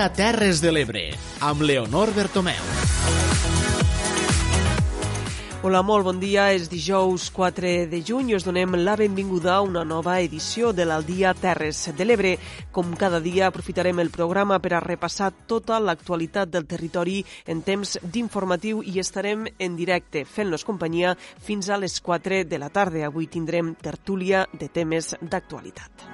a Terres de l'Ebre, amb Leonor Bertomeu. Hola, molt bon dia. És dijous 4 de juny i us donem la benvinguda a una nova edició de l'Aldia Terres de l'Ebre. Com cada dia, aprofitarem el programa per a repassar tota l'actualitat del territori en temps d'informatiu i estarem en directe fent-los companyia fins a les 4 de la tarda. Avui tindrem tertúlia de temes d'actualitat.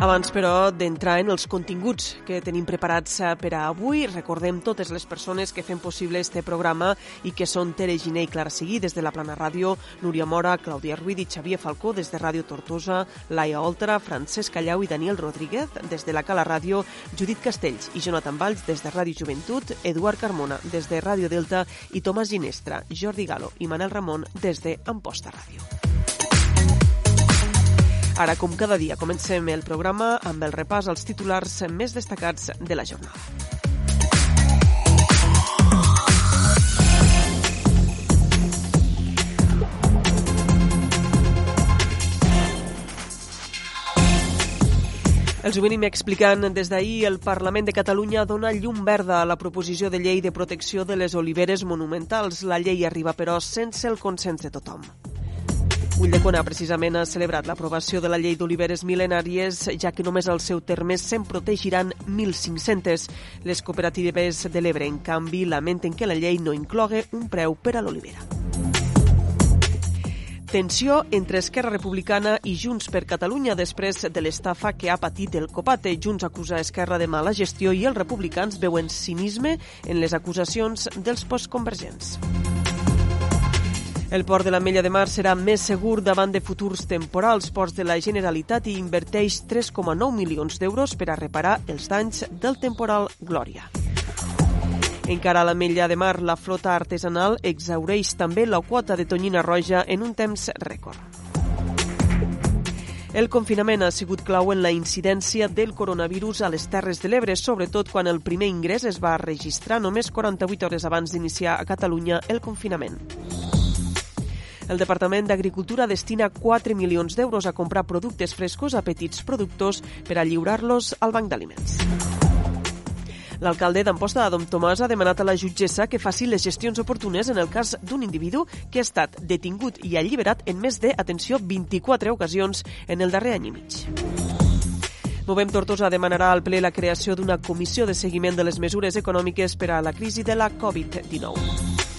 Abans, però, d'entrar en els continguts que tenim preparats eh, per a avui, recordem totes les persones que fem possible este programa i que són Tere Giné i Clara Seguí des de la Plana Ràdio, Núria Mora, Clàudia Ruiz i Xavier Falcó des de Ràdio Tortosa, Laia Oltra, Francesc Callau i Daniel Rodríguez des de la Cala Ràdio, Judit Castells i Jonathan Valls des de Ràdio Joventut, Eduard Carmona des de Ràdio Delta i Tomàs Ginestra, Jordi Galo i Manel Ramon des de Amposta Ràdio. Ara, com cada dia, comencem el programa amb el repàs als titulars més destacats de la jornada. Els ho venim explicant des d'ahir. El Parlament de Catalunya dona llum verda a la proposició de llei de protecció de les oliveres monumentals. La llei arriba, però, sense el consens de tothom. Ulldecona precisament ha celebrat l'aprovació de la llei d'oliveres mil·lenàries, ja que només al seu terme se'n protegiran 1.500. Les cooperatives de l'Ebre, en canvi, lamenten que la llei no inclogui un preu per a l'olivera. Tensió entre Esquerra Republicana i Junts per Catalunya després de l'estafa que ha patit el Copate. Junts acusa Esquerra de mala gestió i els republicans veuen cinisme en les acusacions dels postconvergents. El port de l'Ametlla de Mar serà més segur davant de futurs temporals. Ports de la Generalitat i inverteix 3,9 milions d'euros per a reparar els danys del temporal Glòria. Encara a l'Ametlla de Mar, la flota artesanal exaureix també la quota de tonyina roja en un temps rècord. El confinament ha sigut clau en la incidència del coronavirus a les Terres de l'Ebre, sobretot quan el primer ingrés es va registrar només 48 hores abans d'iniciar a Catalunya el confinament. El Departament d'Agricultura destina 4 milions d'euros a comprar productes frescos a petits productors per a lliurar-los al Banc d'Aliments. L'alcalde d'Amposta, Adam Tomàs, ha demanat a la jutgessa que faci les gestions oportunes en el cas d'un individu que ha estat detingut i alliberat en més de, atenció, 24 ocasions en el darrer any i mig. Movem Tortosa demanarà al ple la creació d'una comissió de seguiment de les mesures econòmiques per a la crisi de la Covid-19.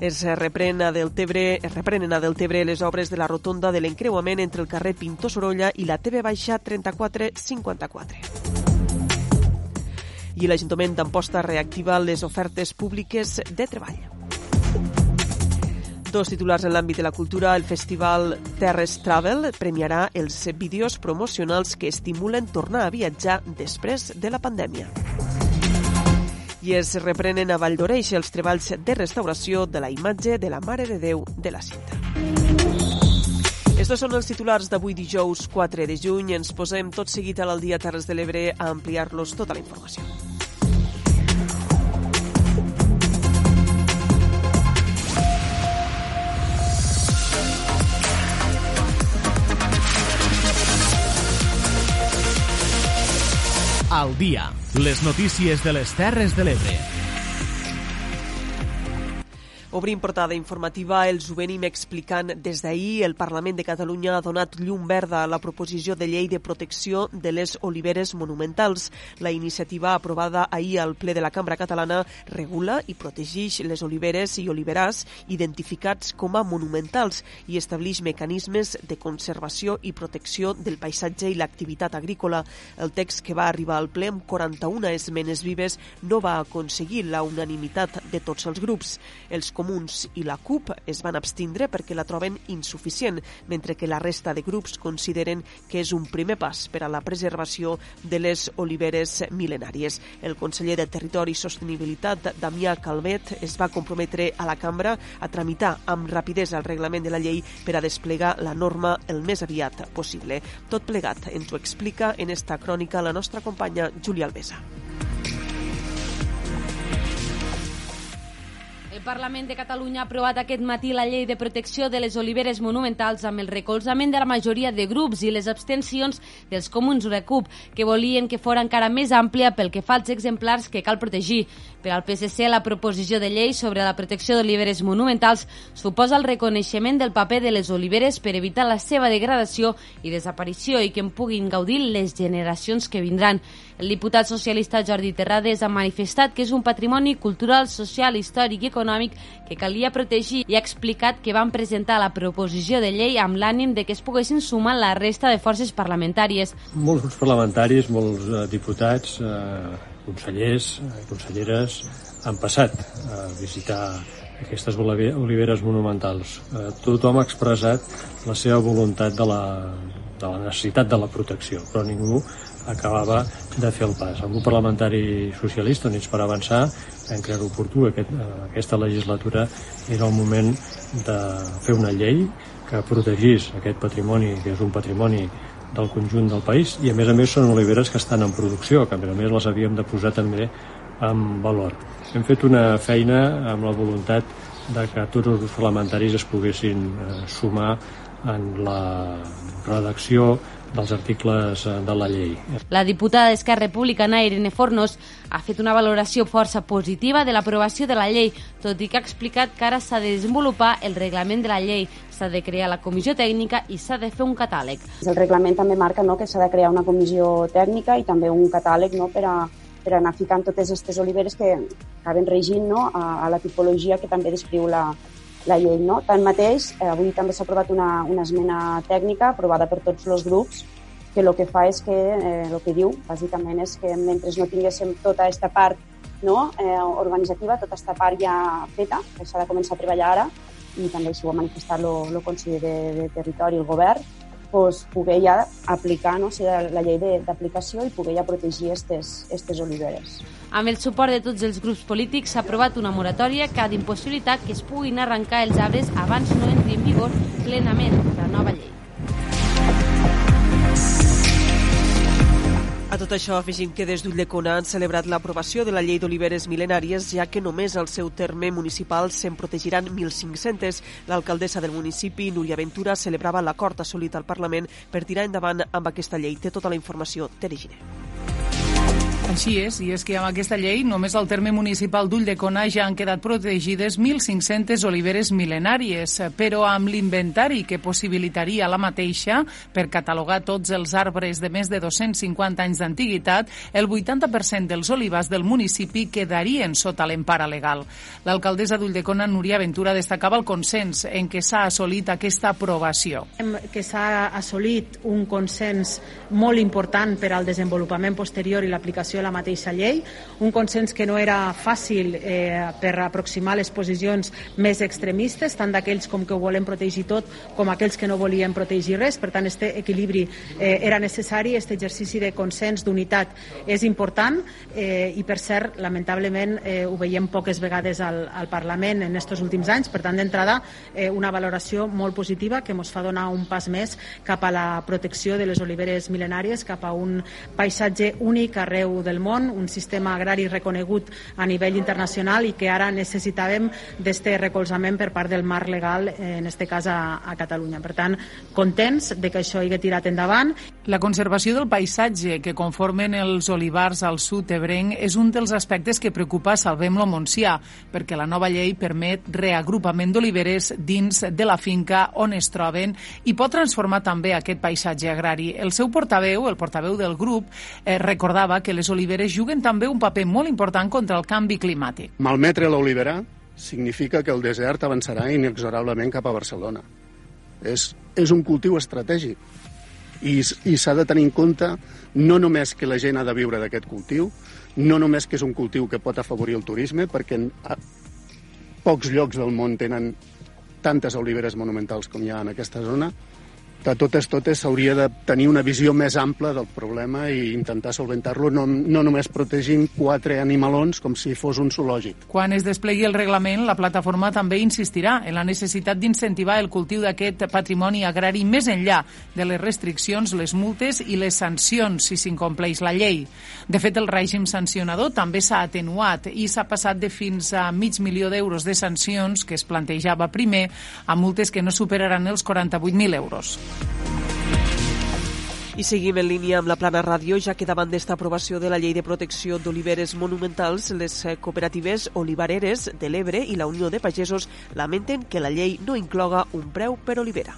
Es reprenen a Deltebre, es reprenen a Deltebre les obres de la rotonda de l'encreuament entre el carrer Pintor Sorolla i la TV Baixa 3454 i l'Ajuntament d'Amposta reactiva les ofertes públiques de treball. Dos titulars en l'àmbit de la cultura. El festival Terres Travel premiarà els vídeos promocionals que estimulen tornar a viatjar després de la pandèmia. I es reprenen a Valldoreix els treballs de restauració de la imatge de la Mare de Déu de la Cinta. Estos són els titulars d'avui dijous 4 de juny. Ens posem tot seguit a l'Aldia Terres de l'Ebre a ampliar-los tota la informació. Al dia, les notícies de les Terres de l'Ebre. Obrim portada informativa, ho venim explicant des d'ahir. El Parlament de Catalunya ha donat llum verda a la proposició de llei de protecció de les oliveres monumentals. La iniciativa aprovada ahir al ple de la Cambra Catalana regula i protegeix les oliveres i oliverars identificats com a monumentals i estableix mecanismes de conservació i protecció del paisatge i l'activitat agrícola. El text que va arribar al ple amb 41 esmenes vives no va aconseguir la unanimitat de tots els grups. Els Comuns i la CUP es van abstindre perquè la troben insuficient, mentre que la resta de grups consideren que és un primer pas per a la preservació de les oliveres mil·lenàries. El conseller de Territori i Sostenibilitat, Damià Calvet, es va comprometre a la cambra a tramitar amb rapidesa el reglament de la llei per a desplegar la norma el més aviat possible. Tot plegat ens ho explica en esta crònica la nostra companya Júlia Alvesa. El Parlament de Catalunya ha aprovat aquest matí la llei de protecció de les oliveres monumentals amb el recolzament de la majoria de grups i les abstencions dels comuns de CUP, que volien que fora encara més àmplia pel que fa als exemplars que cal protegir. Per al PSC, la proposició de llei sobre la protecció d'oliveres monumentals suposa el reconeixement del paper de les oliveres per evitar la seva degradació i desaparició i que en puguin gaudir les generacions que vindran. El diputat socialista Jordi Terrades ha manifestat que és un patrimoni cultural, social, històric i econòmic que calia protegir i ha explicat que van presentar la proposició de llei amb l'ànim de que es poguessin sumar la resta de forces parlamentàries. Molts grups parlamentaris, molts eh, diputats, eh, consellers, eh, conselleres han passat a visitar aquestes oliveres monumentals. Eh, tothom ha expressat la seva voluntat de la, de la necessitat de la protecció, però ningú acabava de fer el pas. El grup parlamentari socialista, Units per Avançar, vam creure oportú aquest, eh, aquesta legislatura era el moment de fer una llei que protegís aquest patrimoni, que és un patrimoni del conjunt del país, i a més a més són oliveres que estan en producció, que a més a més les havíem de posar també en valor. Hem fet una feina amb la voluntat de que tots els parlamentaris es poguessin eh, sumar en la redacció dels articles eh, de la llei. La diputada d'Esquerra Republicana, Irene Fornos, ha fet una valoració força positiva de l'aprovació de la llei, tot i que ha explicat que ara s'ha de desenvolupar el reglament de la llei, s'ha de crear la comissió tècnica i s'ha de fer un catàleg. El reglament també marca no, que s'ha de crear una comissió tècnica i també un catàleg no, per, a, per anar ficant totes aquestes oliveres que acaben regint no, a, a la tipologia que també descriu la, la llei. No? Tanmateix, eh, avui també s'ha aprovat una, una esmena tècnica aprovada per tots els grups que el que fa és que, eh, que diu, bàsicament, és que mentre no tinguéssim tota aquesta part no, eh, organitzativa, tota aquesta part ja feta, que s'ha de començar a treballar ara, i també així ho ha manifestat el conseller de, de Territori, el govern, pues, poder ja aplicar no, o sigui, la llei d'aplicació i poder ja protegir aquestes oliveres. Amb el suport de tots els grups polítics s'ha aprovat una moratòria que ha d'impossibilitar que es puguin arrencar els arbres abans no entri en vigor plenament la nova llei. A tot això afegim que des d'Ulldecona han celebrat l'aprovació de la llei d'oliveres mil·lenàries, ja que només al seu terme municipal se'n protegiran 1.500. L'alcaldessa del municipi, Núria Ventura, celebrava l'acord assolit al Parlament per tirar endavant amb aquesta llei. Té tota la informació, Tere Giner. Així és, i és que amb aquesta llei només al terme municipal d'Ulldecona ja han quedat protegides 1.500 oliveres mil·lenàries, però amb l'inventari que possibilitaria la mateixa per catalogar tots els arbres de més de 250 anys d'antiguitat, el 80% dels olivars del municipi quedarien sota l'empara legal. L'alcaldessa d'Ulldecona, Núria Ventura, destacava el consens en què s'ha assolit aquesta aprovació. Que s'ha assolit un consens molt important per al desenvolupament posterior i l'aplicació de la mateixa llei, un consens que no era fàcil eh, per aproximar les posicions més extremistes, tant d'aquells com que ho volen protegir tot com aquells que no volien protegir res. Per tant, aquest equilibri eh, era necessari, aquest exercici de consens, d'unitat, és important eh, i, per cert, lamentablement eh, ho veiem poques vegades al, al Parlament en aquests últims anys. Per tant, d'entrada, eh, una valoració molt positiva que ens fa donar un pas més cap a la protecció de les oliveres mil·lenàries, cap a un paisatge únic arreu del món, un sistema agrari reconegut a nivell internacional i que ara necessitàvem d'este recolzament per part del marc legal, en aquest cas a, a Catalunya. Per tant, contents de que això hagi tirat endavant. La conservació del paisatge que conformen els olivars al sud ebrenc és un dels aspectes que preocupa Salvem-lo Montsià, perquè la nova llei permet reagrupament d'oliveres dins de la finca on es troben i pot transformar també aquest paisatge agrari. El seu portaveu, el portaveu del grup, eh, recordava que les oliveres oliveres juguen també un paper molt important contra el canvi climàtic. Malmetre l'olivera significa que el desert avançarà inexorablement cap a Barcelona. És, és un cultiu estratègic i, i s'ha de tenir en compte no només que la gent ha de viure d'aquest cultiu, no només que és un cultiu que pot afavorir el turisme, perquè pocs llocs del món tenen tantes oliveres monumentals com hi ha en aquesta zona, de totes totes s'hauria de tenir una visió més ampla del problema i intentar solventar-lo, no, no només protegint quatre animalons com si fos un zoològic. Quan es desplegui el reglament, la plataforma també insistirà en la necessitat d'incentivar el cultiu d'aquest patrimoni agrari més enllà de les restriccions, les multes i les sancions si s'incompleix la llei. De fet, el règim sancionador també s'ha atenuat i s'ha passat de fins a mig milió d'euros de sancions que es plantejava primer a multes que no superaran els 48.000 euros. I seguim en línia amb la plana ràdio, ja que davant d'esta aprovació de la llei de protecció d'oliveres monumentals, les eh, cooperatives olivareres de l'Ebre i la Unió de Pagesos lamenten que la llei no incloga un preu per olivera.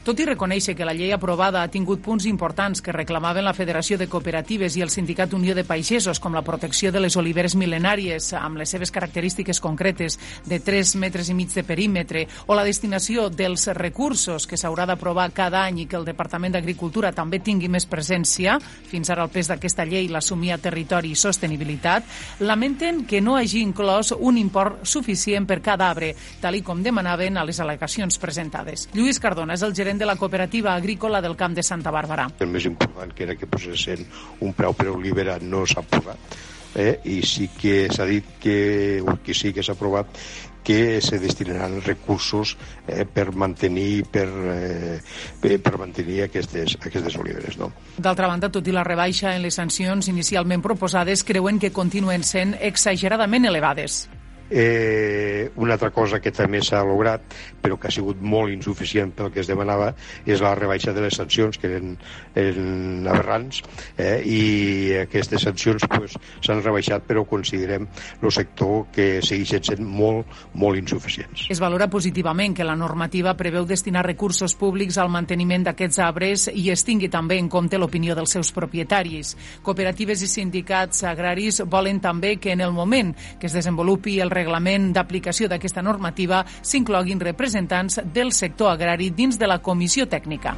Tot i reconèixer que la llei aprovada ha tingut punts importants que reclamaven la Federació de Cooperatives i el Sindicat Unió de Pagesos, com la protecció de les oliveres mil·lenàries amb les seves característiques concretes de 3 metres i mig de perímetre, o la destinació dels recursos que s'haurà d'aprovar cada any i que el Departament d'Agricultura també tingui més presència, fins ara el pes d'aquesta llei l'assumia Territori i Sostenibilitat, lamenten que no hagi inclòs un import suficient per cada arbre, tal i com demanaven a les al·legacions presentades. Lluís Cardona és el gerent gerent de la cooperativa agrícola del Camp de Santa Bàrbara. El més important que era que posessin un preu per olivera no s'ha posat eh? i sí que s'ha dit que, o que sí que s'ha aprovat que se destinaran recursos eh, per mantenir per, eh, per mantenir aquestes, aquestes oliveres. No? D'altra banda, tot i la rebaixa en les sancions inicialment proposades, creuen que continuen sent exageradament elevades. Eh, una altra cosa que també s'ha lograt, però que ha sigut molt insuficient pel que es demanava, és la rebaixa de les sancions, que eren, eren aberrants, eh, i aquestes sancions s'han pues, rebaixat, però considerem el sector que segueixen sent molt, molt insuficients. Es valora positivament que la normativa preveu destinar recursos públics al manteniment d'aquests arbres i es tingui també en compte l'opinió dels seus propietaris. Cooperatives i sindicats agraris volen també que en el moment que es desenvolupi el reglament d'aplicació d'aquesta normativa s'incloguin representants del sector agrari dins de la comissió tècnica.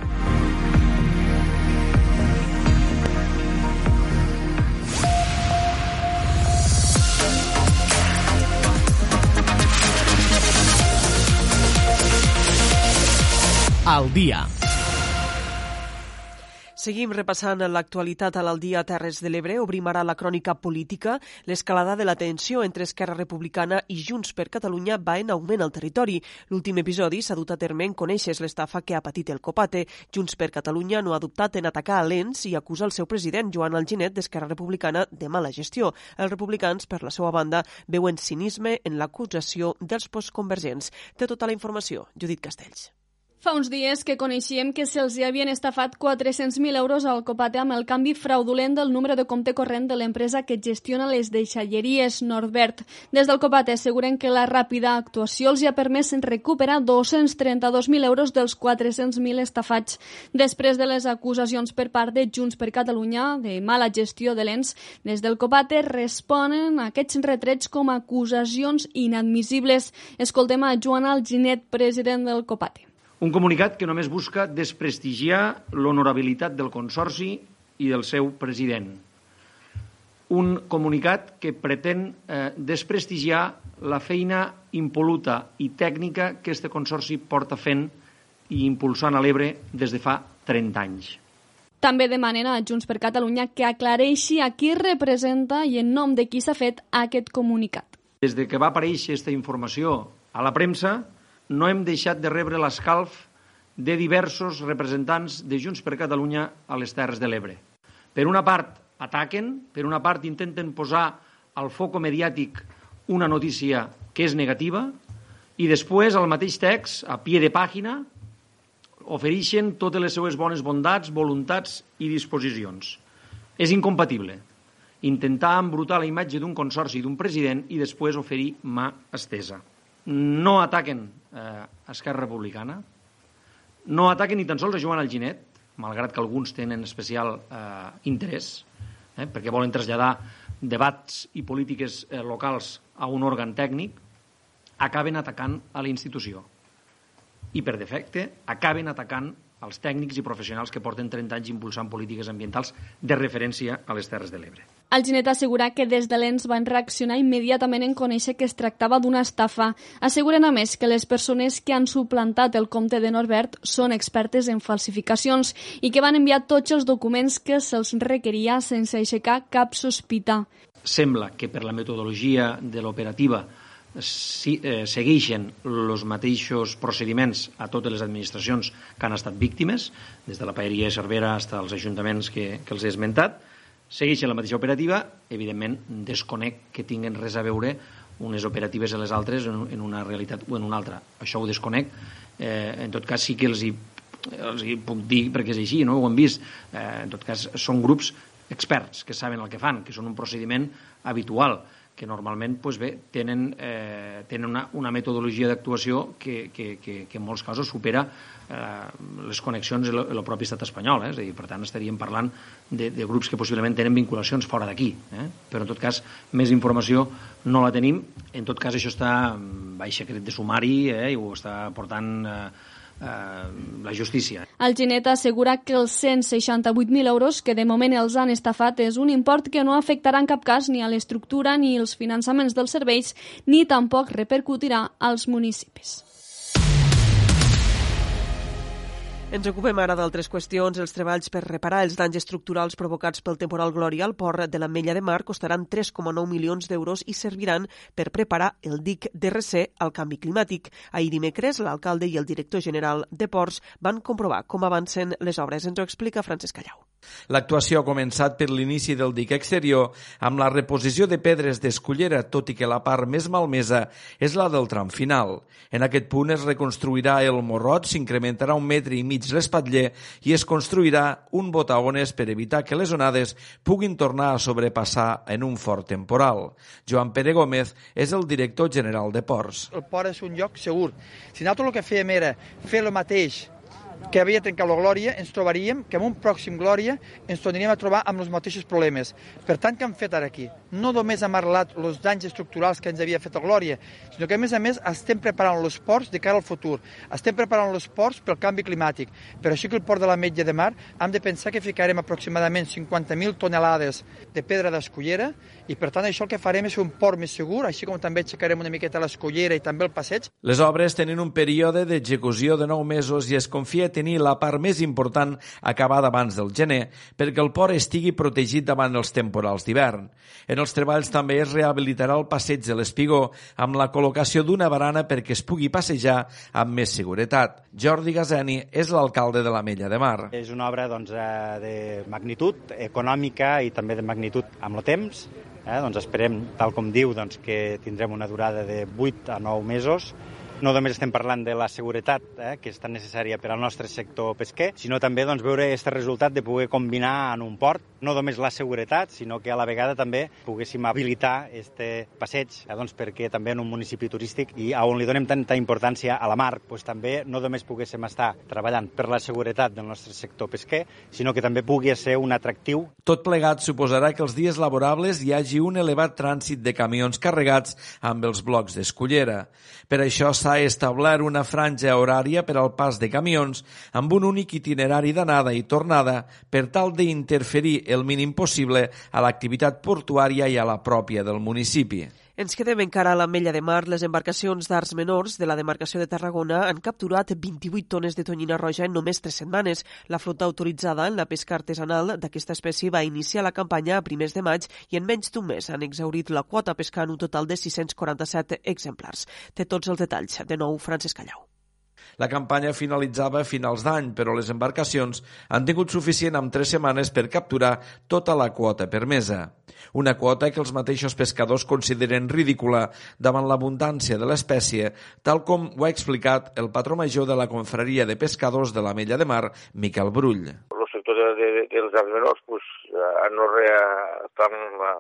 al dia. Seguim repassant l'actualitat a l'Aldia Terres de l'Ebre. Obrim ara la crònica política. L'escalada de la tensió entre Esquerra Republicana i Junts per Catalunya va en augment al territori. L'últim episodi s'ha dut a terme en coneixes l'estafa que ha patit el Copate. Junts per Catalunya no ha dubtat en atacar a l'ENS i acusa el seu president, Joan Alginet, d'Esquerra Republicana, de mala gestió. Els republicans, per la seva banda, veuen cinisme en l'acusació dels postconvergents. Té tota la informació, Judit Castells. Fa uns dies que coneixíem que se'ls havien estafat 400.000 euros al Copate amb el canvi fraudulent del número de compte corrent de l'empresa que gestiona les deixalleries Nordbert. Des del Copate asseguren que la ràpida actuació els ha permès recuperar 232.000 euros dels 400.000 estafats. Després de les acusacions per part de Junts per Catalunya de mala gestió de l'ENS, des del Copate responen a aquests retrets com a acusacions inadmissibles. Escoltem a Joan Alginet, president del Copate. Un comunicat que només busca desprestigiar l'honorabilitat del Consorci i del seu president. Un comunicat que pretén eh, desprestigiar la feina impoluta i tècnica que este Consorci porta fent i impulsant a l'Ebre des de fa 30 anys. També demanen a Junts per Catalunya que aclareixi a qui representa i en nom de qui s'ha fet aquest comunicat. Des de que va aparèixer aquesta informació a la premsa, no hem deixat de rebre l'escalf de diversos representants de Junts per Catalunya a les Terres de l'Ebre. Per una part, ataquen, per una part intenten posar al foco mediàtic una notícia que és negativa i després, al mateix text, a pie de pàgina, ofereixen totes les seues bones bondats, voluntats i disposicions. És incompatible intentar embrutar la imatge d'un consorci d'un president i després oferir mà estesa. No ataquen eh, Esquerra Republicana, no ataquen ni tan sols a Joan Alginet, malgrat que alguns tenen especial eh, interès, eh, perquè volen traslladar debats i polítiques eh, locals a un òrgan tècnic, acaben atacant a la institució. I, per defecte, acaben atacant als tècnics i professionals que porten 30 anys impulsant polítiques ambientals de referència a les Terres de l'Ebre. El Ginet assegura que des de l'ENS van reaccionar immediatament en conèixer que es tractava d'una estafa. Asseguren a més que les persones que han suplantat el compte de Norbert són expertes en falsificacions i que van enviar tots els documents que se'ls requeria sense aixecar cap sospita. Sembla que per la metodologia de l'operativa si, eh, segueixen els mateixos procediments a totes les administracions que han estat víctimes, des de la Paeria de Cervera fins als ajuntaments que, que els he esmentat, segueixen la mateixa operativa, evidentment desconec que tinguen res a veure unes operatives a les altres en, en una realitat o en una altra. Això ho desconec. Eh, en tot cas, sí que els hi, els hi puc dir perquè és així, no? ho hem vist. Eh, en tot cas, són grups experts que saben el que fan, que són un procediment habitual que normalment pues bé, tenen, eh, tenen una, una metodologia d'actuació que, que, que, que en molts casos supera eh, les connexions en el propi estat espanyol. Eh? És a dir, per tant, estaríem parlant de, de grups que possiblement tenen vinculacions fora d'aquí. Eh? Però, en tot cas, més informació no la tenim. En tot cas, això està baix secret de sumari eh? i ho està portant... Eh, la justícia. El Ginet assegura que els 168.000 euros que de moment els han estafat és un import que no afectarà en cap cas ni a l'estructura ni els finançaments dels serveis ni tampoc repercutirà als municipis. Ens ocupem ara d'altres qüestions. Els treballs per reparar els danys estructurals provocats pel temporal Glòria al port de la Mella de Mar costaran 3,9 milions d'euros i serviran per preparar el dic de RC al canvi climàtic. Ahir dimecres, l'alcalde i el director general de Ports van comprovar com avancen les obres. Ens ho explica Francesc Callau. L'actuació ha començat per l'inici del dic exterior amb la reposició de pedres d'escullera, tot i que la part més malmesa és la del tram final. En aquest punt es reconstruirà el morrot, s'incrementarà un metre i mig l'espatller i es construirà un botaones per evitar que les onades puguin tornar a sobrepassar en un fort temporal. Joan Pere Gómez és el director general de Ports. El port és un lloc segur. Si nosaltres el que fèiem era fer el mateix que havia trencat la Glòria, ens trobaríem que en un pròxim Glòria ens tornaríem a trobar amb els mateixos problemes. Per tant, què hem fet ara aquí? No només hem arreglat els danys estructurals que ens havia fet la Glòria, sinó que, a més a més, estem preparant els ports de cara al futur. Estem preparant els ports pel canvi climàtic. Per això que el port de la Metge de Mar hem de pensar que ficarem aproximadament 50.000 tonelades de pedra d'escollera i, per tant, això el que farem és un port més segur, així com també aixecarem una miqueta l'escollera i també el passeig. Les obres tenen un període d'execució de 9 mesos i es confia tenir la part més important acabada abans del gener perquè el port estigui protegit davant els temporals d'hivern. En els treballs també es rehabilitarà el passeig de l'Espigó amb la col·locació d'una barana perquè es pugui passejar amb més seguretat. Jordi Gazeni és l'alcalde de la Mella de Mar. És una obra doncs, eh, de magnitud econòmica i també de magnitud amb el temps. Eh? Doncs esperem, tal com diu, doncs, que tindrem una durada de 8 a 9 mesos no només estem parlant de la seguretat, eh, que és tan necessària per al nostre sector pesquer, sinó també doncs, veure aquest resultat de poder combinar en un port no només la seguretat, sinó que a la vegada també poguéssim habilitar este passeig, eh, doncs, perquè també en un municipi turístic i on li donem tanta importància a la mar, doncs, també no només poguéssim estar treballant per la seguretat del nostre sector pesquer, sinó que també pugui ser un atractiu. Tot plegat suposarà que els dies laborables hi hagi un elevat trànsit de camions carregats amb els blocs d'escullera. Per això s'ha s'ha establert una franja horària per al pas de camions amb un únic itinerari d'anada i tornada per tal d'interferir el mínim possible a l'activitat portuària i a la pròpia del municipi. Ens quedem encara a la Mella de Mar. Les embarcacions d'arts menors de la demarcació de Tarragona han capturat 28 tones de tonyina roja en només tres setmanes. La flota autoritzada en la pesca artesanal d'aquesta espècie va iniciar la campanya a primers de maig i en menys d'un mes han exaurit la quota pescant un total de 647 exemplars. Té tots els detalls. De nou, Francesc Callau. La campanya finalitzava a finals d'any, però les embarcacions han tingut suficient amb tres setmanes per capturar tota la quota permesa. Una quota que els mateixos pescadors consideren ridícula davant l'abundància de l'espècie, tal com ho ha explicat el patró major de la confraria de pescadors de la Mella de Mar, Miquel Brull. Sector de, de, de, dels arts menors pues, no estan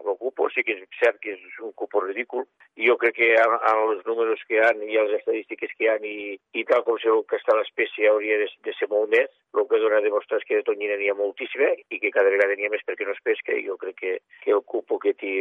l'ocupo, sí que és cert que és un cupo ridícul, i jo crec que amb, amb els números que hi ha i les estadístiques que hi ha i, i tal com sé que està l'espècie hauria de, de ser molt més, el que dona a demostrar és que de tonyina n'hi ha moltíssima i que cada vegada n'hi ha més perquè no es pesca i jo crec que, que el cupo que, tí,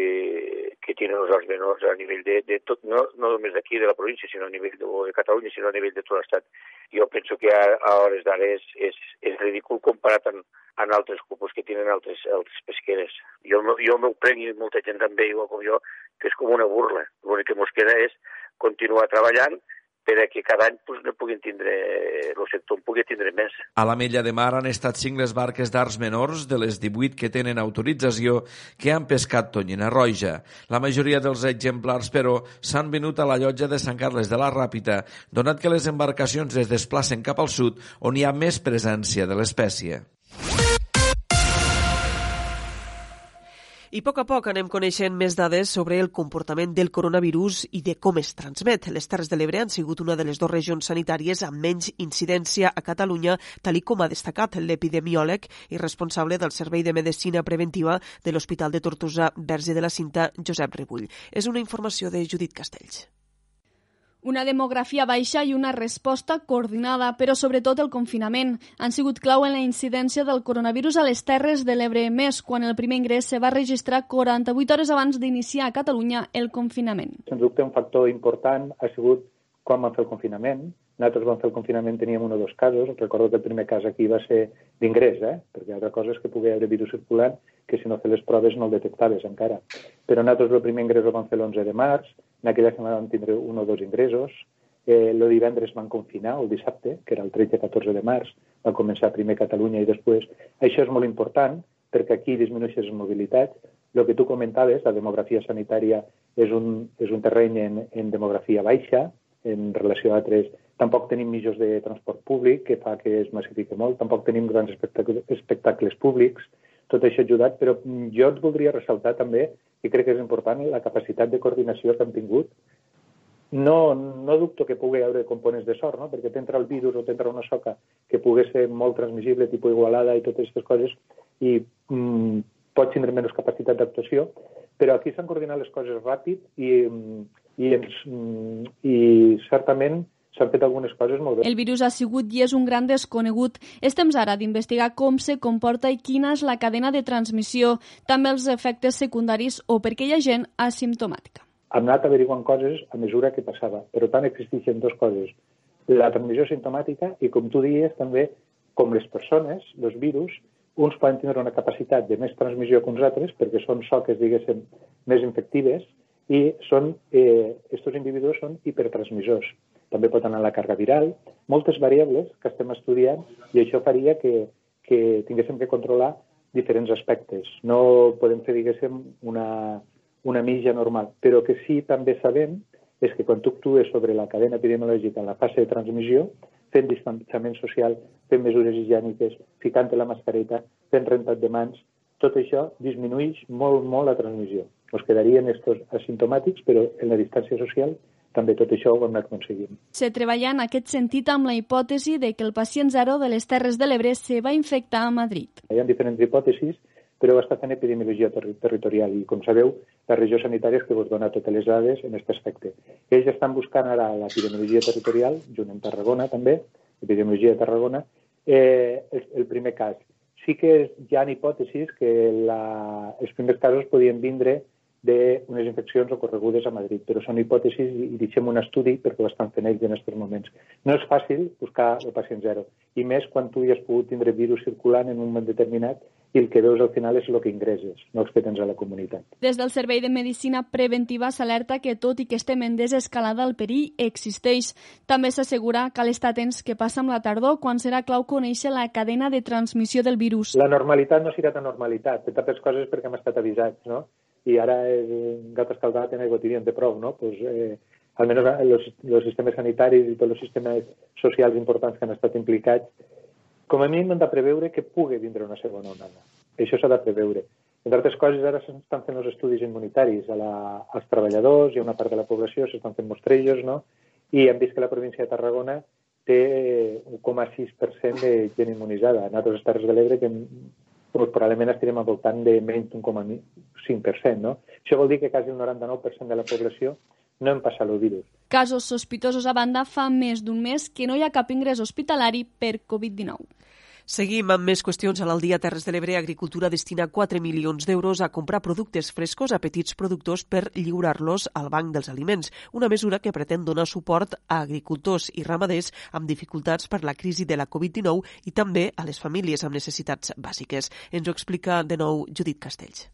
que tenen els menors a nivell de, de tot, no, no només d'aquí de la província, sinó a nivell de, de Catalunya, sinó a nivell de tot l'estat, jo penso que a, a hores d'ara és, és, és ridícul comparat amb, amb altres cupos que tenen altres, altres pesqueres. Jo, jo m'ho prenc i molta gent també, igual com jo, que és com una burla. L'únic que ens queda és continuar treballant per a que cada any pues, no puguin tindre, el sector en pugui tindre més. A la Mella de Mar han estat cinc les barques d'arts menors de les 18 que tenen autorització que han pescat tonyina roja. La majoria dels exemplars, però, s'han venut a la llotja de Sant Carles de la Ràpita, donat que les embarcacions es desplacen cap al sud, on hi ha més presència de l'espècie. I a poc a poc anem coneixent més dades sobre el comportament del coronavirus i de com es transmet. Les Terres de l'Ebre han sigut una de les dues regions sanitàries amb menys incidència a Catalunya, tal com ha destacat l'epidemiòleg i responsable del Servei de Medicina Preventiva de l'Hospital de Tortosa Verge de la Cinta, Josep Rebull. És una informació de Judit Castells. Una demografia baixa i una resposta coordinada, però sobretot el confinament, han sigut clau en la incidència del coronavirus a les Terres de l'Ebre, més quan el primer ingrés se va registrar 48 hores abans d'iniciar a Catalunya el confinament. Sens dubte, un factor important ha sigut quan vam fer el confinament. Nosaltres vam fer el confinament, teníem un o dos casos. Recordo que el primer cas aquí va ser d'ingrés, eh? perquè altra cosa és que pugui haver virus circulant, que si no fer les proves no el detectaves encara. Però nosaltres el primer ingrés el vam fer l'11 de març, en aquella setmana vam tindre un o dos ingressos. Eh, divendres van confinar, el dissabte, que era el 13-14 de març, va començar primer Catalunya i després. Això és molt important perquè aquí disminueixes les mobilitats. El que tu comentaves, la demografia sanitària és un, és un terreny en, en demografia baixa en relació a altres. Tampoc tenim mitjos de transport públic, que fa que es massifique molt. Tampoc tenim grans espectacles, espectacles públics. Tot això ha ajudat, però jo et voldria ressaltar també i crec que és important la capacitat de coordinació que han tingut. No, no dubto que pugui haver components de sort, no? perquè t'entra el virus o t'entra una soca que pugui ser molt transmissible, tipus igualada i totes aquestes coses, i mm, pot tindre menys capacitat d'actuació, però aquí s'han coordinat les coses ràpid i, i, ens, mm, i certament s'han fet algunes coses molt bé. El virus ha sigut i és un gran desconegut. És temps ara d'investigar com se comporta i quina és la cadena de transmissió, també els efectes secundaris o perquè hi ha gent asimptomàtica. Hem anat averiguant coses a mesura que passava, però tant existeixen dues coses. La transmissió simptomàtica i, com tu dies, també com les persones, els virus, uns poden tenir una capacitat de més transmissió que uns altres perquè són soques, diguéssim, més infectives i són, eh, estos individus són hipertransmissors també pot anar la càrrega viral, moltes variables que estem estudiant i això faria que, que tinguéssim que controlar diferents aspectes. No podem fer, diguéssim, una, una mitja normal, però que sí també sabem és que quan tu actues sobre la cadena epidemiològica en la fase de transmissió, fent distanciament social, fent mesures higièniques, ficant la mascareta, fent rentat de mans, tot això disminueix molt, molt la transmissió. Ens quedarien estos asimptomàtics, però en la distància social també tot això ho hem anat aconseguint. Se treballa en aquest sentit amb la hipòtesi de que el pacient zero de les Terres de l'Ebre se va infectar a Madrid. Hi ha diferents hipòtesis, però està fent epidemiologia ter territorial i, com sabeu, la regió sanitària és que vos dona totes les dades en aquest aspecte. Ells estan buscant ara l'epidemiologia territorial, junt amb Tarragona també, epidemiologia de Tarragona, eh, el, el primer cas. Sí que hi ha hipòtesis que la, els primers casos podien vindre d'unes infeccions ocorregudes a Madrid, però són hipòtesis i deixem un estudi perquè ho estan fent ells en aquests moments. No és fàcil buscar el pacient zero, i més quan tu ja has pogut tindre virus circulant en un moment determinat i el que veus al final és el que ingresses, no els que tens a la comunitat. Des del Servei de Medicina Preventiva s'alerta que tot i que estem en desescalada, el perill existeix. També s'assegura que l'estar atents que passa amb la tardor quan serà clau conèixer la cadena de transmissió del virus. La normalitat no serà de normalitat, de tantes coses perquè hem estat avisats, no? I ara el en aigua tibia de prou, no? Pues, eh, almenys els, els sistemes sanitaris i tots els sistemes socials importants que han estat implicats, com a mínim hem de preveure que pugui vindre una segona onada. Això s'ha de preveure. Entre altres coses, ara s'estan fent els estudis immunitaris a la, als treballadors i a una part de la població, s'estan fent mostrejos, no? I hem vist que la província de Tarragona té 1,6% de gent immunitzada. En altres Terres de l'Ebre que doncs, probablement estarem al voltant de menys d'un 5%. No? Això vol dir que quasi el 99% de la població no hem passat el virus. Casos sospitosos a banda, fa més d'un mes que no hi ha cap ingrés hospitalari per Covid-19. Seguim amb més qüestions. A l'Aldia Terres de l'Ebre, Agricultura destina 4 milions d'euros a comprar productes frescos a petits productors per lliurar-los al Banc dels Aliments, una mesura que pretén donar suport a agricultors i ramaders amb dificultats per la crisi de la Covid-19 i també a les famílies amb necessitats bàsiques. Ens ho explica de nou Judit Castells.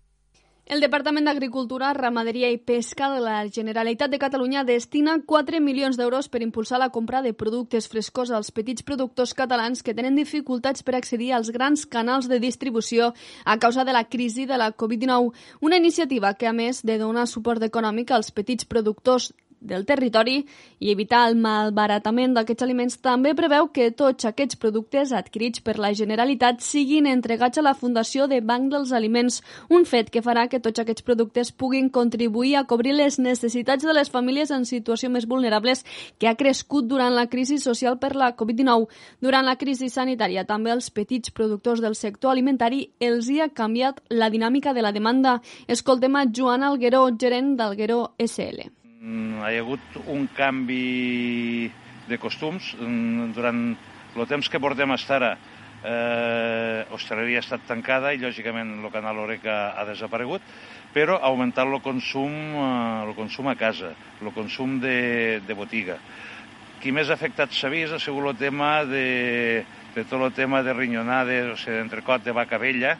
El Departament d'Agricultura, Ramaderia i Pesca de la Generalitat de Catalunya destina 4 milions d'euros per impulsar la compra de productes frescos als petits productors catalans que tenen dificultats per accedir als grans canals de distribució a causa de la crisi de la Covid-19. Una iniciativa que, a més de donar suport econòmic als petits productors del territori i evitar el malbaratament d'aquests aliments també preveu que tots aquests productes adquirits per la Generalitat siguin entregats a la Fundació de Banc dels Aliments, un fet que farà que tots aquests productes puguin contribuir a cobrir les necessitats de les famílies en situació més vulnerables que ha crescut durant la crisi social per la Covid-19. Durant la crisi sanitària també els petits productors del sector alimentari els hi ha canviat la dinàmica de la demanda. Escoltem a Joan Algueró, gerent d'Algueró SL. Mm, hi ha hagut un canvi de costums. Mm, durant el temps que portem a estar ara, eh, hostaleria ha estat tancada i, lògicament, el canal Oreca ha desaparegut, però ha augmentat el consum, eh, el consum a casa, el consum de, de botiga. Qui més afectat s'ha vist ha sigut el tema de, de tot el tema de rinyonades, o sigui, d'entrecot de vaca vella,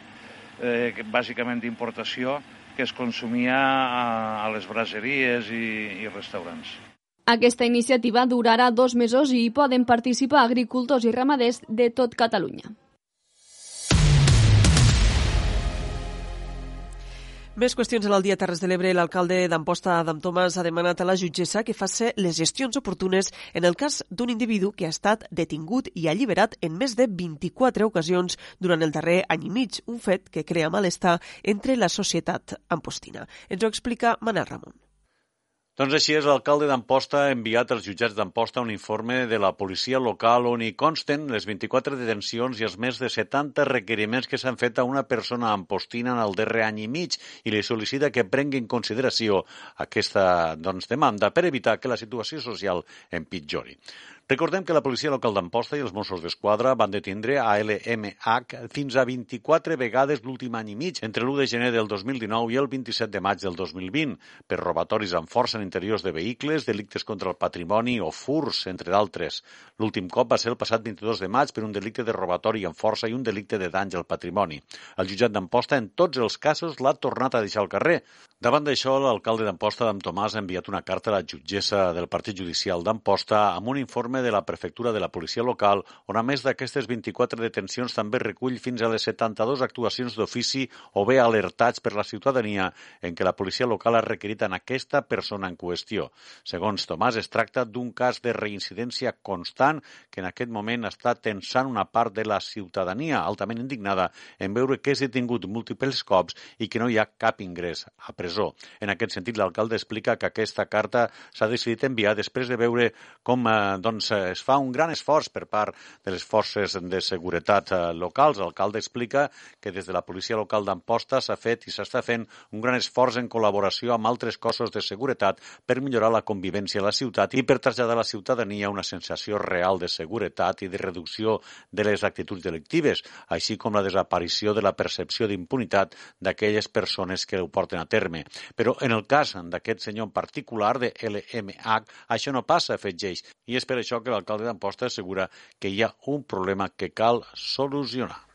eh, bàsicament d'importació, que es consumia a, a les braseries i, i restaurants. Aquesta iniciativa durarà dos mesos i hi poden participar agricultors i ramaders de tot Catalunya. Més qüestions a l'Aldia Terres de l'Ebre. L'alcalde d'Amposta, Adam Tomàs, ha demanat a la jutgessa que faci les gestions oportunes en el cas d'un individu que ha estat detingut i alliberat en més de 24 ocasions durant el darrer any i mig, un fet que crea malestar entre la societat ampostina. Ens ho explica Manel Ramon. Doncs així és, l'alcalde d'Amposta ha enviat als jutjats d'Amposta un informe de la policia local on hi consten les 24 detencions i els més de 70 requeriments que s'han fet a una persona ampostina en el darrer any i mig i li sol·licita que prengui en consideració aquesta doncs, demanda per evitar que la situació social empitjori. Recordem que la policia local d'Amposta i els Mossos d'Esquadra van detindre a LMH fins a 24 vegades l'últim any i mig, entre l'1 de gener del 2019 i el 27 de maig del 2020, per robatoris amb força en interiors de vehicles, delictes contra el patrimoni o furs, entre d'altres. L'últim cop va ser el passat 22 de maig per un delicte de robatori amb força i un delicte de danys al patrimoni. El jutjat d'Amposta en tots els casos l'ha tornat a deixar al carrer. Davant d'això, l'alcalde d'Amposta, Adam Tomàs, ha enviat una carta a la jutgessa del Partit Judicial d'Amposta amb un informe de la prefectura de la policia local, on a més d'aquestes 24 detencions també recull fins a les 72 actuacions d'ofici o bé alertats per la ciutadania en què la policia local ha requerit en aquesta persona en qüestió. Segons Tomàs, es tracta d'un cas de reincidència constant que en aquest moment està tensant una part de la ciutadania altament indignada en veure que és detingut múltiples cops i que no hi ha cap ingrés a presó presó. En aquest sentit, l'alcalde explica que aquesta carta s'ha decidit enviar després de veure com eh, doncs, es fa un gran esforç per part de les forces de seguretat eh, locals. L'alcalde explica que des de la policia local d'Amposta s'ha fet i s'està fent un gran esforç en col·laboració amb altres cossos de seguretat per millorar la convivència a la ciutat i per traslladar a la ciutadania una sensació real de seguretat i de reducció de les actituds delictives, així com la desaparició de la percepció d'impunitat d'aquelles persones que ho porten a terme LM. Però en el cas d'aquest senyor en particular, de LMH, això no passa, afegeix. I és per això que l'alcalde d'Amposta assegura que hi ha un problema que cal solucionar.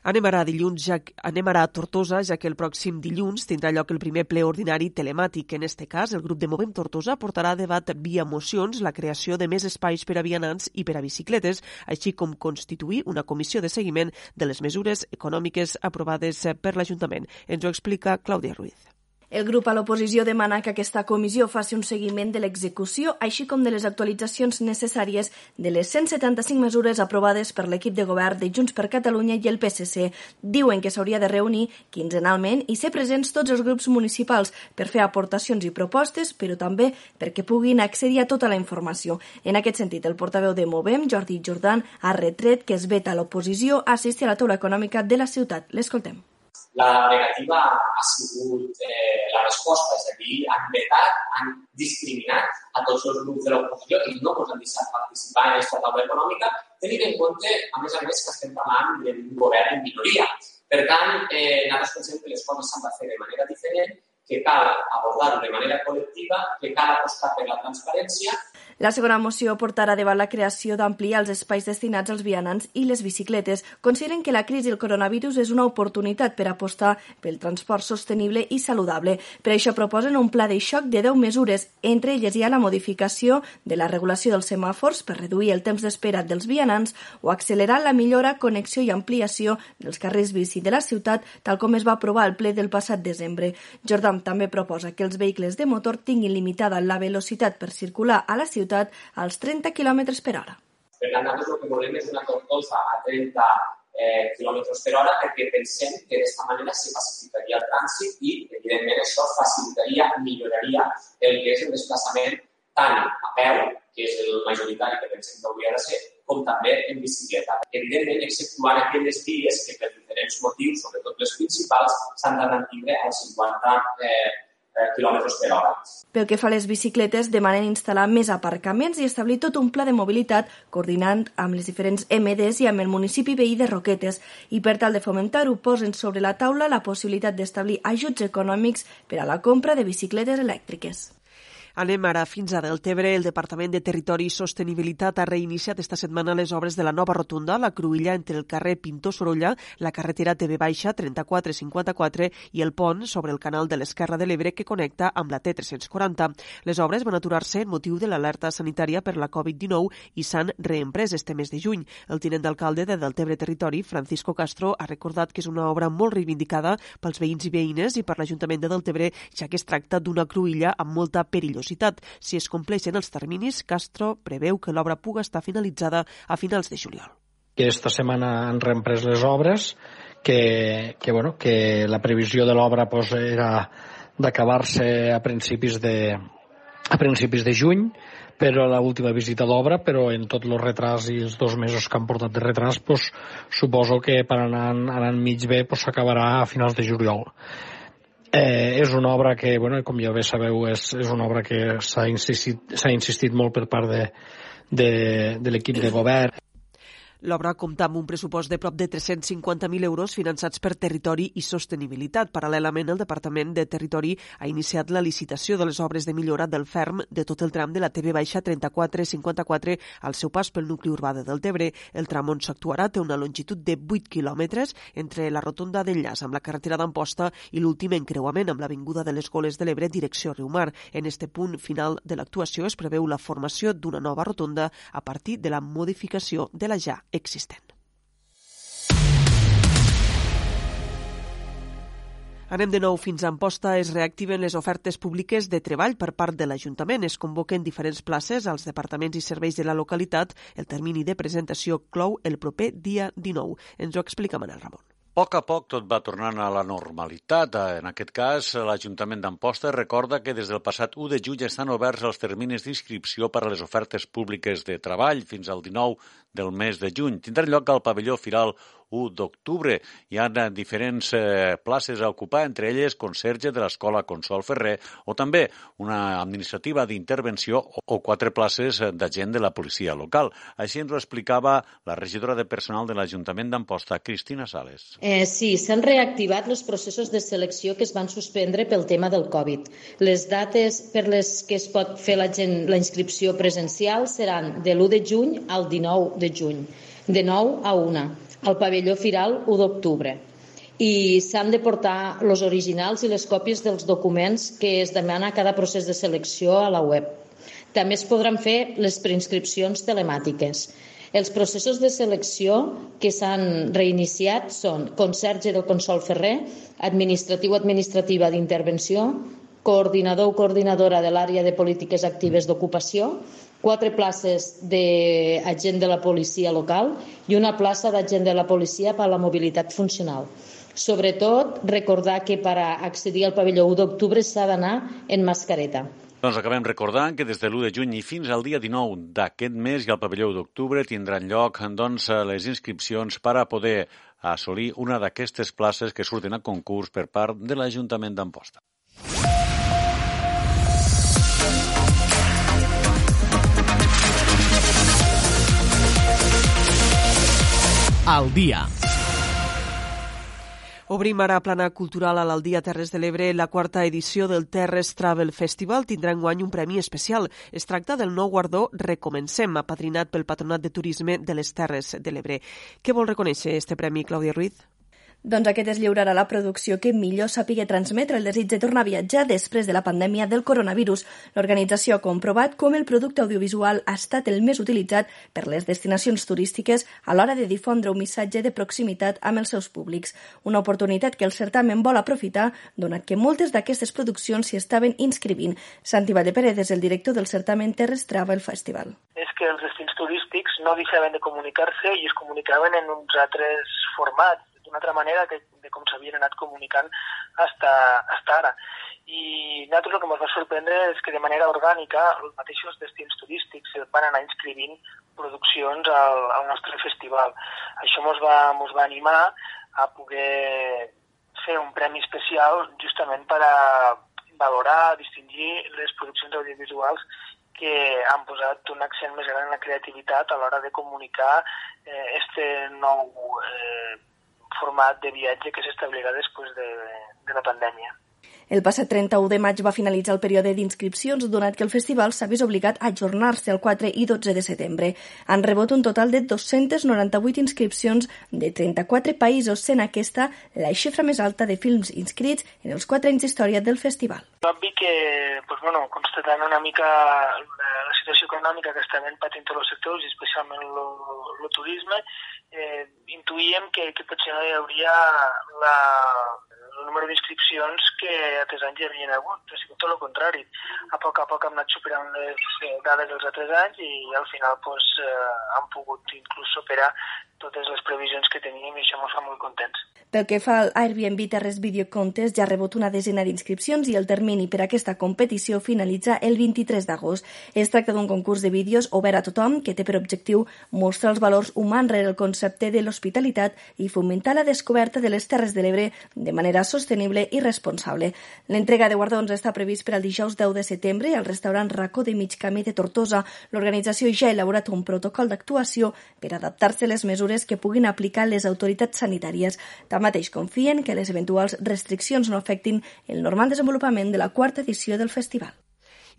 Anem ara, dilluns, ja, anem ara a Tortosa, ja que el pròxim dilluns tindrà lloc el primer ple ordinari telemàtic. En este cas, el grup de Movem Tortosa portarà a debat via mocions la creació de més espais per a vianants i per a bicicletes, així com constituir una comissió de seguiment de les mesures econòmiques aprovades per l'Ajuntament. Ens ho explica Clàudia Ruiz. El grup a l'oposició demana que aquesta comissió faci un seguiment de l'execució, així com de les actualitzacions necessàries de les 175 mesures aprovades per l'equip de govern de Junts per Catalunya i el PSC. Diuen que s'hauria de reunir quinzenalment i ser presents tots els grups municipals per fer aportacions i propostes, però també perquè puguin accedir a tota la informació. En aquest sentit, el portaveu de Movem, Jordi Jordan, ha retret que es veta l'oposició a assistir a la taula econòmica de la ciutat. L'escoltem. La negativa ha sigut eh, la resposta, és a dir, han vetat, han discriminat a tots els grups de l'oposició i no ens han deixat participar en aquesta taula econòmica, tenint en compte, a més a més, que estem parlant d'un govern en minoria. Per tant, eh, nosaltres pensem que les coses s'han de fer de manera diferent, que cal abordar-ho de manera col·lectiva, que cal apostar per la transparència la segona moció portarà davant la creació d'ampliar els espais destinats als vianants i les bicicletes. Consideren que la crisi del coronavirus és una oportunitat per apostar pel transport sostenible i saludable. Per això proposen un pla de xoc de 10 mesures. Entre elles hi ha la modificació de la regulació dels semàfors per reduir el temps d'espera dels vianants o accelerar la millora, connexió i ampliació dels carrers bici de la ciutat, tal com es va aprovar al ple del passat desembre. Jordan també proposa que els vehicles de motor tinguin limitada la velocitat per circular a la ciutat ciutat als 30 km per hora. Per tant, nosaltres el que volem és una tortosa a 30 eh, km per hora perquè pensem que d'aquesta manera se facilitaria el trànsit i, evidentment, això facilitaria, milloraria el que és el desplaçament tant a peu, que és el majoritari que pensem que hauria de ser, com també en bicicleta. Evidentment, exceptuant aquelles vies que per diferents motius, sobretot les principals, s'han de mantenir als 50 eh, quilòmetres per hora. Pel que fa a les bicicletes, demanen instal·lar més aparcaments i establir tot un pla de mobilitat coordinant amb les diferents MDs i amb el municipi veí de Roquetes i per tal de fomentar-ho posen sobre la taula la possibilitat d'establir ajuts econòmics per a la compra de bicicletes elèctriques. Anem ara fins a Deltebre. El Departament de Territori i Sostenibilitat ha reiniciat esta setmana les obres de la nova rotunda, la cruïlla entre el carrer Pintor Sorolla, la carretera TV Baixa 3454 i el pont sobre el canal de l'Esquerra de l'Ebre que connecta amb la T340. Les obres van aturar-se en motiu de l'alerta sanitària per la Covid-19 i s'han reemprès este mes de juny. El tinent d'alcalde de Deltebre Territori, Francisco Castro, ha recordat que és una obra molt reivindicada pels veïns i veïnes i per l'Ajuntament de Deltebre, ja que es tracta d'una cruïlla amb molta perillositat velocitat. Si es compleixen els terminis, Castro preveu que l'obra puga estar finalitzada a finals de juliol. Aquesta setmana han reemprès les obres, que, que, bueno, que la previsió de l'obra pues, era d'acabar-se a principis de, a principis de juny, però la última visita d'obra, però en tot el retras i els dos mesos que han portat de retras, pues, suposo que per anar anant mig bé s'acabarà pues, a finals de juliol. Eh, és una obra que, bueno, com ja bé sabeu, és, és una obra que s'ha insistit, insistit molt per part de, de, de l'equip de govern L'obra compta amb un pressupost de prop de 350.000 euros finançats per Territori i Sostenibilitat. Paral·lelament, el Departament de Territori ha iniciat la licitació de les obres de millora del ferm de tot el tram de la TV baixa 3454 al seu pas pel nucli urbà de Deltebre. El tram on s'actuarà té una longitud de 8 quilòmetres entre la rotonda d'enllaç amb la carretera d'Amposta i l'últim encreuament amb l'Avinguda de les Goles de l'Ebre direcció Riumar. En este punt final de l'actuació es preveu la formació d'una nova rotonda a partir de la modificació de la ja existent. Anem de nou fins a Amposta. Es reactiven les ofertes públiques de treball per part de l'Ajuntament. Es convoquen diferents places als departaments i serveis de la localitat. El termini de presentació clou el proper dia 19. Ens ho explica Manel Ramon. A poc a poc tot va tornant a la normalitat. En aquest cas, l'Ajuntament d'Amposta recorda que des del passat 1 de juny estan oberts els terminis d'inscripció per a les ofertes públiques de treball fins al 19 del mes de juny. Tindrà lloc al pavelló Firal 1 d'octubre. Hi ha diferents eh, places a ocupar, entre elles conserge de l'Escola Consol Ferrer o també una administrativa d'intervenció o quatre places d'agent de la policia local. Així ens ho explicava la regidora de personal de l'Ajuntament d'Amposta, Cristina Sales. Eh, sí, s'han reactivat els processos de selecció que es van suspendre pel tema del Covid. Les dates per les que es pot fer la, gent, la inscripció presencial seran de l'1 de juny al 19 de juny, de 9 a 1 al pavelló Firal 1 d'octubre i s'han de portar els originals i les còpies dels documents que es demana a cada procés de selecció a la web. També es podran fer les preinscripcions telemàtiques. Els processos de selecció que s'han reiniciat són conserge del Consol Ferrer, administratiu administrativa d'intervenció, coordinador o coordinadora de l'àrea de polítiques actives d'ocupació, quatre places d'agent de la policia local i una plaça d'agent de la policia per a la mobilitat funcional. Sobretot, recordar que per accedir al pavelló 1 d'octubre s'ha d'anar en mascareta. Doncs acabem recordant que des de l'1 de juny i fins al dia 19 d'aquest mes i al pavelló d'octubre tindran lloc doncs, les inscripcions per a poder assolir una d'aquestes places que surten a concurs per part de l'Ajuntament d'Amposta. Al dia. Obrim ara plana cultural a l'Aldia Terres de l'Ebre. La quarta edició del Terres Travel Festival tindrà enguany un premi especial. Es tracta del nou guardó Recomencem, apatrinat pel Patronat de Turisme de les Terres de l'Ebre. Què vol reconèixer este premi, Clàudia Ruiz? Doncs aquest es lliurarà la producció que millor sàpiga transmetre el desig de tornar a viatjar després de la pandèmia del coronavirus. L'organització ha comprovat com el producte audiovisual ha estat el més utilitzat per les destinacions turístiques a l'hora de difondre un missatge de proximitat amb els seus públics. Una oportunitat que el certamen vol aprofitar, donat que moltes d'aquestes produccions s'hi estaven inscrivint. Santi Vallepérez és el director del certamen Terres Travel Festival. És que els destins turístics no deixaven de comunicar-se i es comunicaven en uns altres formats d'una altra manera que, de com s'havien anat comunicant hasta, hasta ara. I nosaltres el que ens va sorprendre és que de manera orgànica els mateixos destins turístics van anar inscrivint produccions al, al nostre festival. Això ens va, mos va animar a poder fer un premi especial justament per a valorar, distingir les produccions audiovisuals que han posat un accent més gran en la creativitat a l'hora de comunicar eh, este nou eh, format de viatge que s'establirà després de, de la pandèmia. El passat 31 de maig va finalitzar el període d'inscripcions, donat que el festival s'ha vist obligat a ajornar-se el 4 i 12 de setembre. Han rebut un total de 298 inscripcions de 34 països, sent aquesta la xifra més alta de films inscrits en els 4 anys d'història del festival. Obvi que, pues, bueno, constatant una mica la, la situació econòmica que estaven patint tots els sectors, i especialment el turisme, eh, intuïem que, que potser no hi hauria la, el número d'inscripcions que altres anys hi havien hagut. Ha sigut tot el contrari. A poc a poc hem anat superant les eh, dades dels altres anys i al final pues, eh, han pogut inclús superar totes les previsions que teníem i això ens fa molt contents. Pel que fa al Airbnb Terres Videocontes, ja ha rebut una desena d'inscripcions i el termini per a aquesta competició finalitza el 23 d'agost. Es tracta d'un concurs de vídeos obert a tothom que té per objectiu mostrar els valors humans rere el concepte de l'hospitalitat i fomentar la descoberta de les Terres de l'Ebre de manera sostenible i responsable. L'entrega de guardons està previst per al dijous 10 de setembre al restaurant Racó de Mig Camí de Tortosa. L'organització ja ha elaborat un protocol d'actuació per adaptar-se a les mesures que puguin aplicar les autoritats sanitàries. Tanmateix confien que les eventuals restriccions no afectin el normal desenvolupament de la quarta edició del festival.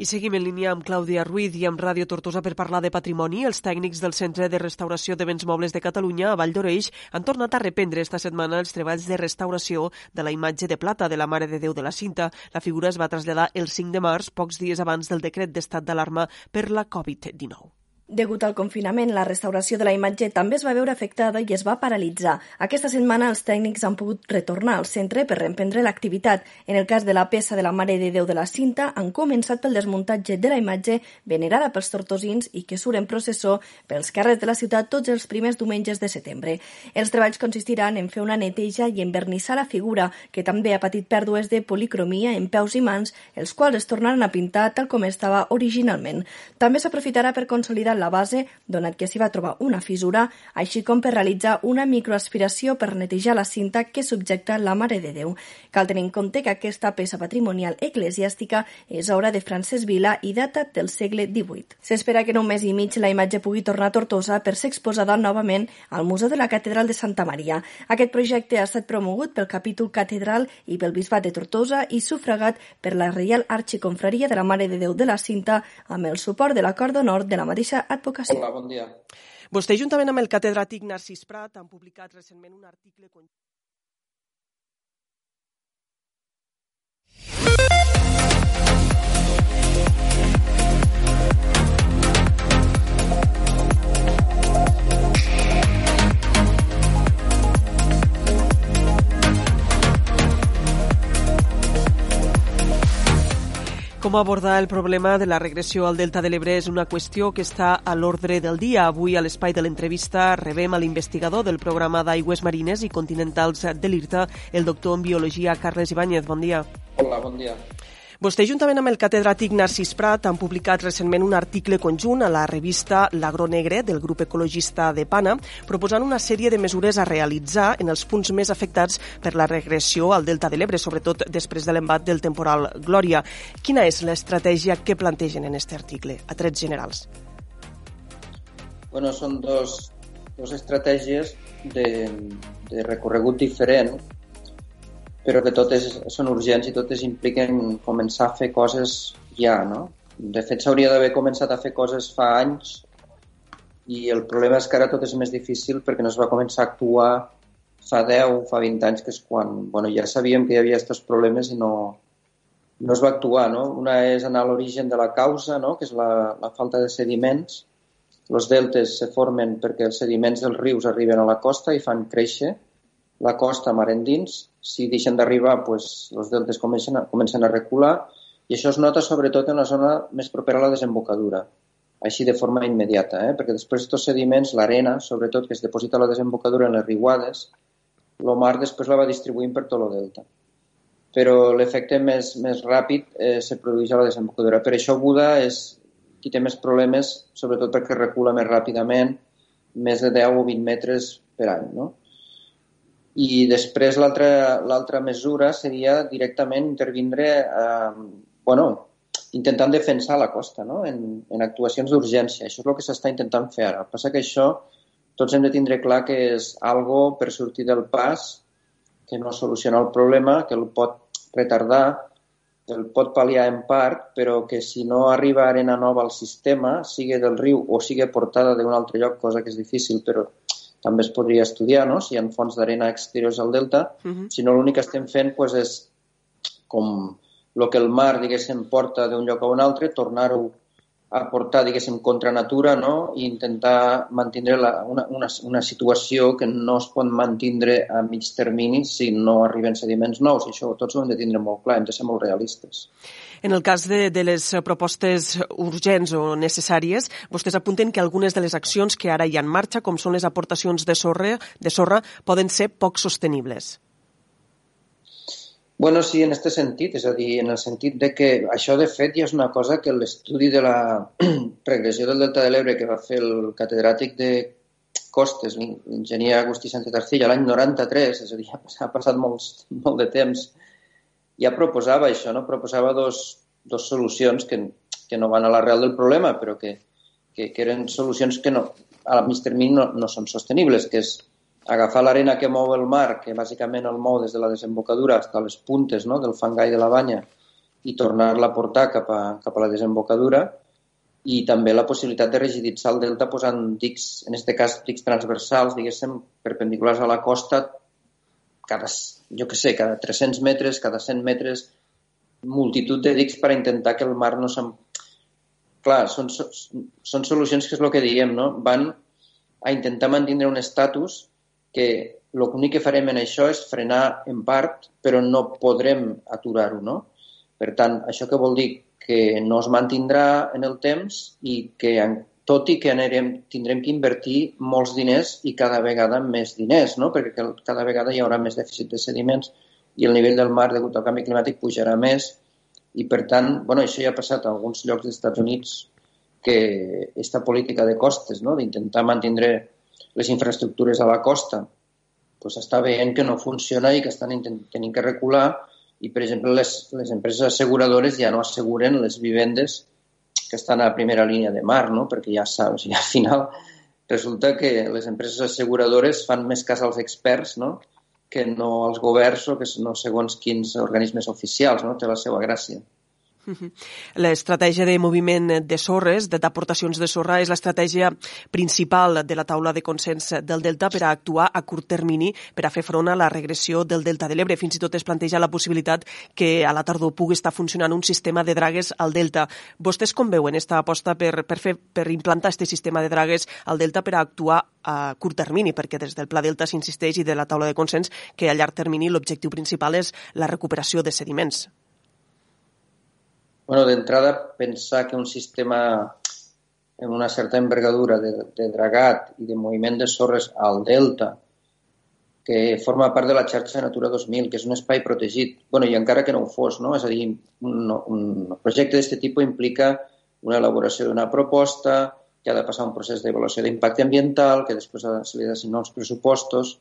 I seguim en línia amb Clàudia Ruiz i amb Ràdio Tortosa per parlar de patrimoni. Els tècnics del Centre de Restauració de Béns Mobles de Catalunya, a Vall d'Oreix, han tornat a reprendre esta setmana els treballs de restauració de la imatge de plata de la Mare de Déu de la Cinta. La figura es va traslladar el 5 de març, pocs dies abans del decret d'estat d'alarma per la Covid-19. Degut al confinament, la restauració de la imatge també es va veure afectada i es va paralitzar. Aquesta setmana els tècnics han pogut retornar al centre per reemprendre l'activitat. En el cas de la peça de la Mare de Déu de la Cinta, han començat pel desmuntatge de la imatge venerada pels tortosins i que surt en processó pels carrers de la ciutat tots els primers diumenges de setembre. Els treballs consistiran en fer una neteja i en vernissar la figura, que també ha patit pèrdues de policromia en peus i mans, els quals es tornaran a pintar tal com estava originalment. També s'aprofitarà per consolidar la base, donat que s'hi va trobar una fissura, així com per realitzar una microaspiració per netejar la cinta que subjecta la Mare de Déu. Cal tenir en compte que aquesta peça patrimonial eclesiàstica és obra de Francesc Vila i data del segle XVIII. S'espera que en un mes i mig la imatge pugui tornar a Tortosa per ser exposada novament al Museu de la Catedral de Santa Maria. Aquest projecte ha estat promogut pel capítol catedral i pel Bisbat de Tortosa i sufragat per la Reial Arxiconfraria de la Mare de Déu de la Cinta amb el suport de l'acord d'honor de la mateixa advocació. Hola, bon dia. Vostè, juntament amb el catedràtic Narcís Prat, han publicat recentment un article... Com abordar el problema de la regressió al Delta de l'Ebre és una qüestió que està a l'ordre del dia. Avui, a l'espai de l'entrevista, rebem a l'investigador del programa d'aigües marines i continentals de l'IRTA, el doctor en biologia Carles Ibáñez. Bon dia. Hola, bon dia. Vostè, juntament amb el catedràtic Narcís Prat, han publicat recentment un article conjunt a la revista L'Agro Negre del grup ecologista de Pana, proposant una sèrie de mesures a realitzar en els punts més afectats per la regressió al Delta de l'Ebre, sobretot després de l'embat del temporal Glòria. Quina és l'estratègia que plantegen en aquest article, a trets generals? Bueno, són dos, dos estratègies de, de recorregut diferent però que totes són urgents i totes impliquen començar a fer coses ja, no? De fet, s'hauria d'haver començat a fer coses fa anys i el problema és que ara tot és més difícil perquè no es va començar a actuar fa 10, fa 20 anys, que és quan bueno, ja sabíem que hi havia aquests problemes i no, no es va actuar. No? Una és anar a l'origen de la causa, no? que és la, la falta de sediments. Els deltes se formen perquè els sediments dels rius arriben a la costa i fan créixer la costa mar endins, si deixen d'arribar, pues, els deltes comencen a, comencen a recular i això es nota sobretot en la zona més propera a la desembocadura, així de forma immediata, eh? perquè després aquests sediments, l'arena, sobretot, que es deposita a la desembocadura en les riuades, el mar després la va distribuint per tot el delta. Però l'efecte més, més ràpid eh, se produeix a la desembocadura. Per això Buda és qui té més problemes, sobretot perquè recula més ràpidament, més de 10 o 20 metres per any. No? I després l'altra mesura seria directament intervindre, eh, bueno, intentant defensar la costa no? en, en actuacions d'urgència. Això és el que s'està intentant fer ara. El que passa que això tots hem de tindre clar que és algo per sortir del pas, que no soluciona el problema, que el pot retardar, que el pot pal·liar en part, però que si no arriba arena nova al sistema, sigui del riu o sigui portada d'un altre lloc, cosa que és difícil, però també es podria estudiar, no? si hi ha fonts d'arena exteriors al delta, uh -huh. si no l'únic que estem fent pues, és com el que el mar, diguéssim, porta d'un lloc a un altre, tornar-ho a portar, diguéssim, contra natura no? i intentar mantenir la, una, una, una situació que no es pot mantenir a mig termini si no arriben sediments nous. I això tots ho hem de tindre molt clar, hem de ser molt realistes. En el cas de, de les propostes urgents o necessàries, vostès apunten que algunes de les accions que ara hi ha en marxa, com són les aportacions de sorra, de sorra poden ser poc sostenibles. Bueno, sí, en aquest sentit, és a dir, en el sentit de que això de fet ja és una cosa que l'estudi de la regressió del Delta de l'Ebre que va fer el catedràtic de costes, l'enginyer Agustí Sánchez Arcilla, l'any 93, és a dir, ha passat molts, molt de temps, ja proposava això, no? proposava dos, dos solucions que, que no van a l'arrel del problema, però que, que, que eren solucions que no, a mig termini no, no són sostenibles, que és agafar l'arena que mou el mar, que bàsicament el mou des de la desembocadura fins a les puntes no? del fangai de la banya, i tornar-la a portar cap a, cap a la desembocadura, i també la possibilitat de rigiditzar el delta posant dics, en aquest cas dics transversals, diguéssim, perpendiculars a la costa, cada, jo que sé, cada 300 metres, cada 100 metres, multitud de dics per intentar que el mar no se'n... Clar, són, són solucions que és el que diem, no? Van a intentar mantenir un estatus que l'únic que farem en això és frenar en part, però no podrem aturar-ho, no? Per tant, això que vol dir que no es mantindrà en el temps i que tot i que anirem, tindrem que invertir molts diners i cada vegada més diners, no? perquè cada vegada hi haurà més dèficit de sediments i el nivell del mar degut al canvi climàtic pujarà més i per tant, bueno, això ja ha passat a alguns llocs dels Estats Units que aquesta política de costes, no? d'intentar mantenir les infraestructures a la costa, pues està veient que no funciona i que estan tenint que recular i, per exemple, les, les empreses asseguradores ja no asseguren les vivendes que estan a primera línia de mar, no? perquè ja saps, i al final resulta que les empreses asseguradores fan més cas als experts no? que no als governs o que no segons quins organismes oficials, no? té la seva gràcia. L'estratègia de moviment de sorres, d'aportacions de sorra, és l'estratègia principal de la taula de consens del Delta per a actuar a curt termini per a fer front a la regressió del Delta de l'Ebre. Fins i tot es planteja la possibilitat que a la tardor pugui estar funcionant un sistema de dragues al Delta. Vostès com veuen aquesta aposta per, per, fer, per implantar aquest sistema de dragues al Delta per a actuar a curt termini, perquè des del Pla Delta s'insisteix i de la taula de consens que a llarg termini l'objectiu principal és la recuperació de sediments. Bueno, d'entrada, pensar que un sistema amb una certa envergadura de, de dragat i de moviment de sorres al delta, que forma part de la xarxa Natura 2000, que és un espai protegit. bueno, I encara que no ho fos, no? és a dir, un, un projecte d'aquest tipus implica una elaboració d'una proposta, que ha de passar un procés d'avaluació d'impacte ambiental, que després se li ha d'assignar els pressupostos.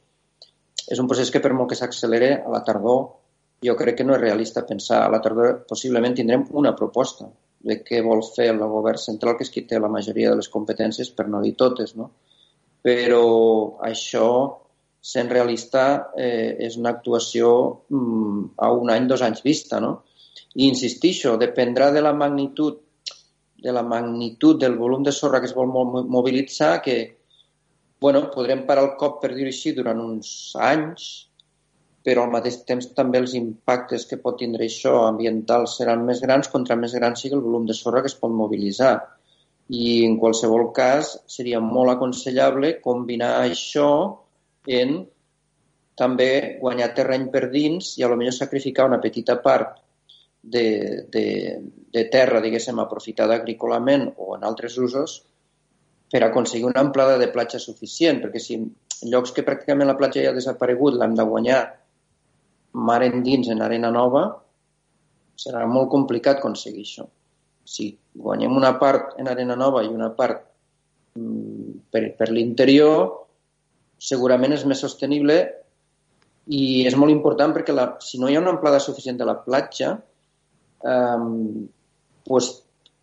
És un procés que per molt que s'accelere a la tardor, jo crec que no és realista pensar a la tardor possiblement tindrem una proposta de què vol fer el govern central, que és qui té la majoria de les competències, per no dir totes, no? Però això, sent realista, eh, és una actuació mm, a un any, dos anys vista, no? I insistixo, dependrà de la magnitud de la magnitud del volum de sorra que es vol mobilitzar que, bueno, podrem parar el cop, per dir-ho així, durant uns anys, però al mateix temps també els impactes que pot tindre això ambiental seran més grans contra més gran sigui el volum de sorra que es pot mobilitzar. I en qualsevol cas seria molt aconsellable combinar això en també guanyar terreny per dins i a lo millor sacrificar una petita part de, de, de terra, diguéssim, aprofitada agrícolament o en altres usos per aconseguir una amplada de platja suficient, perquè si en llocs que pràcticament la platja ja ha desaparegut l'hem de guanyar mar endins en arena nova, serà molt complicat aconseguir això. Si guanyem una part en arena nova i una part mm, per, per l'interior, segurament és més sostenible i és molt important perquè la, si no hi ha una amplada suficient de la platja, eh, pues,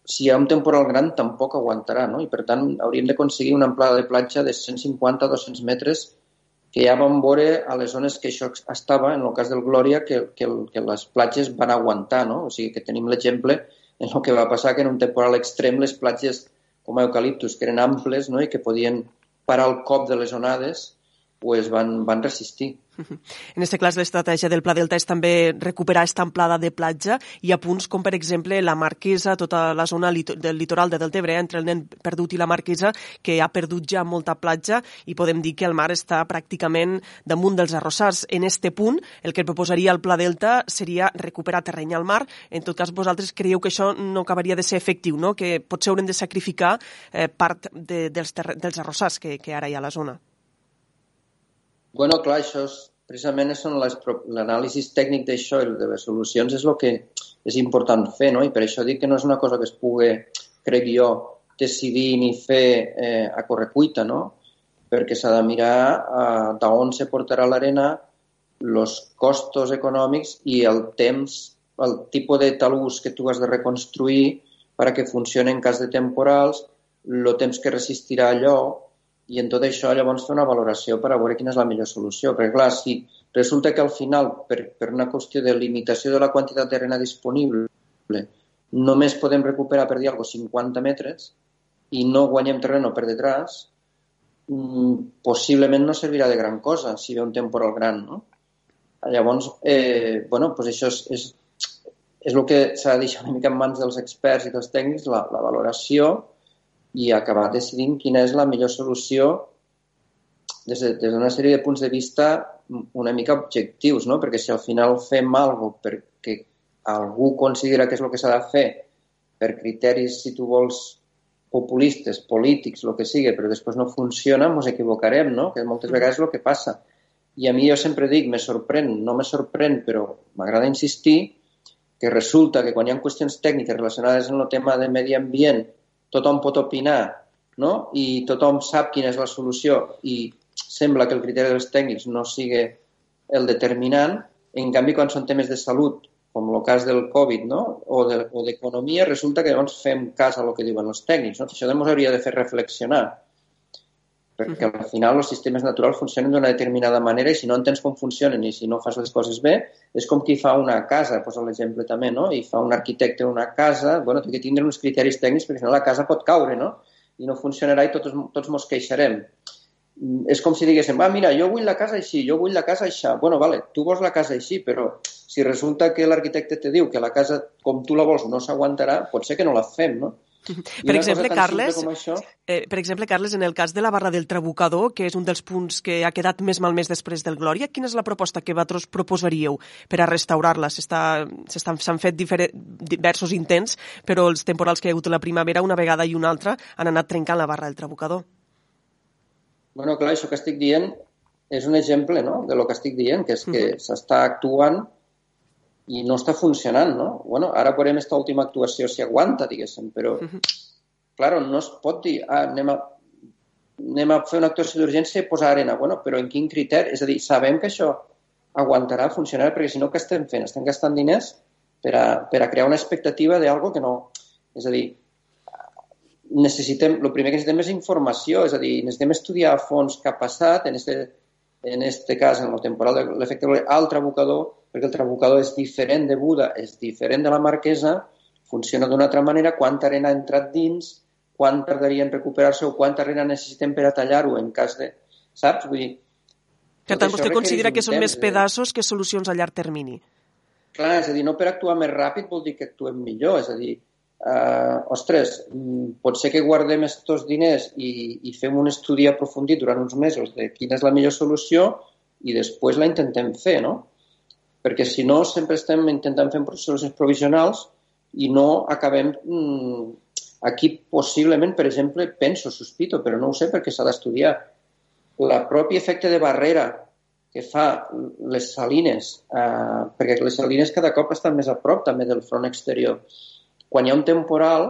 si hi ha un temporal gran tampoc aguantarà, no? I per tant hauríem d'aconseguir una amplada de platja de 150-200 metres que ja vam veure a les zones que això estava, en el cas del Glòria, que, que, que les platges van aguantar, no? O sigui que tenim l'exemple en el que va passar que en un temporal extrem les platges com a eucaliptus, que eren amples no? i que podien parar el cop de les onades, pues van, van resistir. En aquest cas, l'estratègia del Pla Delta és també recuperar aquesta amplada de platja i a punts com, per exemple, la Marquesa, tota la zona del litoral de Deltebre, entre el nen perdut i la Marquesa, que ha perdut ja molta platja i podem dir que el mar està pràcticament damunt dels arrossars. En este punt, el que proposaria el Pla Delta seria recuperar terreny al mar. En tot cas, vosaltres creieu que això no acabaria de ser efectiu, no? que potser haurem de sacrificar eh, part de, dels, dels arrossars que, que ara hi ha a la zona. Bueno, clar, això és, precisament són l'anàlisi tècnic d'això i de les solucions és el que és important fer, no? I per això dic que no és una cosa que es pugui, crec jo, decidir ni fer eh, a correcuita, no? Perquè s'ha de mirar eh, d'on se portarà l'arena, els costos econòmics i el temps, el tipus de talús que tu has de reconstruir per a que funcioni en cas de temporals, el temps que resistirà allò, i en tot això llavors fer una valoració per a veure quina és la millor solució. Perquè, clar, si resulta que al final, per, per una qüestió de limitació de la quantitat d'arena disponible, només podem recuperar, per dir alguna 50 metres i no guanyem terreno per detrás, mm, possiblement no servirà de gran cosa si ve un temporal gran, no? Llavors, eh, bueno, pues això és, és, és el que s'ha de deixar una mica en mans dels experts i dels tècnics, la, la valoració, i acabar decidint quina és la millor solució des d'una de, des de sèrie de punts de vista una mica objectius, no? perquè si al final fem alguna perquè algú considera que és el que s'ha de fer per criteris, si tu vols, populistes, polítics, el que sigui, però després no funciona, ens equivocarem, no? que moltes vegades és el que passa. I a mi jo sempre dic, me sorprèn, no me sorprèn, però m'agrada insistir, que resulta que quan hi ha qüestions tècniques relacionades amb el tema de medi ambient tothom pot opinar no? i tothom sap quina és la solució i sembla que el criteri dels tècnics no sigui el determinant, en canvi quan són temes de salut, com el cas del Covid no? o d'economia, de, resulta que llavors fem cas a el que diuen els tècnics. No? Això ens hauria de fer reflexionar perquè al final els sistemes naturals funcionen d'una determinada manera i si no entens com funcionen i si no fas les coses bé, és com qui fa una casa, posa l'exemple també, no? I fa un arquitecte una casa, bueno, té que tindre uns criteris tècnics perquè si no la casa pot caure, no? I no funcionarà i tots, tots mos queixarem. Mm, és com si diguéssim, ah, mira, jo vull la casa així, jo vull la casa així. Bueno, vale, tu vols la casa així, però si resulta que l'arquitecte te diu que la casa com tu la vols no s'aguantarà, pot ser que no la fem, no? Per exemple, Carles, eh, per exemple, Carles, en el cas de la barra del Trabucador, que és un dels punts que ha quedat més malmès després del Glòria, quina és la proposta que vosaltres proposaríeu per a restaurar-la? S'han fet diversos intents, però els temporals que hi ha hagut la primavera, una vegada i una altra, han anat trencant la barra del Trabucador. Bueno, clar, això que estic dient és un exemple no? de lo que estic dient, que és que uh -huh. s'està actuant i no està funcionant, no? Bueno, ara veurem aquesta última actuació si aguanta, diguéssim, però, uh -huh. clar, no es pot dir, ah, anem a, anem a fer una actuació d'urgència i posar arena. Bueno, però en quin criteri? És a dir, sabem que això aguantarà, funcionarà, perquè si no, què estem fent? Estem gastant diners per a, per a crear una expectativa d'algo que no... És a dir, necessitem, el primer que necessitem és informació, és a dir, necessitem estudiar a fons què ha passat, en este, en este cas, en el temporal de l'efecte al trabucador, perquè el trabucador és diferent de Buda, és diferent de la marquesa, funciona d'una altra manera, quanta arena ha entrat dins, quan tardaria en recuperar-se o quanta arena necessitem per a tallar-ho en cas de... Saps? Vull dir... Per tant, vostè considera que són més pedaços que solucions a llarg termini? Clar, és a dir, no per actuar més ràpid vol dir que actuem millor, és a dir, eh, ostres, mm, pot ser que guardem aquests diners i, i fem un estudi aprofundit durant uns mesos de quina és la millor solució i després la intentem fer, no? Perquè si no sempre estem intentant fer solucions provisionals i no acabem... Mm, aquí possiblement, per exemple, penso, sospito, però no ho sé perquè s'ha d'estudiar, la propi efecte de barrera que fa les salines, eh, perquè les salines cada cop estan més a prop també del front exterior. Quan hi ha un temporal,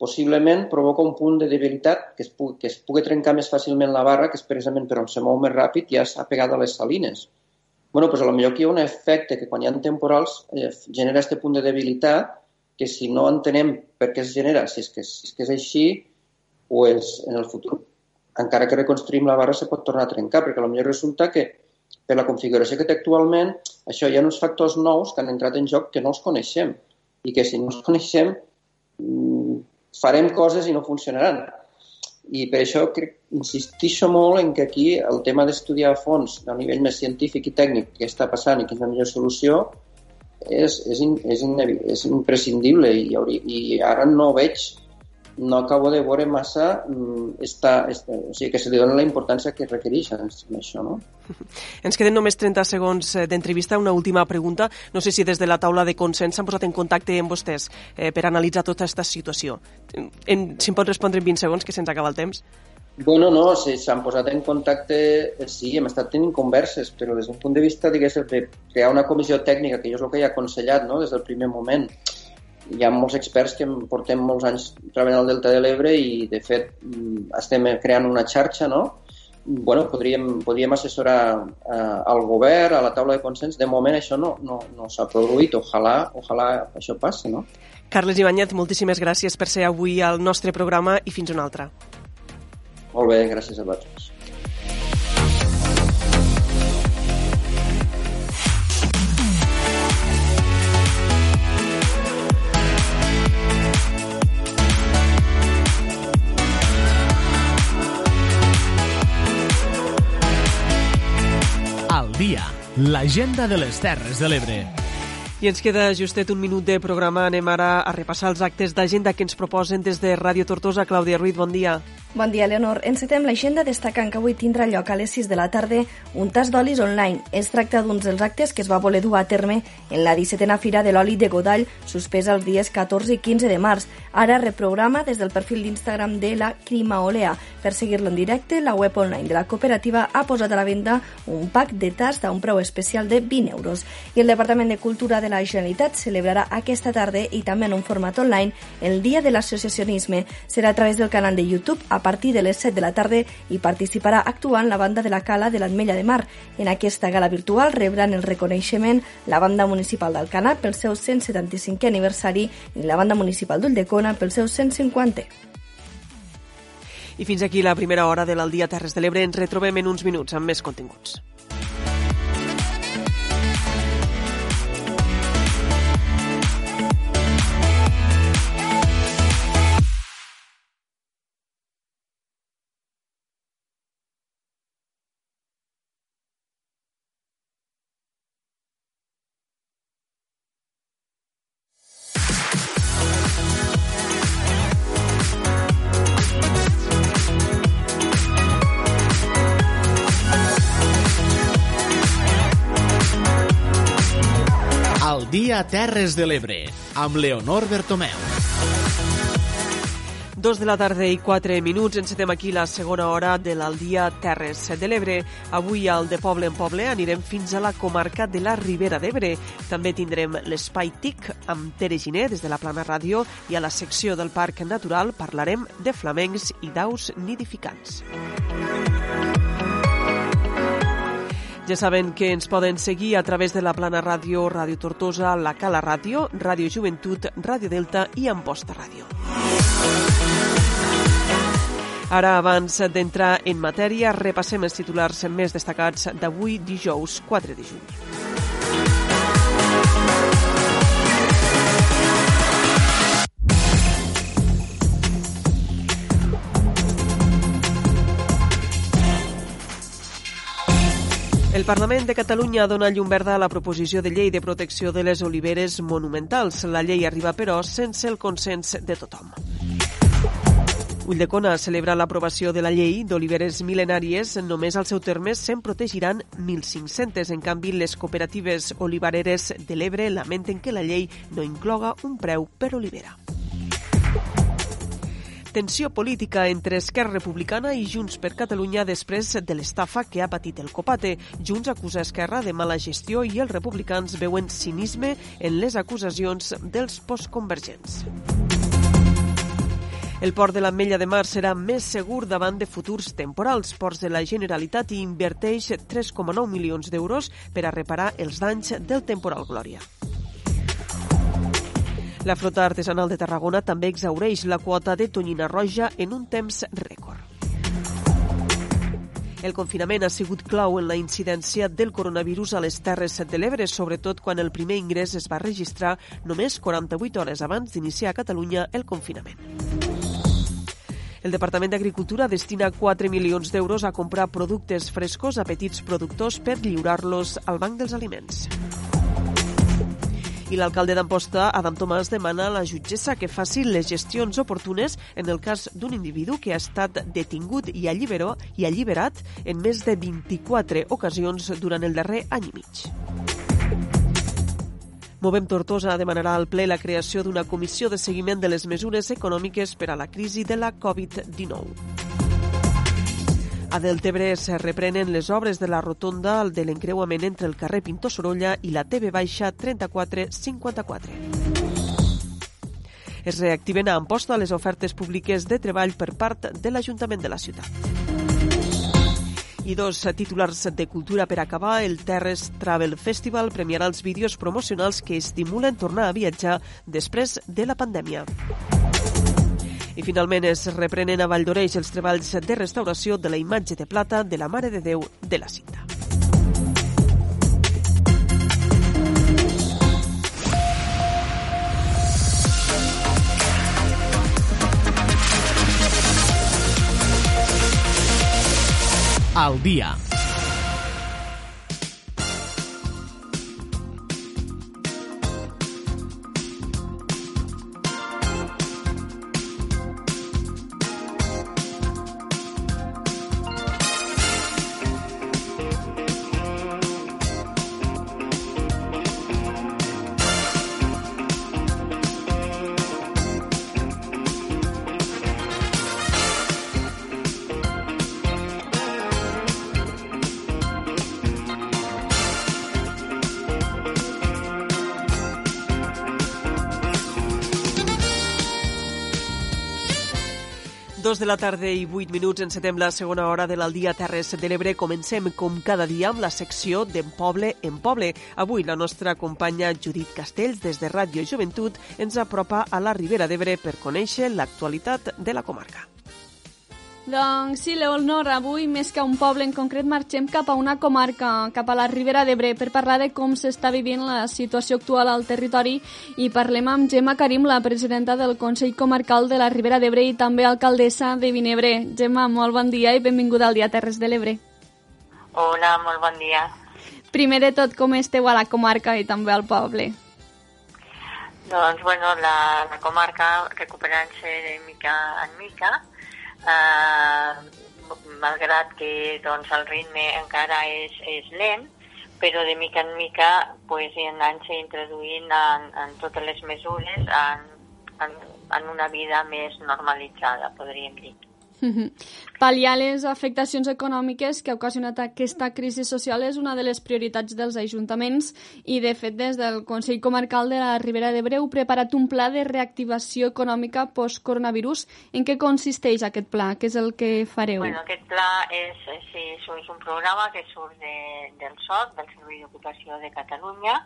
possiblement provoca un punt de debilitat que es, pugui, que es pugui trencar més fàcilment la barra, que és precisament per on se mou més ràpid, ja s'ha pegat a les salines bueno, pues a lo millor aquí hi ha un efecte que quan hi ha temporals eh, genera aquest punt de debilitat que si no entenem per què es genera, si és que, si és, que és així, pues en el futur, encara que reconstruïm la barra, se pot tornar a trencar, perquè potser resulta que per la configuració que té actualment, això hi ha uns factors nous que han entrat en joc que no els coneixem i que si no els coneixem mm, farem coses i no funcionaran. I per això crec, insistixo molt en que aquí el tema d'estudiar a fons a nivell més científic i tècnic què està passant i quina és la millor solució és, és, in, és, in, és imprescindible i, i ara no veig no acabo de veure massa mm, esta, esta, o sigui, que se li dona la importància que requereix en això, no? Ens queden només 30 segons eh, d'entrevista. Una última pregunta. No sé si des de la taula de consens s'han posat en contacte amb vostès eh, per analitzar tota aquesta situació. En, si em pot respondre en 20 segons, que se'ns acaba el temps. Bueno, no, si s'han posat en contacte, eh, sí, hem estat tenint converses, però des d'un punt de vista, diguéssim, de crear una comissió tècnica, que jo és el que he aconsellat no? des del primer moment, hi ha molts experts que portem molts anys treballant al Delta de l'Ebre i, de fet, mm, estem creant una xarxa, no? bueno, podríem, podríem assessorar eh, al govern, a la taula de consens. De moment això no, no, no s'ha produït. Ojalà, ojalà això passi, no? Carles Ibáñez, moltíssimes gràcies per ser avui al nostre programa i fins una altra. Molt bé, gràcies a vosaltres. Dia, l'agenda de les Terres de l'Ebre. I ens queda justet un minut de programa. Anem ara a repassar els actes d'agenda que ens proposen des de Ràdio Tortosa. Clàudia Ruiz, bon dia. Bon dia, Leonor. Encetem l'agenda destacant que avui tindrà lloc a les 6 de la tarda un tas d'olis online. Es tracta d'un dels actes que es va voler dur a terme en la 17a Fira de l'Oli de Godall, suspesa els dies 14 i 15 de març. Ara reprograma des del perfil d'Instagram de la Crimaolea. Per seguir-lo en directe, la web online de la cooperativa ha posat a la venda un pack de tast a un preu especial de 20 euros. I el Departament de Cultura de la Generalitat celebrarà aquesta tarda i també en un format online el Dia de l'Associacionisme. Serà a través del canal de YouTube a a partir de les 7 de la tarda i participarà actuant la banda de la Cala de l'Atmella de Mar. En aquesta gala virtual rebran el reconeixement la banda municipal d'Alcana pel seu 175è aniversari i la banda municipal d'Ulldecona pel seu 150è. I fins aquí la primera hora de l'Aldia Terres de l'Ebre. Ens retrobem en uns minuts amb més continguts. Dia Terres de l'Ebre, amb Leonor Bertomeu. Dos de la tarda i quatre minuts, encetem aquí la segona hora de l'Aldia Terres de l'Ebre. Avui al De Poble en Poble anirem fins a la comarca de la Ribera d'Ebre. També tindrem l'Espai TIC amb Tere Giné des de la Plana Ràdio i a la secció del Parc Natural parlarem de flamencs i d'aus nidificants. Ja saben que ens poden seguir a través de la Plana Ràdio, Ràdio Tortosa, la Cala Ràdio, Ràdio Joventut, Ràdio Delta i Amposta Ràdio. Ara, abans d'entrar en matèria, repassem els titulars més destacats d'avui, dijous 4 de juny. El Parlament de Catalunya dona llum verda a la proposició de llei de protecció de les oliveres monumentals. La llei arriba, però, sense el consens de tothom. Ulldecona celebra l'aprovació de la llei d'oliveres mil·lenàries. Només al seu terme se'n protegiran 1.500. En canvi, les cooperatives olivareres de l'Ebre lamenten que la llei no incloga un preu per olivera. Tensió política entre Esquerra Republicana i Junts per Catalunya després de l'estafa que ha patit el Copate. Junts acusa Esquerra de mala gestió i els republicans veuen cinisme en les acusacions dels postconvergents. El port de l'Ametlla de Mar serà més segur davant de futurs temporals. Ports de la Generalitat i inverteix 3,9 milions d'euros per a reparar els danys del temporal Glòria. La flota artesanal de Tarragona també exaureix la quota de tonyina roja en un temps rècord. El confinament ha sigut clau en la incidència del coronavirus a les Terres de l'Ebre, sobretot quan el primer ingrés es va registrar només 48 hores abans d'iniciar a Catalunya el confinament. El Departament d'Agricultura destina 4 milions d'euros a comprar productes frescos a petits productors per lliurar-los al Banc dels Aliments. I l'alcalde d'Amposta, Adam Tomàs, demana a la jutgessa que faci les gestions oportunes en el cas d'un individu que ha estat detingut i, alliberó, i alliberat en més de 24 ocasions durant el darrer any i mig. Movem Tortosa demanarà al ple la creació d'una comissió de seguiment de les mesures econòmiques per a la crisi de la Covid-19. A Deltebre es reprenen les obres de la rotonda de l'encreuament entre el carrer Pintor Sorolla i la TV Baixa 3454. Es reactiven a Amposta les ofertes públiques de treball per part de l'Ajuntament de la ciutat. I dos titulars de cultura per acabar. El Terres Travel Festival premiarà els vídeos promocionals que estimulen tornar a viatjar després de la pandèmia. I finalment es reprenen a Valldoreix els treballs de restauració de la imatge de plata de la Mare de Déu de la Cinta. Al dia. La tarda i vuit minuts encetem la segona hora de l'Aldia Terres de l'Ebre. Comencem, com cada dia, amb la secció d'En Poble en Poble. Avui la nostra companya Judit Castells, des de Ràdio Joventut, ens apropa a la Ribera d'Ebre per conèixer l'actualitat de la comarca. Doncs sí, Leonor, avui més que a un poble en concret marxem cap a una comarca, cap a la Ribera d'Ebre, per parlar de com s'està vivint la situació actual al territori i parlem amb Gemma Karim, la presidenta del Consell Comarcal de la Ribera d'Ebre i també alcaldessa de Vinebre. Gemma, molt bon dia i benvinguda al Dia Terres de l'Ebre. Hola, molt bon dia. Primer de tot, com esteu a la comarca i també al poble? Doncs, bueno, la, la comarca recuperant-se de mica en mica, eh, malgrat que doncs, el ritme encara és, és lent, però de mica en mica pues, anant-se introduint en, en totes les mesures en, en, en una vida més normalitzada, podríem dir. Pal·liar les afectacions econòmiques que ha ocasionat aquesta crisi social és una de les prioritats dels ajuntaments i, de fet, des del Consell Comarcal de la Ribera d'Ebre heu preparat un pla de reactivació econòmica post-coronavirus. En què consisteix aquest pla? Què és el que fareu? Bueno, aquest pla és, sí, és un programa que surt de, del SOC, del Servei d'Ocupació de Catalunya,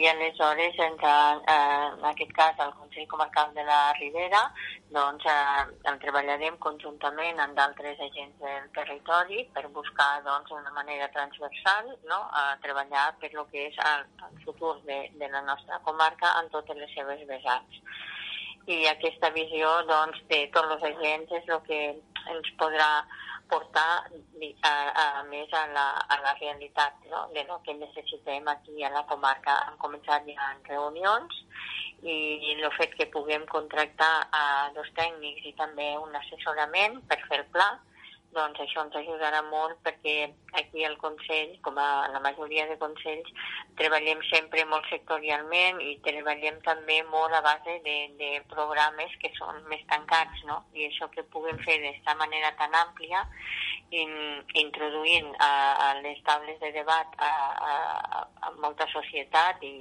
i aleshores, ens, eh, en aquest cas, el Consell Comarcal de la Ribera, doncs, eh, el treballarem conjuntament amb d'altres diferents agents del territori per buscar doncs, una manera transversal no? a treballar per lo que és el, el futur de, de la nostra comarca en totes les seves vessants. I aquesta visió doncs, de tots els agents és el que ens podrà portar a, a, a més a la, a la realitat no? de lo que necessitem aquí a la comarca. Hem començat ja en reunions i el fet que puguem contractar a dos tècnics i també un assessorament per fer el pla, doncs això ens ajudarà molt perquè aquí al Consell, com a la majoria de consells, treballem sempre molt sectorialment i treballem també molt a base de, de programes que són més tancats, no? I això que puguem fer d'aquesta manera tan àmplia, in, introduint a, a les taules de debat a, a, a molta societat i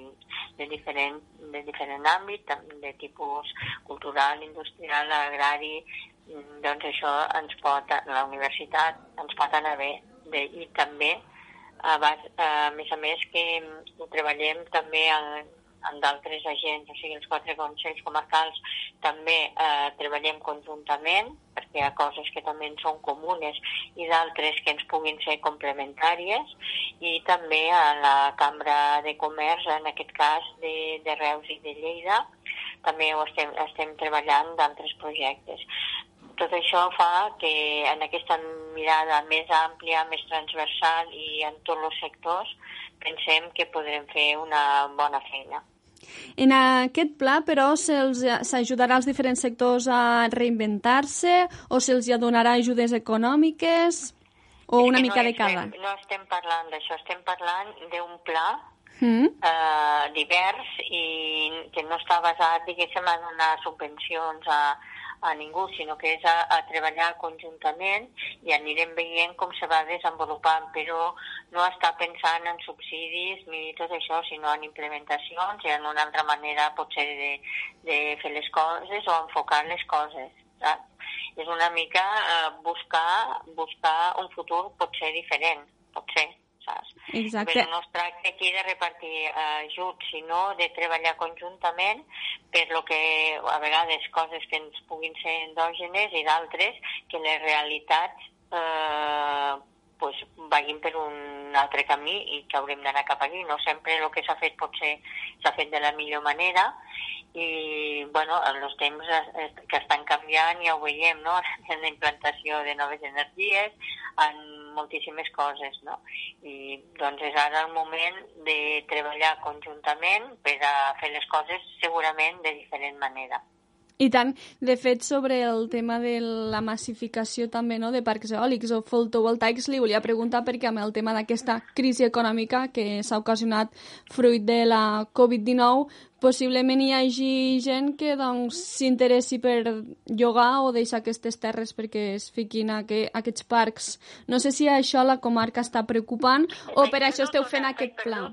de diferent, de diferent àmbit, de tipus cultural, industrial, agrari, doncs això ens pot, la universitat ens pot anar bé. De, I també, a, a més a més, que ho treballem també en, amb d'altres agents, o sigui, els quatre consells comarcals també eh, treballem conjuntament, perquè hi ha coses que també són comunes i d'altres que ens puguin ser complementàries, i també a la Cambra de Comerç, en aquest cas de, de Reus i de Lleida, també ho estem, estem treballant d'altres projectes. Tot això fa que en aquesta mirada més àmplia, més transversal i en tots els sectors pensem que podrem fer una bona feina. En aquest pla, però, s'ajudarà als diferents sectors a reinventar-se o se'ls donarà ajudes econòmiques o una mica no de cada? Estem, no estem parlant d'això, estem parlant d'un pla mm. eh, divers i que no està basat, diguéssim, en donar subvencions a, a ningú, sinó que és a, a treballar conjuntament i anirem veient com se va desenvolupant, però no està pensant en subsidis ni tot això, sinó en implementacions i en una altra manera potser de, de fer les coses o enfocar les coses. Saps? És una mica eh, buscar, buscar un futur potser diferent, potser saps? Exacte. Però no es tracta aquí de repartir eh, ajuts, sinó de treballar conjuntament per lo que a vegades coses que ens puguin ser endògenes i d'altres que les realitats eh, pues, vagin per un altre camí i que haurem d'anar cap allí. No sempre el que s'ha fet potser s'ha fet de la millor manera i bueno, els temps que estan canviant ja ho veiem no? en la implantació de noves energies, en moltíssimes coses. No? I doncs és ara el moment de treballar conjuntament per a fer les coses segurament de diferent manera. I tant, de fet, sobre el tema de la massificació també no, de parcs eòlics o fotovoltaics, li volia preguntar perquè amb el tema d'aquesta crisi econòmica que s'ha ocasionat fruit de la Covid-19, possiblement hi hagi gent que doncs, s'interessi per llogar o deixar aquestes terres perquè es fiquin a que, a aquests parcs. No sé si això la comarca està preocupant o per això esteu fent una, aquest pla.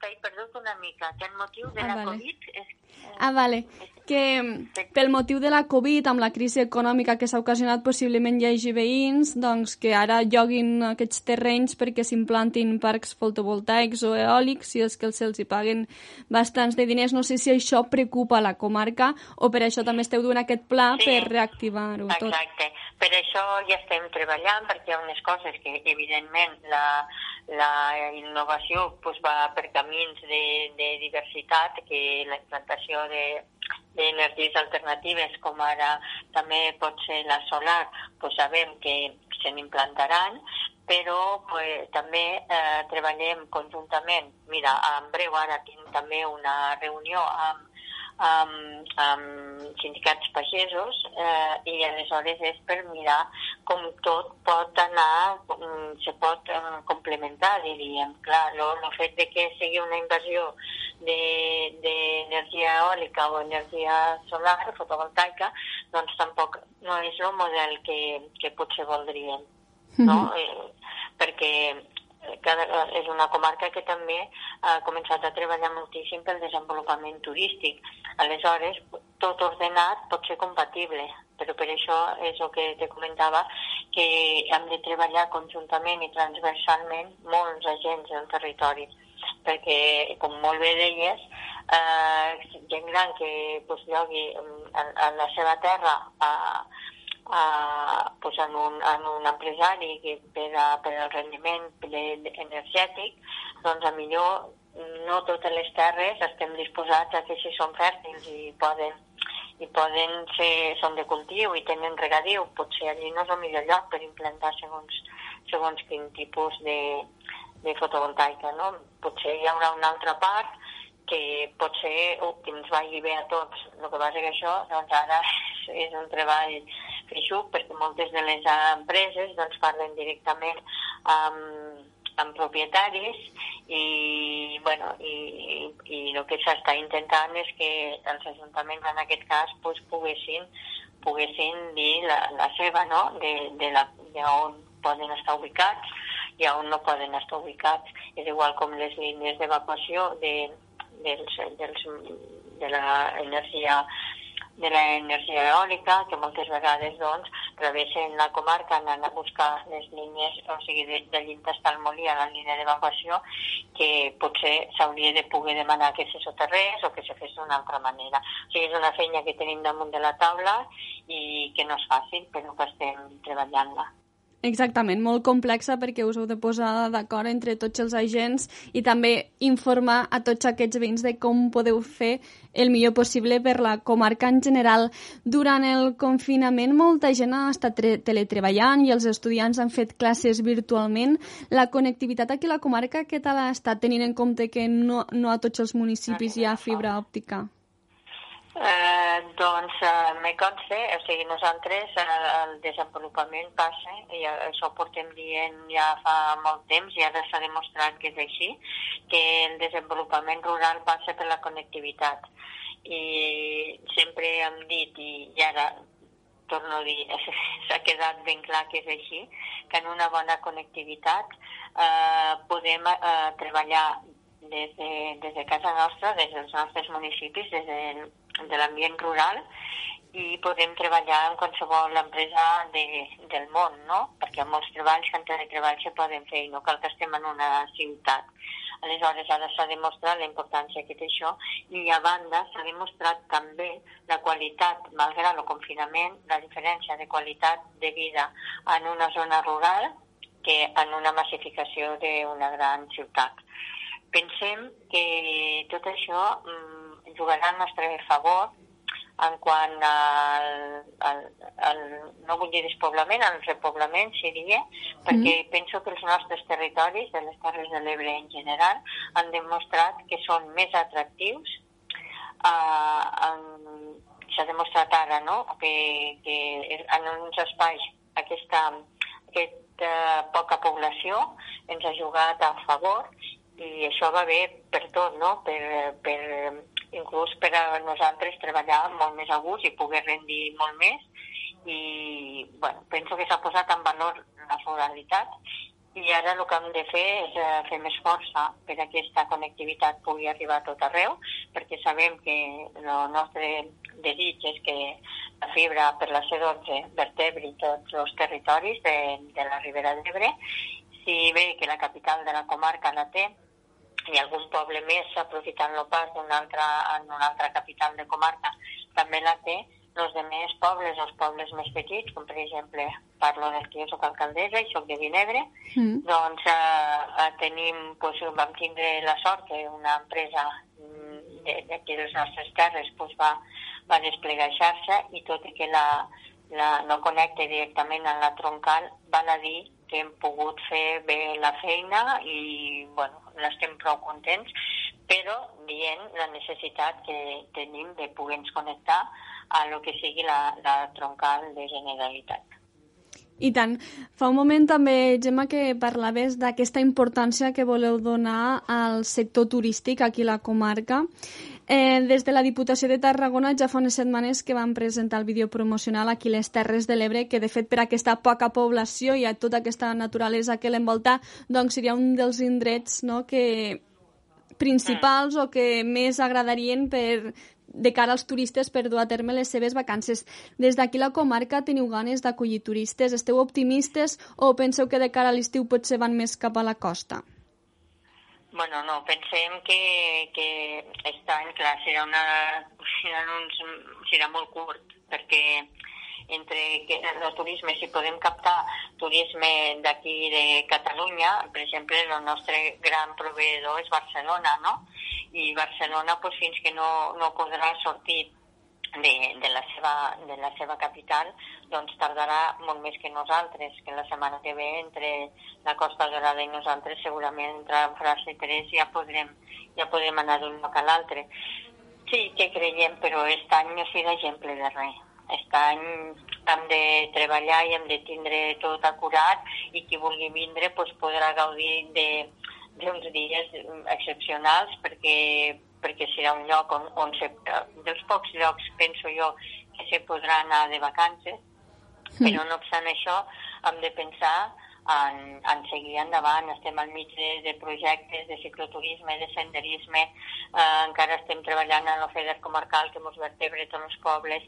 T'he perdut una mica, que el motiu de ah, la vale. Covid és... Ah, vale que pel motiu de la Covid, amb la crisi econòmica que s'ha ocasionat, possiblement hi hagi veïns doncs, que ara lloguin aquests terrenys perquè s'implantin parcs fotovoltaics o eòlics i els que se'ls hi paguen bastants de diners. No sé si això preocupa la comarca o per això també esteu donant aquest pla sí, per reactivar-ho tot. Exacte. Per això ja estem treballant perquè hi ha unes coses que, evidentment, la, la innovació pues, va per camins de, de diversitat, que la implantació de d'energies alternatives com ara també pot ser la solar, pues sabem que se n'implantaran, però pues, també eh, treballem conjuntament. Mira, en breu ara tinc també una reunió amb, amb, amb sindicats pagesos eh, i aleshores és per mirar com tot pot anar, mm, se pot eh, complementar, diríem. Clar, el fet de que sigui una invasió d'energia de, eòlica o energia solar, fotovoltaica, doncs tampoc no és el model que, que potser voldríem. No? Mm -hmm. eh, perquè que és una comarca que també ha començat a treballar moltíssim pel desenvolupament turístic. Aleshores, tot ordenat pot ser compatible, però per això és el que te comentava, que hem de treballar conjuntament i transversalment molts agents del territori, perquè, com molt bé deies, eh, gent gran que pues, llogui en, en la seva terra eh, a, pues en, un, en un empresari que per, a, per al rendiment energètic, doncs a millor no totes les terres estem disposats a que si són fèrtils i poden i poden ser, són de cultiu i tenen regadiu, potser allí no és el millor lloc per implantar segons, segons quin tipus de, de fotovoltaica, no? Potser hi haurà una altra part que pot ser que ens vagi bé a tots. El que passa que això, doncs ara és un treball feixuc perquè moltes de les empreses doncs, parlen directament amb, amb propietaris i, bueno, i, i el que s'està intentant és que els ajuntaments en aquest cas pues, poguessin, poguessin dir la, la seva, no?, de, de, la, de on poden estar ubicats i on no poden estar ubicats. És igual com les línies d'evacuació de, dels, dels, de l'energia de l'energia eòlica, que moltes vegades doncs, travessen la comarca anant a buscar les línies, o sigui, de, de l'Inta Molí a la línia d'evacuació, que potser s'hauria de poder demanar que se soterrés o que se fes d'una altra manera. O sigui, és una feina que tenim damunt de la taula i que no és fàcil, però que estem treballant-la. Exactament, molt complexa perquè us heu de posar d'acord entre tots els agents i també informar a tots aquests veïns de com podeu fer el millor possible per la comarca en general. Durant el confinament molta gent ha estat teletreballant i els estudiants han fet classes virtualment. La connectivitat aquí a la comarca, què tal ha estat tenint en compte que no, no a tots els municipis hi ha fibra òptica? Eh, doncs eh, me consta, o sigui, nosaltres eh, el desenvolupament passa, i això ho portem dient ja fa molt temps i ara s'ha demostrat que és així, que el desenvolupament rural passa per la connectivitat. I sempre hem dit, i, ara torno a dir, s'ha quedat ben clar que és així, que en una bona connectivitat eh, podem eh, treballar des de, des de casa nostra, des dels nostres municipis, des de, de l'ambient rural i podem treballar en qualsevol empresa de, del món, no? Perquè molts treballs que en teletreball se poden fer i no cal que estem en una ciutat. Aleshores, ara s'ha demostrat la importància que té això i, a banda, s'ha demostrat també la qualitat, malgrat el confinament, la diferència de qualitat de vida en una zona rural que en una massificació d'una gran ciutat pensem que tot això mm, jugarà al nostre favor en quant al, al, al no vull dir despoblament, al repoblament, si diria, perquè mm. penso que els nostres territoris, de les Terres de l'Ebre en general, han demostrat que són més atractius. Uh, S'ha demostrat ara no? que, que en uns espais aquesta, aquesta poca població ens ha jugat a favor i això va bé per tot, no? Per, per, inclús per a nosaltres treballar molt més a gust i poder rendir molt més i bueno, penso que s'ha posat en valor la ruralitat i ara el que hem de fer és eh, fer més força per a aquesta connectivitat pugui arribar a tot arreu, perquè sabem que el nostre desig és que la fibra per la C12 vertebri tots els territoris de, de la Ribera d'Ebre. Si bé que la capital de la comarca la té, i algun poble més aprofitant el pas d'una altra, en una altra capital de comarca també la té, els de més pobles, els pobles més petits, com per exemple, parlo del que jo soc alcaldessa i soc de Vinebre, mm. doncs eh, tenim, pues, vam tindre la sort que una empresa mm, d'aquí de les nostres terres pues, va, va desplegar xarxa i tot i que la, la, no connecta directament a la troncal, val a dir que hem pogut fer bé la feina i bueno, n'estem prou contents, però dient la necessitat que tenim de poder-nos connectar a lo que sigui la, la troncal de Generalitat. I tant. Fa un moment també, Gemma, que parlaves d'aquesta importància que voleu donar al sector turístic aquí a la comarca. Eh, des de la Diputació de Tarragona ja fa unes setmanes que van presentar el vídeo promocional aquí a les Terres de l'Ebre, que de fet per aquesta poca població i a tota aquesta naturalesa que l'envolta, doncs seria un dels indrets no, que principals o que més agradarien per, de cara als turistes per dur a terme les seves vacances. Des d'aquí la comarca teniu ganes d'acollir turistes? Esteu optimistes o penseu que de cara a l'estiu potser van més cap a la costa? Bueno, no, pensem que, que aquest any, clar, serà, una, serà, uns, serà molt curt, perquè entre que el turisme, si podem captar turisme d'aquí de Catalunya, per exemple, el nostre gran proveïdor és Barcelona, no? I Barcelona, pues, fins que no, no podrà sortir de, de, la seva, de la seva capital doncs tardarà molt més que nosaltres, que la setmana que ve entre la Costa Dorada i nosaltres segurament entre França i ja podrem, ja podrem anar d'un lloc a l'altre. Sí que creiem, però aquest any no serà exemple de res. Aquest any hem de treballar i hem de tindre tot acurat i qui vulgui vindre pues, podrà gaudir d'uns dies excepcionals perquè perquè serà un lloc on, on se, dels pocs llocs, penso jo, que se podrà anar de vacances. Però no obstant això hem de pensar en, en seguir endavant. Estem al mig de, de projectes de cicloturisme, de senderisme, eh, encara estem treballant en l'OFEDER comarcal que ens vertebre tots els pobles.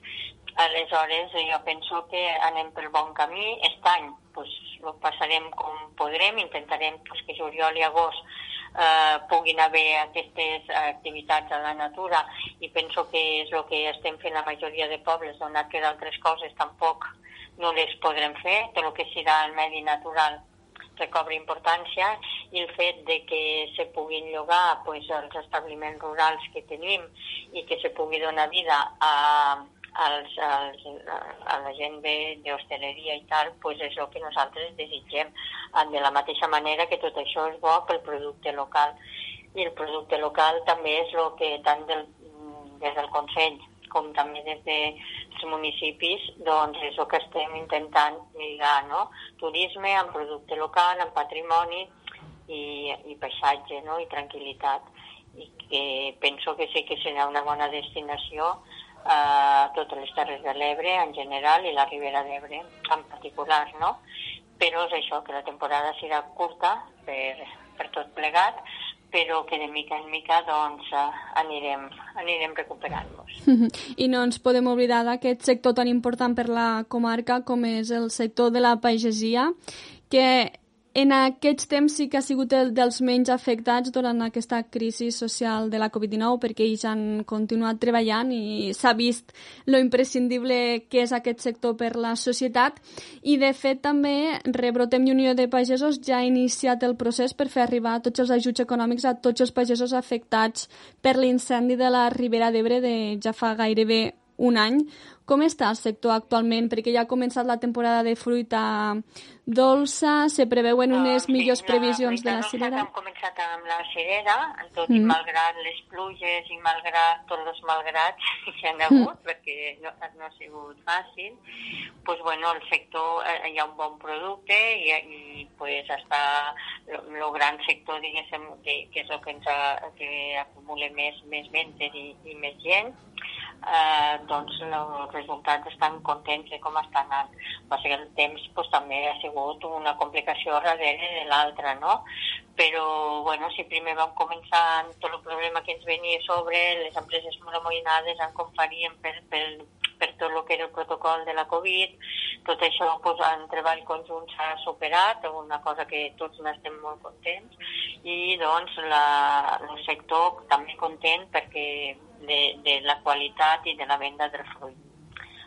Aleshores, jo penso que anem pel bon camí. Aquest any pues, ho passarem com podrem, intentarem pues, que juliol i agost eh, puguin haver aquestes activitats a la natura i penso que és el que estem fent la majoria de pobles, donat que d'altres coses tampoc les podrem fer, tot el que serà el medi natural recobra importància i el fet de que se puguin llogar pues, els establiments rurals que tenim i que se pugui donar vida a, als, als, a la gent d'hostaleria i tal, pues és el que nosaltres desitgem. De la mateixa manera que tot això és bo pel producte local. I el producte local també és el que tant del, des del Consell com també des dels municipis, doncs és el que estem intentant lligar, no? Turisme amb producte local, amb patrimoni i, i paisatge, no? I tranquil·litat. I que penso que sí que serà una bona destinació a totes les Terres de l'Ebre en general i la Ribera d'Ebre en particular, no? Però és això, que la temporada serà curta per, per tot plegat, però que de mica en mica doncs, eh, anirem, anirem recuperant-nos. I no ens podem oblidar d'aquest sector tan important per la comarca com és el sector de la pagesia, que en aquests temps sí que ha sigut el dels menys afectats durant aquesta crisi social de la Covid-19 perquè ells han continuat treballant i s'ha vist lo imprescindible que és aquest sector per la societat. I de fet també Rebrotem i Unió de Pagesos ja ha iniciat el procés per fer arribar tots els ajuts econòmics a tots els pagesos afectats per l'incendi de la Ribera d'Ebre de ja fa gairebé un any. Com està el sector actualment? Perquè ja ha començat la temporada de fruita dolça, se preveuen unes sí, millors previsions de la cirera? Hem començat amb la cirera, tot mm. i malgrat les pluges i malgrat tots els malgrats que han hagut, mm. perquè no, no ha sigut fàcil, pues, bueno, el sector eh, hi ha un bon producte i, i pues, està el gran sector, diguéssim, que, que és el que ens ha, que acumula més, més ventes i, i més gent, eh, doncs els resultats estan contents de com estan anant. Va ser el temps pues, també ha sigut una complicació darrere de l'altra, no? Però, bueno, si primer vam començar amb tot el problema que ens venia sobre, les empreses molt amoïnades en com farien per, per, per tot el que era el protocol de la Covid, tot això pues, en treball conjunt s'ha superat, una cosa que tots n'estem molt contents, i doncs la, el sector també content perquè de, de la qualitat i de la venda del fruit.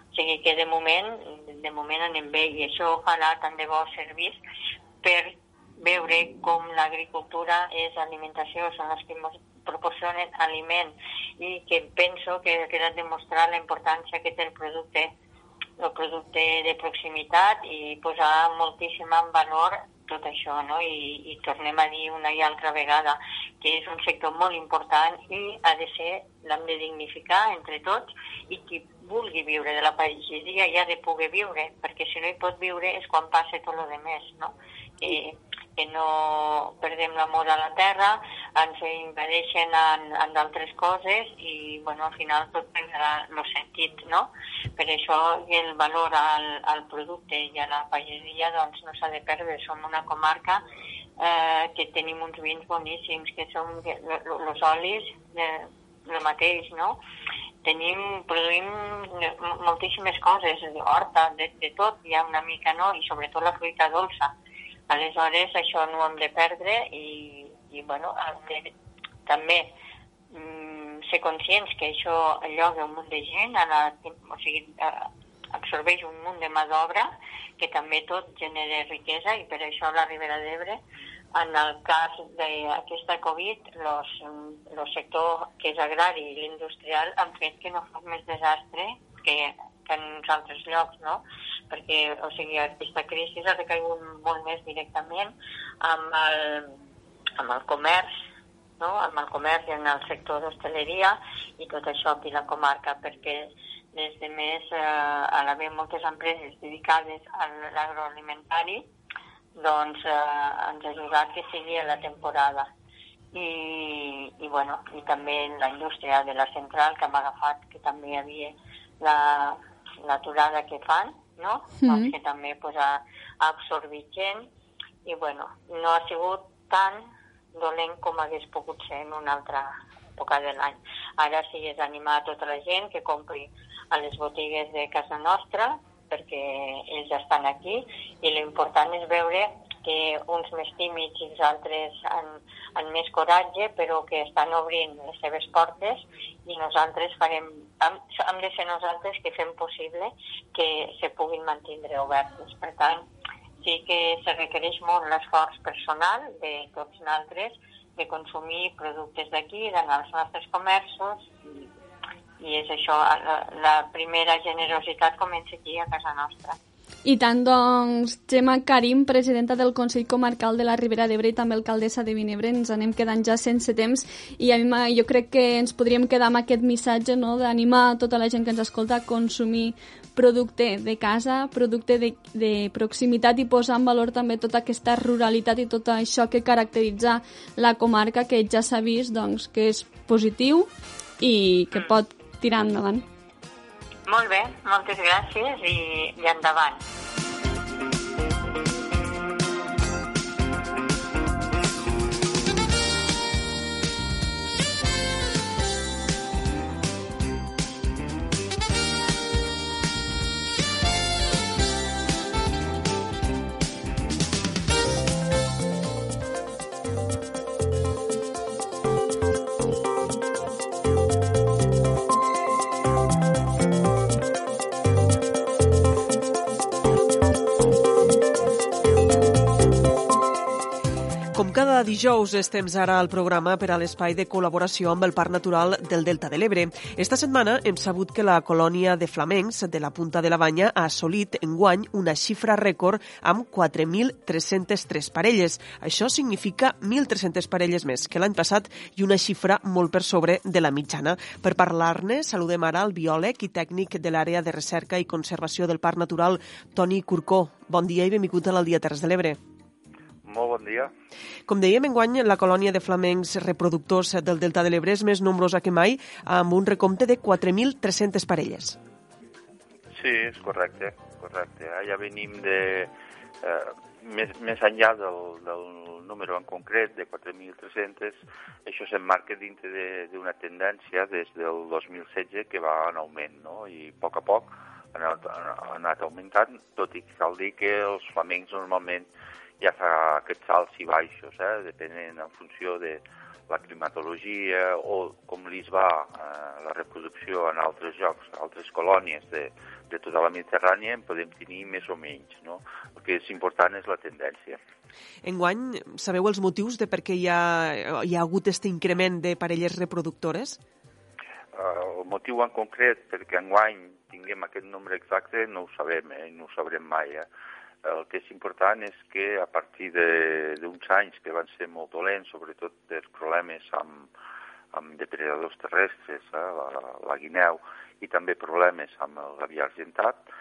O sigui que de moment, de moment anem bé i això ojalà tant de bo servís per veure com l'agricultura és alimentació, són les que ens proporcionen aliment i que penso que ha quedat demostrar la importància que té el producte el producte de proximitat i posar moltíssim en valor tot això, no? I, i tornem a dir una i altra vegada que és un sector molt important i ha de ser, l'hem de dignificar entre tots i qui vulgui viure de la pagesia ja ha de poder viure, perquè si no hi pot viure és quan passa tot el de més, no? Que, que no perdem l'amor a la terra, ens invadeixen en, en d'altres coses i bueno, al final tot perdrà el sentit, no? Per això el valor al, al producte i a la pagesia doncs, no s'ha de perdre. Som una comarca eh, que tenim uns vins boníssims, que són els olis, eh, mateix, no? Tenim, produïm moltíssimes coses, horta, de, de tot, hi ha una mica, no? I sobretot la fruita dolça Aleshores, això no ho hem de perdre i, i bueno, hem de també mm, ser conscients que això lloga un munt de gent, la, o sigui, eh, absorbeix un munt de mà d'obra, que també tot genera riquesa i per això la Ribera d'Ebre, en el cas d'aquesta Covid, el sector que és agrari i l'industrial han fet que no fos més desastre que, que en uns altres llocs, no? perquè o sigui, aquesta crisi ha recaigut molt més directament amb el, amb el comerç, no? amb el comerç i en el sector d'hostaleria i tot això aquí la comarca, perquè des de més, eh, a l'haver moltes empreses dedicades a l'agroalimentari, doncs eh, ens ha ajudat que sigui a la temporada. I, i, bueno, i també la indústria de la central que hem agafat, que també hi havia l'aturada la, que fan, no? Mm. doncs que també pues, ha, ha absorbit gent i bueno, no ha sigut tan dolent com hagués pogut ser en una altra època de l'any. Ara sí és animar a tota la gent que compri a les botigues de casa nostra perquè ells ja estan aquí i l'important és veure que uns més tímids i els altres han, han més coratge, però que estan obrint les seves portes i nosaltres farem, hem, hem de ser nosaltres que fem possible que se puguin mantenir obertes. Per tant, sí que se requereix molt l'esforç personal de tots nosaltres de consumir productes d'aquí, d'anar als nostres comerços i, i és això, la, la primera generositat comença aquí a casa nostra. I tant, doncs, Gemma Karim, presidenta del Consell Comarcal de la Ribera d'Ebre i també alcaldessa de Vinebre, ens anem quedant ja sense temps i a mi jo crec que ens podríem quedar amb aquest missatge no? d'animar tota la gent que ens escolta a consumir producte de casa, producte de, de proximitat i posar en valor també tota aquesta ruralitat i tot això que caracteritza la comarca que ja s'ha vist doncs, que és positiu i que pot tirar endavant. Molt bé, moltes gràcies i, i endavant. Cada dijous és temps ara al programa per a l'espai de col·laboració amb el Parc Natural del Delta de l'Ebre. Esta setmana hem sabut que la colònia de flamencs de la Punta de la Banya ha assolit enguany una xifra rècord amb 4.303 parelles. Això significa 1.300 parelles més que l'any passat i una xifra molt per sobre de la mitjana. Per parlar-ne, saludem ara el biòleg i tècnic de l'àrea de recerca i conservació del Parc Natural, Toni Curcó. Bon dia i benvingut a l'Aldia Terres de l'Ebre. Molt bon dia. Com dèiem, enguany la colònia de flamencs reproductors del Delta de l'Ebre és més nombrosa que mai, amb un recompte de 4.300 parelles. Sí, és correcte, correcte. Ja venim de... Eh, més, més enllà del, del número en concret de 4.300, això s'emmarca dintre d'una tendència des del 2016 que va en augment, no? I a poc a poc ha anat, ha anat augmentant, tot i que cal dir que els flamencs normalment ja fa aquests alts i baixos, eh? depenent en funció de la climatologia o com li va eh, la reproducció en altres llocs, altres colònies de, de tota la Mediterrània, en podem tenir més o menys. No? El que és important és la tendència. Enguany, sabeu els motius de per què hi ha, hi ha hagut aquest increment de parelles reproductores? el motiu en concret perquè enguany tinguem aquest nombre exacte no ho sabem, eh? no ho sabrem mai. Eh? El que és important és que a partir d'uns anys que van ser molt dolents, sobretot per problemes amb, amb depredadors terrestres, eh? la, la guineu, i també problemes amb el gavi argentat,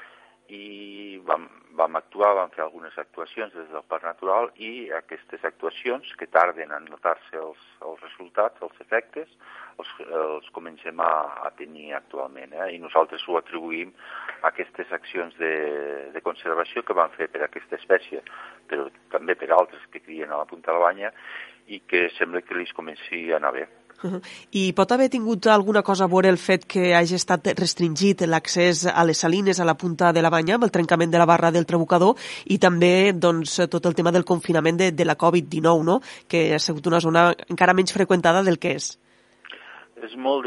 i vam, vam actuar, vam fer algunes actuacions des del Parc Natural i aquestes actuacions que tarden en notar-se els, els resultats, els efectes, els, els comencem a, a tenir actualment. Eh? I nosaltres ho atribuïm a aquestes accions de, de conservació que van fer per aquesta espècie, però també per altres que crien a la Punta de la Banya i que sembla que li comenci a anar bé. I pot haver tingut alguna cosa a veure el fet que hagi estat restringit l'accés a les salines a la punta de la banya amb el trencament de la barra del trabucador i també doncs, tot el tema del confinament de, de la Covid-19, no? que ha sigut una zona encara menys freqüentada del que és. És molt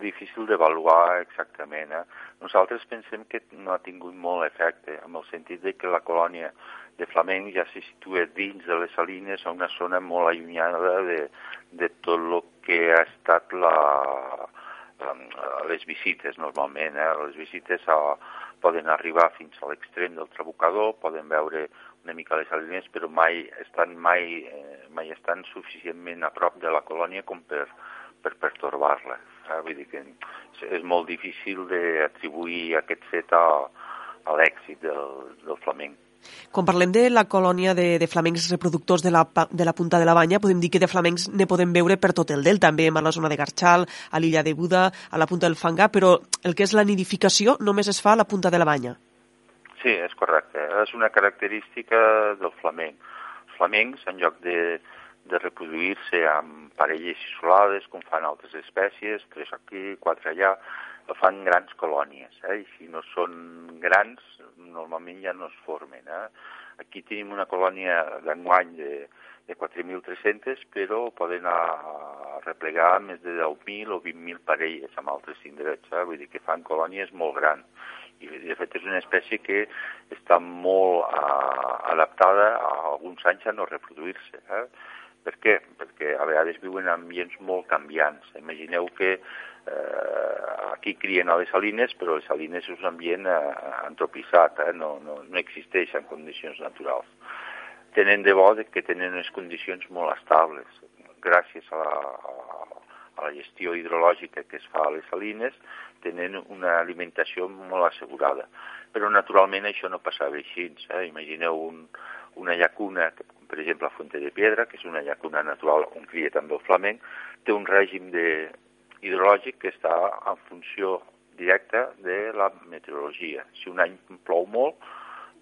difícil d'avaluar exactament. Eh? Nosaltres pensem que no ha tingut molt efecte, en el sentit de que la colònia de flamenc ja se situa dins de les salines a una zona molt allunyada de, de tot el que ha estat la, les visites normalment. Eh? Les visites a, poden arribar fins a l'extrem del trabucador, poden veure una mica les salines, però mai estan, mai, eh, mai estan suficientment a prop de la colònia com per, per pertorbar-la. Eh? Vull dir que és molt difícil d'atribuir aquest fet a, a l'èxit del, del flamenc. Quan parlem de la colònia de, de flamencs reproductors de la, de la punta de la Banya, podem dir que de flamencs ne podem veure per tot el delta, també a la zona de Garxal, a l'illa de Buda, a la punta del Fangà, però el que és la nidificació només es fa a la punta de la Banya. Sí, és correcte. És una característica del flamenc. Els flamencs, en lloc de, de reproduir-se amb parelles isolades, com fan altres espècies, tres aquí, quatre allà, fan grans colònies, eh? i si no són grans, normalment ja no es formen. Eh? Aquí tenim una colònia d'enguany de, de 4.300, però poden a replegar més de 10.000 o 20.000 parelles amb altres indrets, eh? vull dir que fan colònies molt grans. I de fet és una espècie que està molt uh, adaptada a alguns anys a no reproduir-se. Eh? Per què? Perquè a vegades viuen en ambients molt canviants. Imagineu que eh, aquí crien a les salines, però les salines és un ambient eh, antropitzat, eh, no, no, no existeix en condicions naturals. Tenen de bo que tenen unes condicions molt estables. Gràcies a la, a la gestió hidrològica que es fa a les salines, tenen una alimentació molt assegurada. Però naturalment això no passava així. Eh? Imagineu un, una llacuna, per exemple a Fonte de Piedra, que és una llacuna natural on cria també el flamenc, té un règim de, hidrològic que està en funció directa de la meteorologia. Si un any plou molt,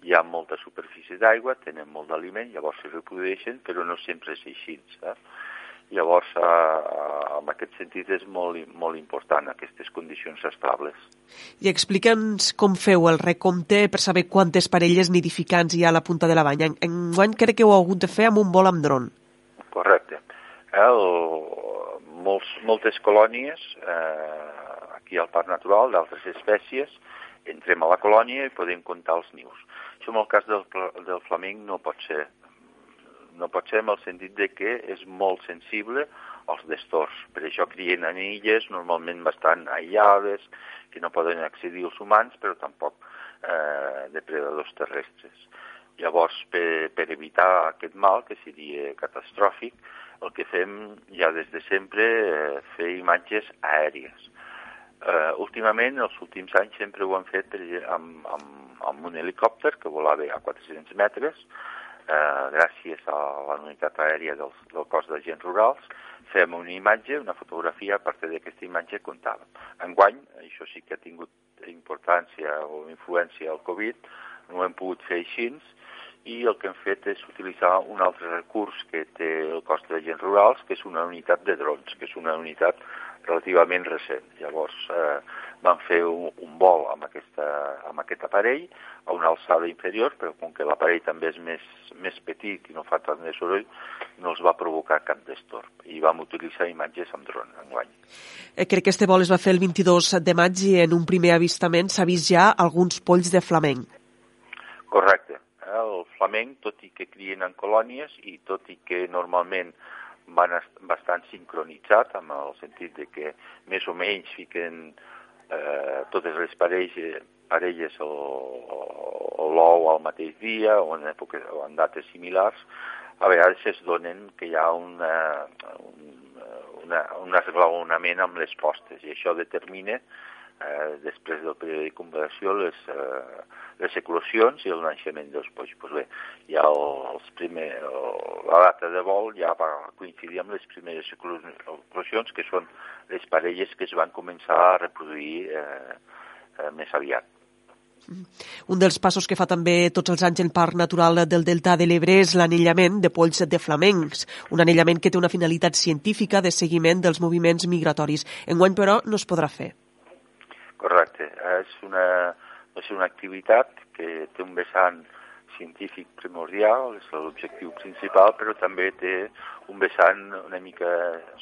hi ha molta superfície d'aigua, tenen molt d'aliment, llavors se reprodueixen, però no sempre és així. Eh? Llavors, eh, en aquest sentit, és molt, molt important aquestes condicions estables. I explica'ns com feu el recompte per saber quantes parelles nidificants hi ha a la punta de la banya. Enguany crec que ho heu hagut de fer amb un vol amb dron. Correcte. El, molts, moltes colònies eh, aquí al Parc Natural d'altres espècies, entrem a la colònia i podem comptar els nius. Això en el cas del, del flamenc no pot ser. No pot ser en el sentit de que és molt sensible als destors. Per això crien en illes normalment bastant aïllades, que no poden accedir als humans, però tampoc eh, depredadors terrestres. Llavors, per, per evitar aquest mal, que seria catastròfic, el que fem ja des de sempre eh, fer imatges aèries. Eh, últimament, els últims anys, sempre ho han fet per, amb, amb, amb un helicòpter que volava a 400 metres, eh, gràcies a la unitat aèria del, del cos d'agents rurals, fem una imatge, una fotografia, a partir d'aquesta imatge comptàvem. Enguany, això sí que ha tingut importància o influència al Covid, no hem pogut fer així, i el que hem fet és utilitzar un altre recurs que té el cos d'agents rurals, que és una unitat de drons, que és una unitat relativament recent. Llavors eh, van fer un, un vol amb, aquesta, amb aquest aparell a una alçada inferior, però com que l'aparell també és més, més petit i no fa tant de soroll, no els va provocar cap destorb. I vam utilitzar imatges amb dron enguany. Eh, crec que este vol es va fer el 22 de maig i en un primer avistament s'ha vist ja alguns polls de flamenc. Correcte el flamenc, tot i que crien en colònies i tot i que normalment van bastant sincronitzat amb el sentit de que més o menys fiquen eh, totes les parelles, parelles o, o, o l'ou al mateix dia o en, èpoques, o en dates similars, a vegades es donen que hi ha una, un, una, un esglaonament amb les postes i això determina eh, després del període de conversió les, eh, les eclosions i el naixement dels polls. Pues bé, ja els primer, la data de vol ja va coincidir amb les primeres eclosions, que són les parelles que es van començar a reproduir eh, eh, més aviat. Un dels passos que fa també tots els anys el Parc Natural del Delta de l'Ebre és l'anellament de polls de flamencs, un anellament que té una finalitat científica de seguiment dels moviments migratoris. Enguany, però, no es podrà fer. Correcte. És una, és una activitat que té un vessant científic primordial, és l'objectiu principal, però també té un vessant una mica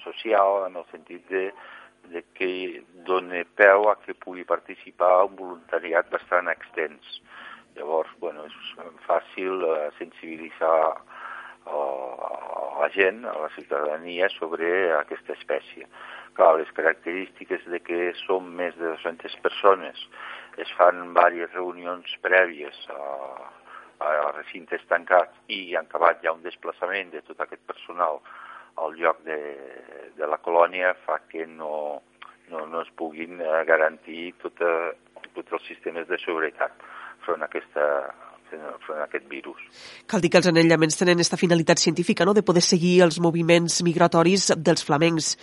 social, en el sentit de, de que doni peu a que pugui participar un voluntariat bastant extens. Llavors, bueno, és fàcil eh, sensibilitzar a la gent, a la ciutadania, sobre aquesta espècie. Clar, les característiques de que som més de 200 persones, es fan diverses reunions prèvies a, a recintes tancats i han acabat ja un desplaçament de tot aquest personal al lloc de, de la colònia fa que no, no, no es puguin eh, garantir tota, tots els sistemes de seguretat front a aquesta, front a aquest virus. Cal dir que els anellaments tenen aquesta finalitat científica, no?, de poder seguir els moviments migratoris dels flamencs.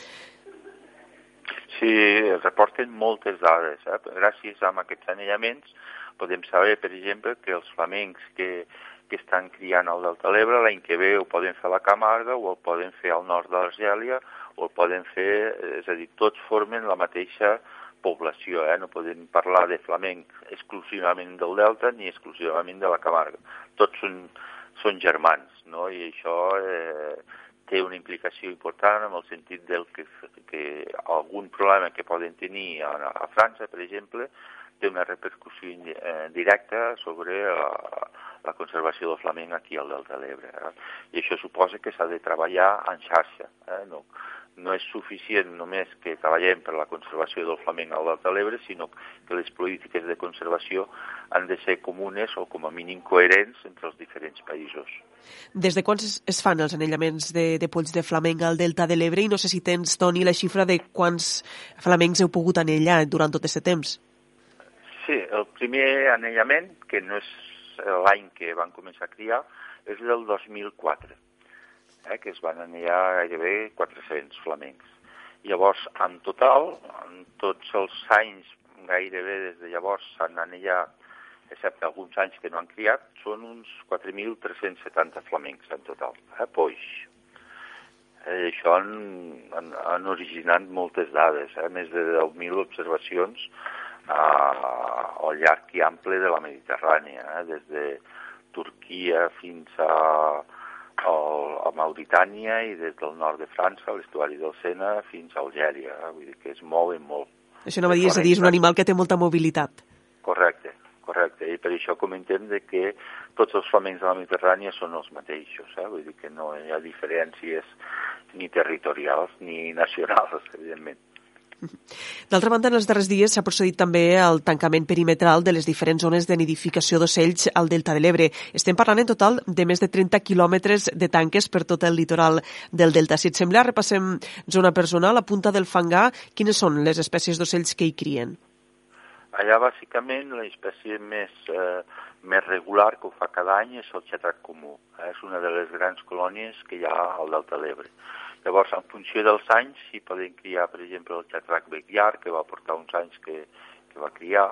Sí, es reporten moltes dades. Eh? Gràcies a aquests anellaments podem saber, per exemple, que els flamencs que, que estan criant al Delta l'Ebre l'any que ve ho poden fer a la Camarga o el poden fer al nord de l'Argèlia o el poden fer, és a dir, tots formen la mateixa població, eh? no podem parlar de flamenc exclusivament del Delta ni exclusivament de la Camarga. Tots són, són germans, no? i això eh, té una implicació important en el sentit del que, que algun problema que poden tenir a, a França, per exemple, té una repercussió eh, directa sobre la, la conservació del flamenc aquí al Delta de l'Ebre. Eh? I això suposa que s'ha de treballar en xarxa. Eh? No, no és suficient només que treballem per la conservació del flamenc al Delta de l'Ebre, sinó que les polítiques de conservació han de ser comunes o com a mínim coherents entre els diferents països. Des de quan es fan els anellaments de, de polls de flamenc al Delta de l'Ebre i no sé si tens, Toni, la xifra de quants flamencs heu pogut anellar durant tot aquest temps? Sí, el primer anellament, que no és l'any que van començar a criar, és del 2004 eh, que es van anellar gairebé 400 flamencs. Llavors, en total, en tots els anys, gairebé des de llavors s'han anellat, excepte alguns anys que no han criat, són uns 4.370 flamencs en total, eh, poix. Eh, això han, han, han originat moltes dades, eh, més de 10.000 observacions eh, al llarg i ample de la Mediterrània, eh, des de Turquia fins a el, a Mauritània i des del nord de França, l'estuari del Sena, fins a Algèria. Eh? Vull dir que es mouen molt. Això no va dir, és a dir, és un animal que té molta mobilitat. Correcte, correcte. I per això comentem de que tots els flamencs de la Mediterrània són els mateixos. Eh? Vull dir que no hi ha diferències ni territorials ni nacionals, evidentment. D'altra banda, en els darrers dies s'ha procedit també al tancament perimetral de les diferents zones de nidificació d'ocells al Delta de l'Ebre. Estem parlant en total de més de 30 quilòmetres de tanques per tot el litoral del Delta. Si et sembla, repassem zona per zona, la punta del Fangar, quines són les espècies d'ocells que hi crien? Allà, bàsicament, la espècie més, eh, més regular que ho fa cada any és el xatrac comú. Eh? És una de les grans colònies que hi ha al Delta de l'Ebre. Llavors, en funció dels anys, s'hi poden criar, per exemple, el xatrac becliar, que va portar uns anys que, que va criar,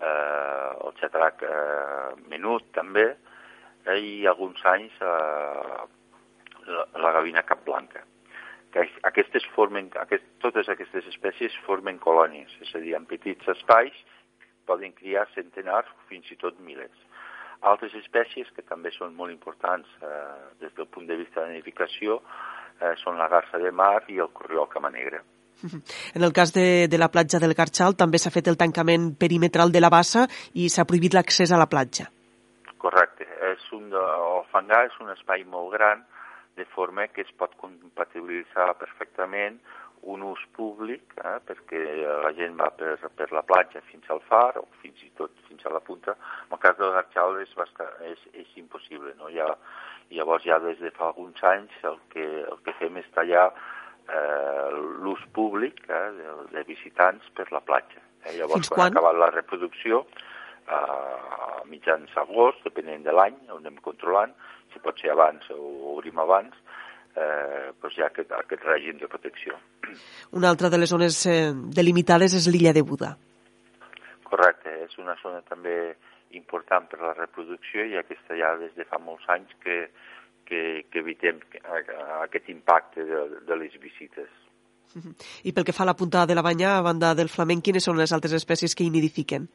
eh, el xatrac eh, menut, també, eh, i alguns anys eh, la, la gavina capblanca. Que aquestes formen, aquest, totes aquestes espècies formen colònies, és a dir, en petits espais poden criar centenars fins i tot milers. Altres espècies que també són molt importants eh, des del punt de vista de nidificació eh, són la garça de mar i el corriol cama negra. En el cas de, de la platja del Garxal també s'ha fet el tancament perimetral de la bassa i s'ha prohibit l'accés a la platja. Correcte. És un el fangar és un espai molt gran de forma que es pot compatibilitzar perfectament un ús públic, eh, perquè la gent va per, per la platja fins al far o fins i tot fins a la punta. En el cas de l'Arxal és, bastant, és, és impossible. No? Ja, llavors ja des de fa alguns anys el que, el que fem és tallar eh, l'ús públic eh, de, de visitants per la platja. Eh? Llavors, Fins quan, quan? ha acabat la reproducció, eh, a mitjans agost, depenent de l'any, ho anem controlant, si pot ser abans o obrim abans, eh, doncs hi ha aquest, aquest règim de protecció. Una altra de les zones eh, delimitades és l'illa de Buda. Correcte, és una zona també important per a la reproducció i aquesta ja des de fa molts anys que, que, que evitem aquest impacte de, de les visites. I pel que fa a la punta de la banya, a banda del flamenc, quines són les altres espècies que hi nidifiquen?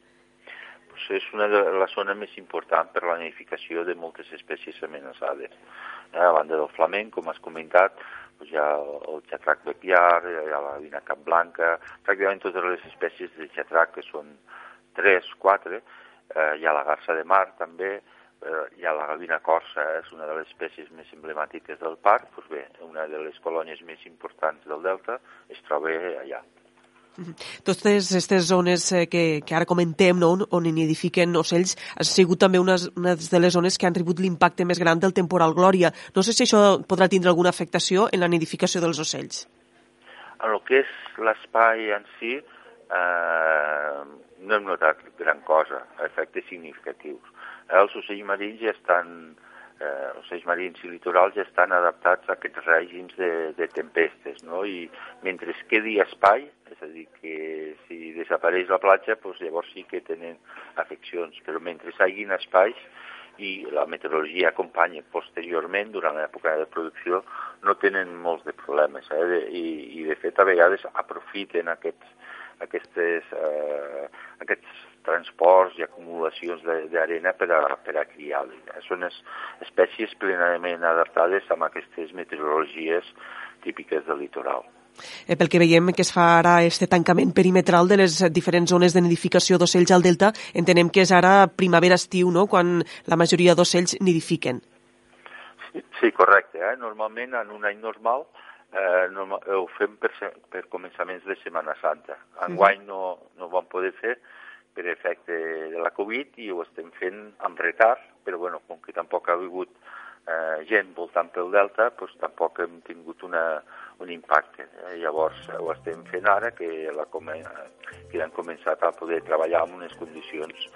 Pues és una de les zones més importants per la nidificació de moltes espècies amenaçades. Eh, a banda del flamenc, com has comentat, pues hi ha el xatrac bequiar, hi ha la vina cap blanca, pràcticament totes les espècies de xatrac, que són tres, quatre, eh, hi ha la garça de mar també, eh, hi ha la gavina corsa, és una de les espècies més emblemàtiques del parc, doncs bé, una de les colònies més importants del delta es troba allà. Totes aquestes zones eh, que, que ara comentem, no, on, nidifiquen ocells, ha sigut també unes, unes de les zones que han rebut l'impacte més gran del temporal Glòria. No sé si això podrà tindre alguna afectació en la nidificació dels ocells. En el que és l'espai en si, eh, no hem notat gran cosa, efectes significatius. Eh, els ocells marins ja estan, eh, ocells marins i litorals ja estan adaptats a aquests règims de, de tempestes, no? I mentre es quedi espai, és a dir, que si desapareix la platja, doncs llavors sí que tenen afeccions, però mentre hagin espais i la meteorologia acompanya posteriorment, durant l'època de producció, no tenen molts de problemes, eh? I, i de fet a vegades aprofiten aquests, aquestes, eh, aquests transports i acumulacions de- d'arena per, a, per a criar. Eh? Són es, espècies plenament adaptades amb aquestes meteorologies típiques del litoral. Eh, pel que veiem que es fa ara este tancament perimetral de les diferents zones de nidificació d'ocells al delta, entenem que és ara primavera-estiu, no?, quan la majoria d'ocells nidifiquen. Sí, sí correcte. Eh? Normalment, en un any normal, eh, normal, ho fem per, per començaments de Setmana Santa. Enguany no, no ho vam poder fer per efecte de la Covid i ho estem fent amb retard, però bueno, com que tampoc ha hagut eh, gent voltant pel delta, doncs tampoc hem tingut una, un impacte. Eh? Llavors ho estem fent ara que, la, que han començat a poder treballar en unes condicions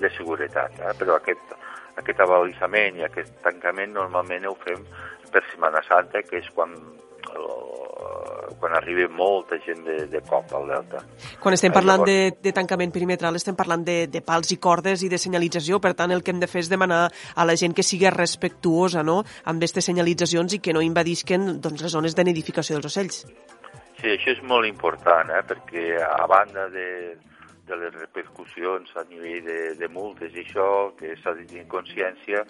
de seguretat. Eh? Però aquest, aquest abalissament i aquest tancament normalment ho fem per Setmana Santa, que és quan, quan arriba molta gent de, de cop al delta. Quan estem Eh, parlant llavors- de, de tancament perimetral estem parlant de, de pals i cordes i de senyalització, per tant el que hem de fer és demanar a la gent que sigui respectuosa no? amb aquestes senyalitzacions i que no invadisquen doncs, les zones de nidificació dels ocells. Sí, això és molt important, eh? perquè a banda de, de les repercussions a nivell de, de multes i això, que s'ha de tenir consciència,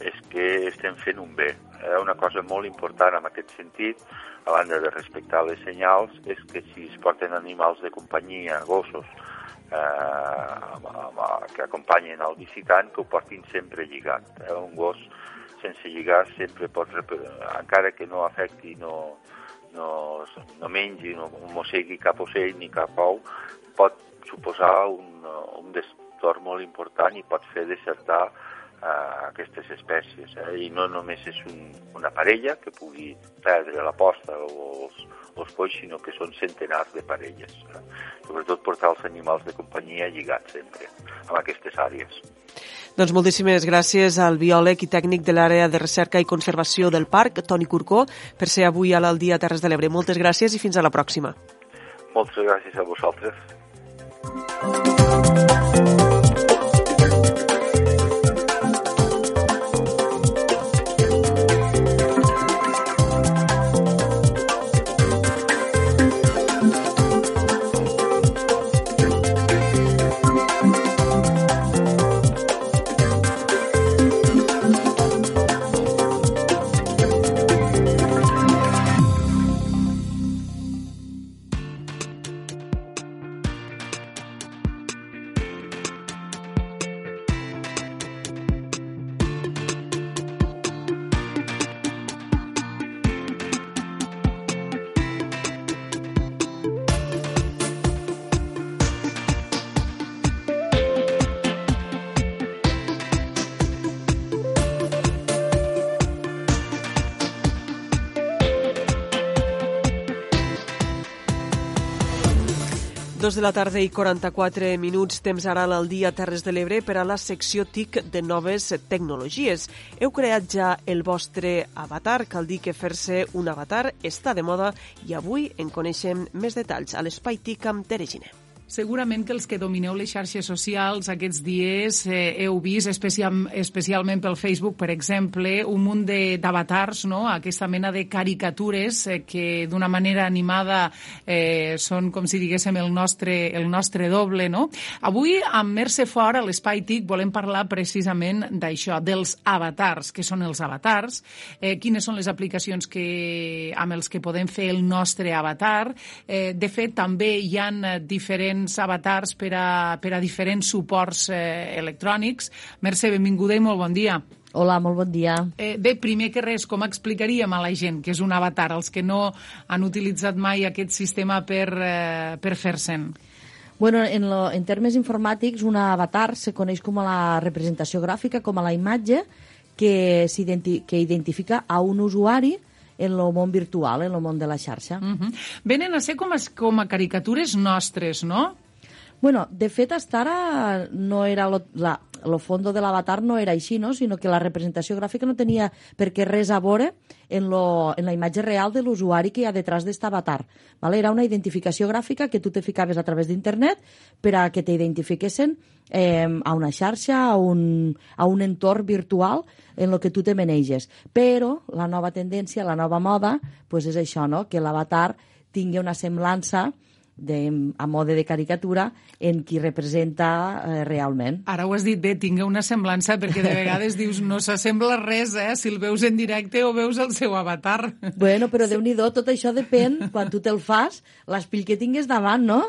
és que estem fent un bé. Eh? Una cosa molt important en aquest sentit, a banda de respectar les senyals, és que si es porten animals de companyia, gossos, eh, amb, amb, que acompanyen el visitant, que ho portin sempre lligat. Eh? Un gos sense lligar sempre pot, encara que no afecti, no, no, no mengi, no mossegui cap ocell ni cap ou, pot suposar un, un destorn molt important i pot fer desertar eh, aquestes espècies. Eh? I no només és un, una parella que pugui perdre la posta o els, els polls, sinó que són centenars de parelles. Eh? Sobretot portar els animals de companyia lligats sempre en aquestes àrees. Doncs moltíssimes gràcies al biòleg i tècnic de l'àrea de recerca i conservació del parc, Toni Curcó, per ser avui a l'Aldia Terres de l'Ebre. Moltes gràcies i fins a la pròxima. Moltes gràcies a vosaltres. Dos de la tarda i 44 minuts, temps ara al dia Terres de l'Ebre per a la secció TIC de noves tecnologies. Heu creat ja el vostre avatar, cal dir que fer-se un avatar està de moda i avui en coneixem més detalls a l'Espai TIC amb Tere Giner. Segurament que els que domineu les xarxes socials aquests dies eh, heu vist, especial, especialment pel Facebook, per exemple, un munt d'avatars, no? aquesta mena de caricatures eh, que d'una manera animada eh, són com si diguéssim el nostre, el nostre doble. No? Avui, amb Merce Fort, a l'Espai TIC, volem parlar precisament d'això, dels avatars. Què són els avatars? Eh, quines són les aplicacions que, amb els que podem fer el nostre avatar? Eh, de fet, també hi han diferents diferents avatars per a, per a diferents suports eh, electrònics. Mercè, benvinguda i molt bon dia. Hola, molt bon dia. Eh, bé, primer que res, com explicaríem a la gent que és un avatar, els que no han utilitzat mai aquest sistema per, eh, per fer-se'n? Bueno, en, lo, en termes informàtics, un avatar se coneix com a la representació gràfica, com a la imatge que, identi que identifica a un usuari en el món virtual, en el món de la xarxa. Uh -huh. Venen a ser com a, com a caricatures nostres, no? Bueno, de fet, hasta ara no era lo, la, lo fondo de l'avatar no era així, no? sinó que la representació gràfica no tenia per què res a veure en, lo, en la imatge real de l'usuari que hi ha detrás d'aquest avatar. Vale? Era una identificació gràfica que tu te ficaves a través d'internet per a que t'identifiquessin eh, a una xarxa, a un, a un entorn virtual en el que tu te maneges. Però la nova tendència, la nova moda, pues és això, no? que l'avatar tingui una semblança de, a mode de caricatura en qui representa eh, realment. Ara ho has dit bé, tinga una semblança, perquè de vegades dius no s'assembla res, eh, si el veus en directe o veus el seu avatar. Bueno, però déu nhi tot això depèn, quan tu te'l fas, l'espill que tingues davant, no?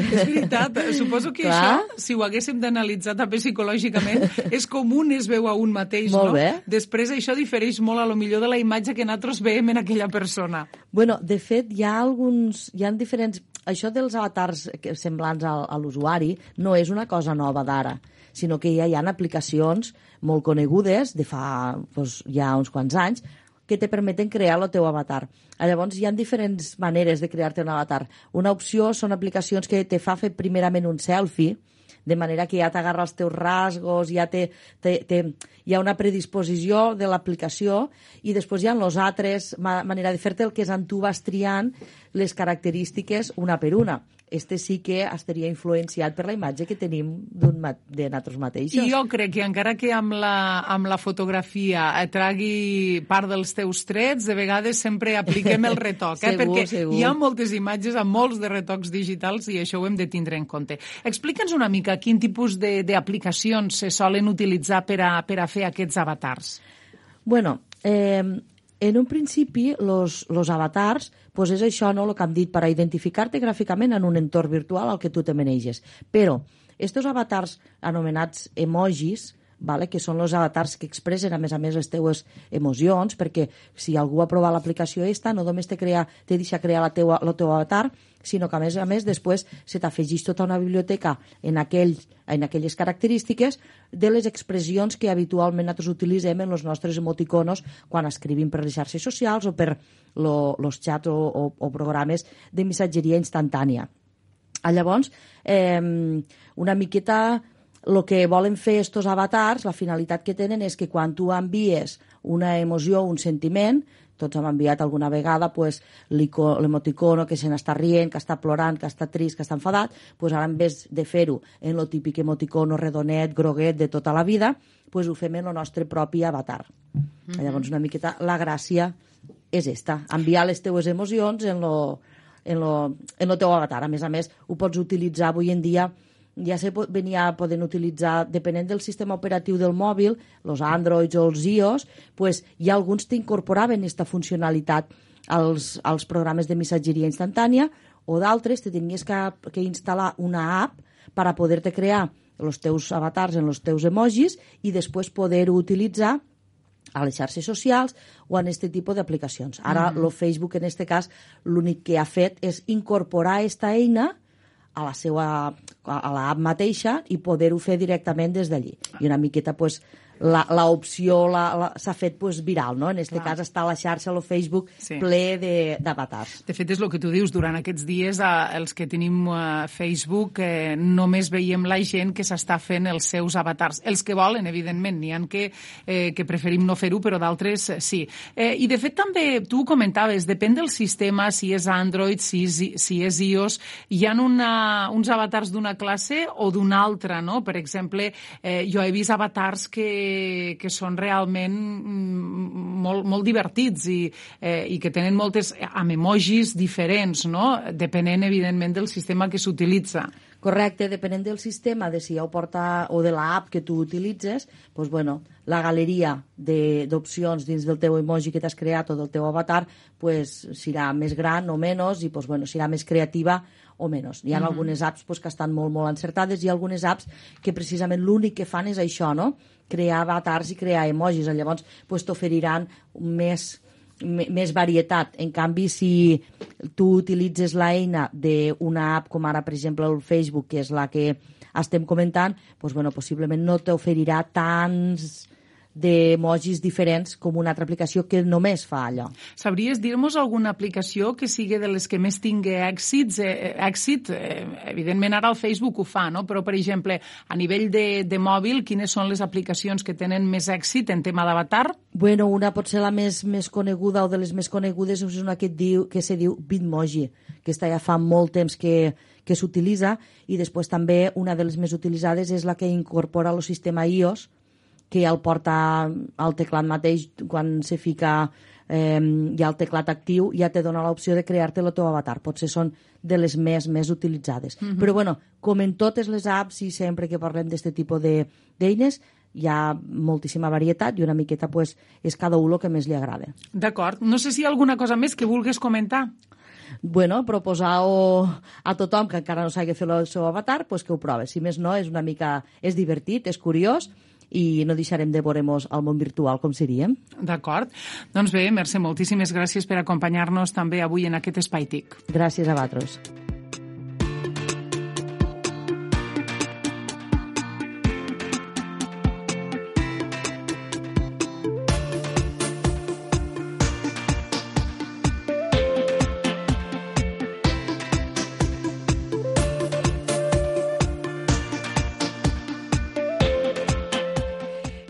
És veritat, suposo que Clar. això, si ho haguéssim d'analitzar també psicològicament, és com un es veu a un mateix, molt no? Bé. Després això difereix molt a lo millor de la imatge que nosaltres veiem en aquella persona. Bueno, de fet, hi ha alguns, hi ha diferents... Això dels avatars semblants a, a l'usuari no és una cosa nova d'ara, sinó que ja hi ha aplicacions molt conegudes de fa doncs, ja uns quants anys que te permeten crear el teu avatar. Llavors, hi ha diferents maneres de crear-te un avatar. Una opció són aplicacions que te fa fer primerament un selfie, de manera que ja t'agarra els teus rasgos, ja te, te, te, hi ha una predisposició de l'aplicació i després hi ha les altres ma manera de fer-te el que és en tu vas triant les característiques una per una este sí que estaria influenciat per la imatge que tenim de nosaltres mateixos. I jo crec que encara que amb la, amb la fotografia tragui part dels teus trets, de vegades sempre apliquem el retoc, eh? segur, perquè segur. hi ha moltes imatges amb molts de retocs digitals i això ho hem de tindre en compte. Explica'ns una mica quin tipus d'aplicacions se solen utilitzar per a, per a fer aquests avatars. Bueno, eh, en un principi, los, los avatars pues és això, no?, el que hem dit, per identificar-te gràficament en un entorn virtual al que tu te maneges. Però, estos avatars anomenats emojis, vale? que són els avatars que expressen, a més a més, les teues emocions, perquè si algú ha provat l'aplicació esta, no només te, crea, te deixa crear la teua, el teu avatar, sinó que, a més a més, després se t'afegeix tota una biblioteca en, aquell, en aquelles característiques de les expressions que habitualment nosaltres utilitzem en els nostres emoticonos quan escrivim per les xarxes socials o per els xats o, o, o programes de missatgeria instantània. Ah, llavors, eh, una miqueta el que volen fer estos avatars, la finalitat que tenen és que quan tu envies una emoció, un sentiment, tots hem enviat alguna vegada pues, l'emoticono que se n'està rient, que està plorant, que està trist, que està enfadat, pues ara en vez de fer-ho en el típic emoticono redonet, groguet de tota la vida, pues ho fem en el nostre propi avatar. Mm -hmm. Llavors, una miqueta, la gràcia és esta, enviar les teues emocions en lo, en lo, en lo teu avatar. A més a més, ho pots utilitzar avui en dia ja se venia podent utilitzar, depenent del sistema operatiu del mòbil, els Androids o els iOS, pues, ha alguns que incorporaven aquesta funcionalitat als, als programes de missatgeria instantània o d'altres te tenies que, que instal·lar una app per a poder-te crear els teus avatars en els teus emojis i després poder-ho utilitzar a les xarxes socials o en aquest tipus d'aplicacions. Ara, mm -hmm. el Facebook, en aquest cas, l'únic que ha fet és incorporar aquesta eina a la seva a l'app mateixa i poder-ho fer directament des d'allí. I una miqueta pues, l'opció s'ha fet pues, viral, no? En aquest cas està la xarxa, el Facebook, Sí. ple de- d'avatars. De fet, és el que tu dius, durant aquests dies, eh, els que tenim eh, Facebook, eh, només veiem la gent que s'està fent els seus avatars. Els que volen, evidentment, n'hi ha que, eh, que preferim no fer-ho, però d'altres eh, sí. Eh, I, de fet, també tu comentaves, depèn del sistema, si és Android, si és, si és iOS, hi ha una, uns avatars d'una classe o d'una altra, no? Per exemple, eh, jo he vist avatars que, que són realment mm, molt, molt divertits i, eh, i que tenen moltes amb emojis diferents, no? Depenent, evidentment, del sistema que s'utilitza. Correcte, depenent del sistema, de si ja ho porta, o de l'app que tu utilitzes, doncs, bueno, la galeria d'opcions dins del teu emoji que t'has creat o del teu avatar pues, serà més gran o menys i pues, bueno, serà més creativa o menys. Hi ha Mhm. algunes apps pues, que estan molt, molt encertades i algunes apps que precisament l'únic que fan és això, no? crear avatars i crear emojis. Llavors pues, t'oferiran més més varietat. En canvi, si tu utilitzes l'eina d'una app com ara, per exemple, el Facebook, que és la que estem comentant, doncs, bueno, possiblement no t'oferirà tants d'emojis diferents com una altra aplicació que només fa allò. Sabries dir-nos alguna aplicació que sigui de les que més tingui èxits? Eh, eh, èxit, eh, evidentment ara el Facebook ho fa, no? però per exemple, a nivell de, de mòbil, quines són les aplicacions que tenen més èxit en tema d'avatar? Bueno, una pot ser la més, més coneguda o de les més conegudes és una que, diu, que se diu Bitmoji, que està ja fa molt temps que, que s'utilitza i després també una de les més utilitzades és la que incorpora el sistema iOS, que ja el porta al teclat mateix quan se fica eh, ja el teclat actiu, ja te dona l'opció de crear-te el teu avatar. Potser són de les més més utilitzades. Mhm. Però bueno, com en totes les apps i sempre que parlem d'aquest tipus de- d'eines, hi ha moltíssima varietat i una miqueta pues, és cada un el que més li agrada. D'acord. No sé si hi ha alguna cosa més que vulguis comentar. Bueno, proposar a tothom que encara no s'hagi fet el seu avatar pues que ho prove. Si més no, és una mica... és divertit, és curiós i no deixarem de veure-nos al món virtual com seríem. D'acord. Doncs bé, Mercè, moltíssimes gràcies per acompanyar-nos també avui en aquest Espai TIC. Gràcies a vosaltres.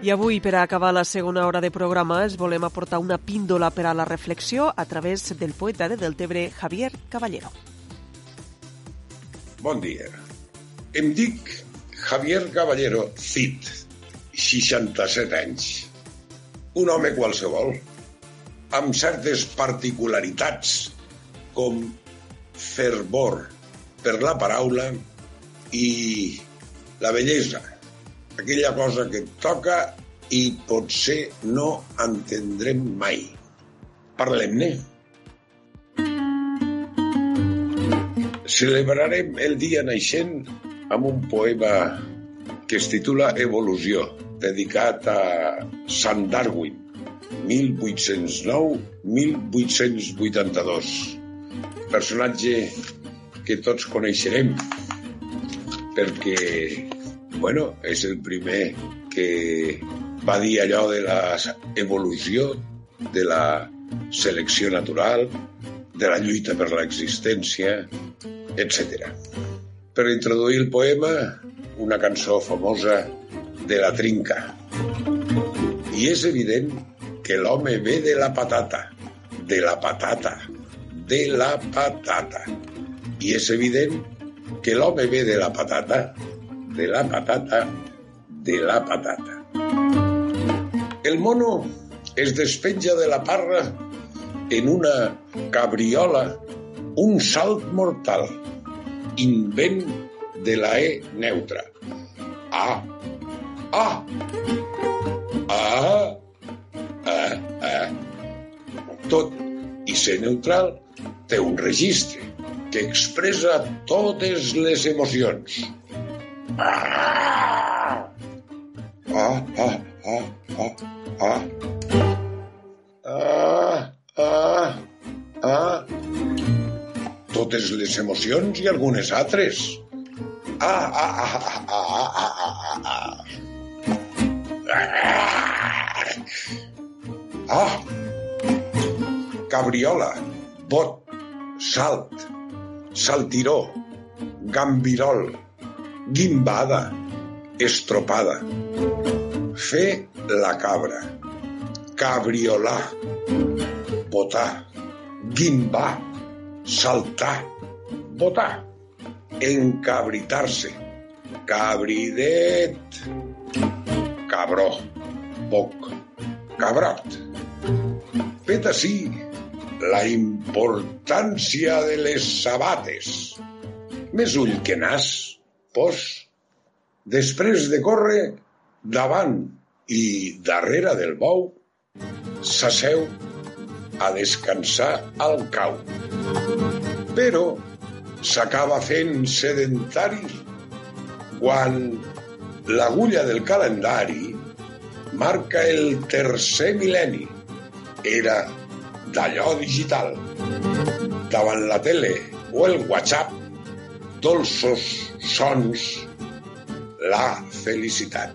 I avui, per a acabar la segona hora de programa, es volem aportar una píndola per a la reflexió a través del poeta de Deltebre, Javier Caballero. Bon dia. Em dic Javier Caballero Cid, 67 anys. Un home qualsevol, amb certes particularitats, com fervor per la paraula i la bellesa, aquella cosa que et toca i potser no entendrem mai. Parlem-ne. Celebrarem el dia naixent amb un poema que es titula Evolució, dedicat a Sant Darwin, 1809-1882. Personatge que tots coneixerem perquè, bueno, és el primer que va dir allò de la evolució, de la selecció natural, de la lluita per l'existència, etc. Per introduir el poema, una cançó famosa de la trinca. I és evident que l'home ve de la patata, de la patata, de la patata. I és evident que l'home ve de la patata, de la patata, de la patata. El mono es despenja de la parra en una cabriola, un salt mortal, invent de la E neutra. A, A, A, A, A. Tot i ser neutral té un registre que expressa totes les emocions. Ah, ah, ah, ah, ah, ah. Ah, ah, ah. Totes les emocions i algunes altres. Ah, ah, ah, ah, ah, ah, ah, ah. Ah! Cabriola, bot, salt, saltiró, gambirol, guimbada, estropada. Fer la cabra, cabriolar, botar, guimbar, saltar, botar, encabritar-se, cabridet, cabró, boc, cabrot. Fet així, la importància de les sabates. Més ull que nas, pos. Després de córrer, davant i darrere del bou, s'asseu a descansar al cau. Però s'acaba fent sedentari quan l'agulla del calendari marca el tercer mil·lenni. Era d'allò digital. Davant la tele o el WhatsApp, dolços sons, la felicitat.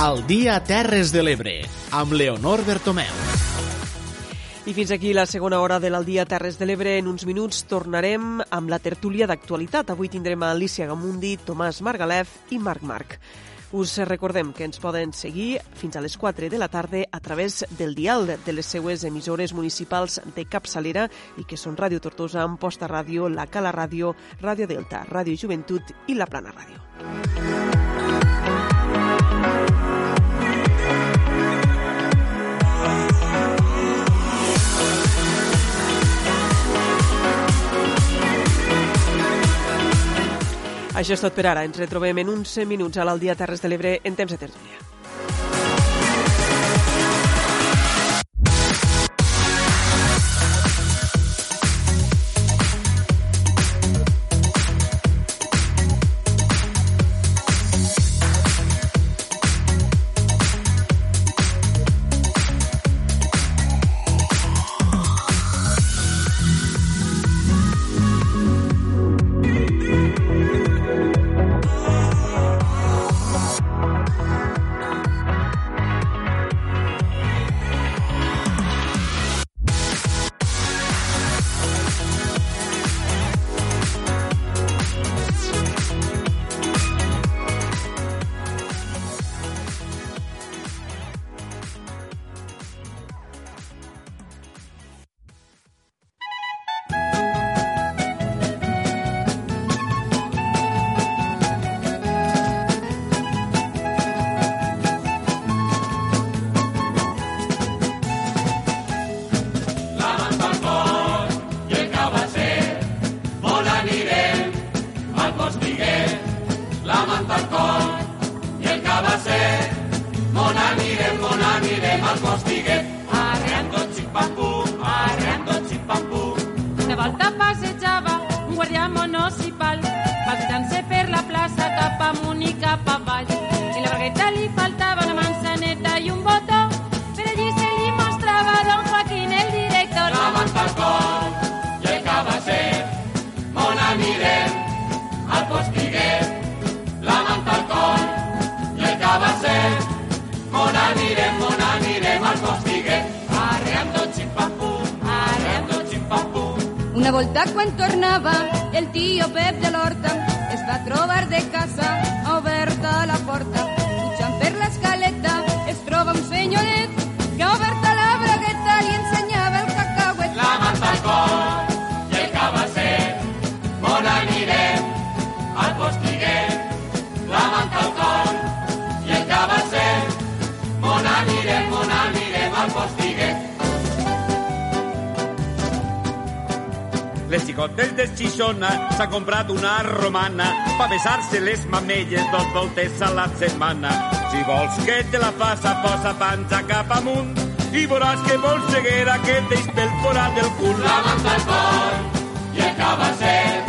Al dia Terres de l'Ebre, amb Leonor Bertomeu. I fins aquí la segona hora de l'Aldia Terres de l'Ebre. En uns minuts tornarem amb la tertúlia d'actualitat. Avui tindrem a Alicia Gamundi, Tomàs Margalef i Marc Marc. Us recordem que ens poden seguir fins a les 4 de la tarda a través del dial de les seues emissores municipals de capçalera i que són Ràdio Tortosa, Amposta Ràdio, La Cala Ràdio, Ràdio Delta, Ràdio Joventut i La Plana Ràdio. Això és tot per ara. Ens retrobem en uns minuts a l'Aldia Terres de l'Ebre en temps de tertúlia. Una romana pa besar-se les mamelles dos voltes a la setmana. Si vols que te la faça, posa panxa cap amunt i veuràs que vols ceguera que et deix pel forat del cul. La manta al cor i el cabasser,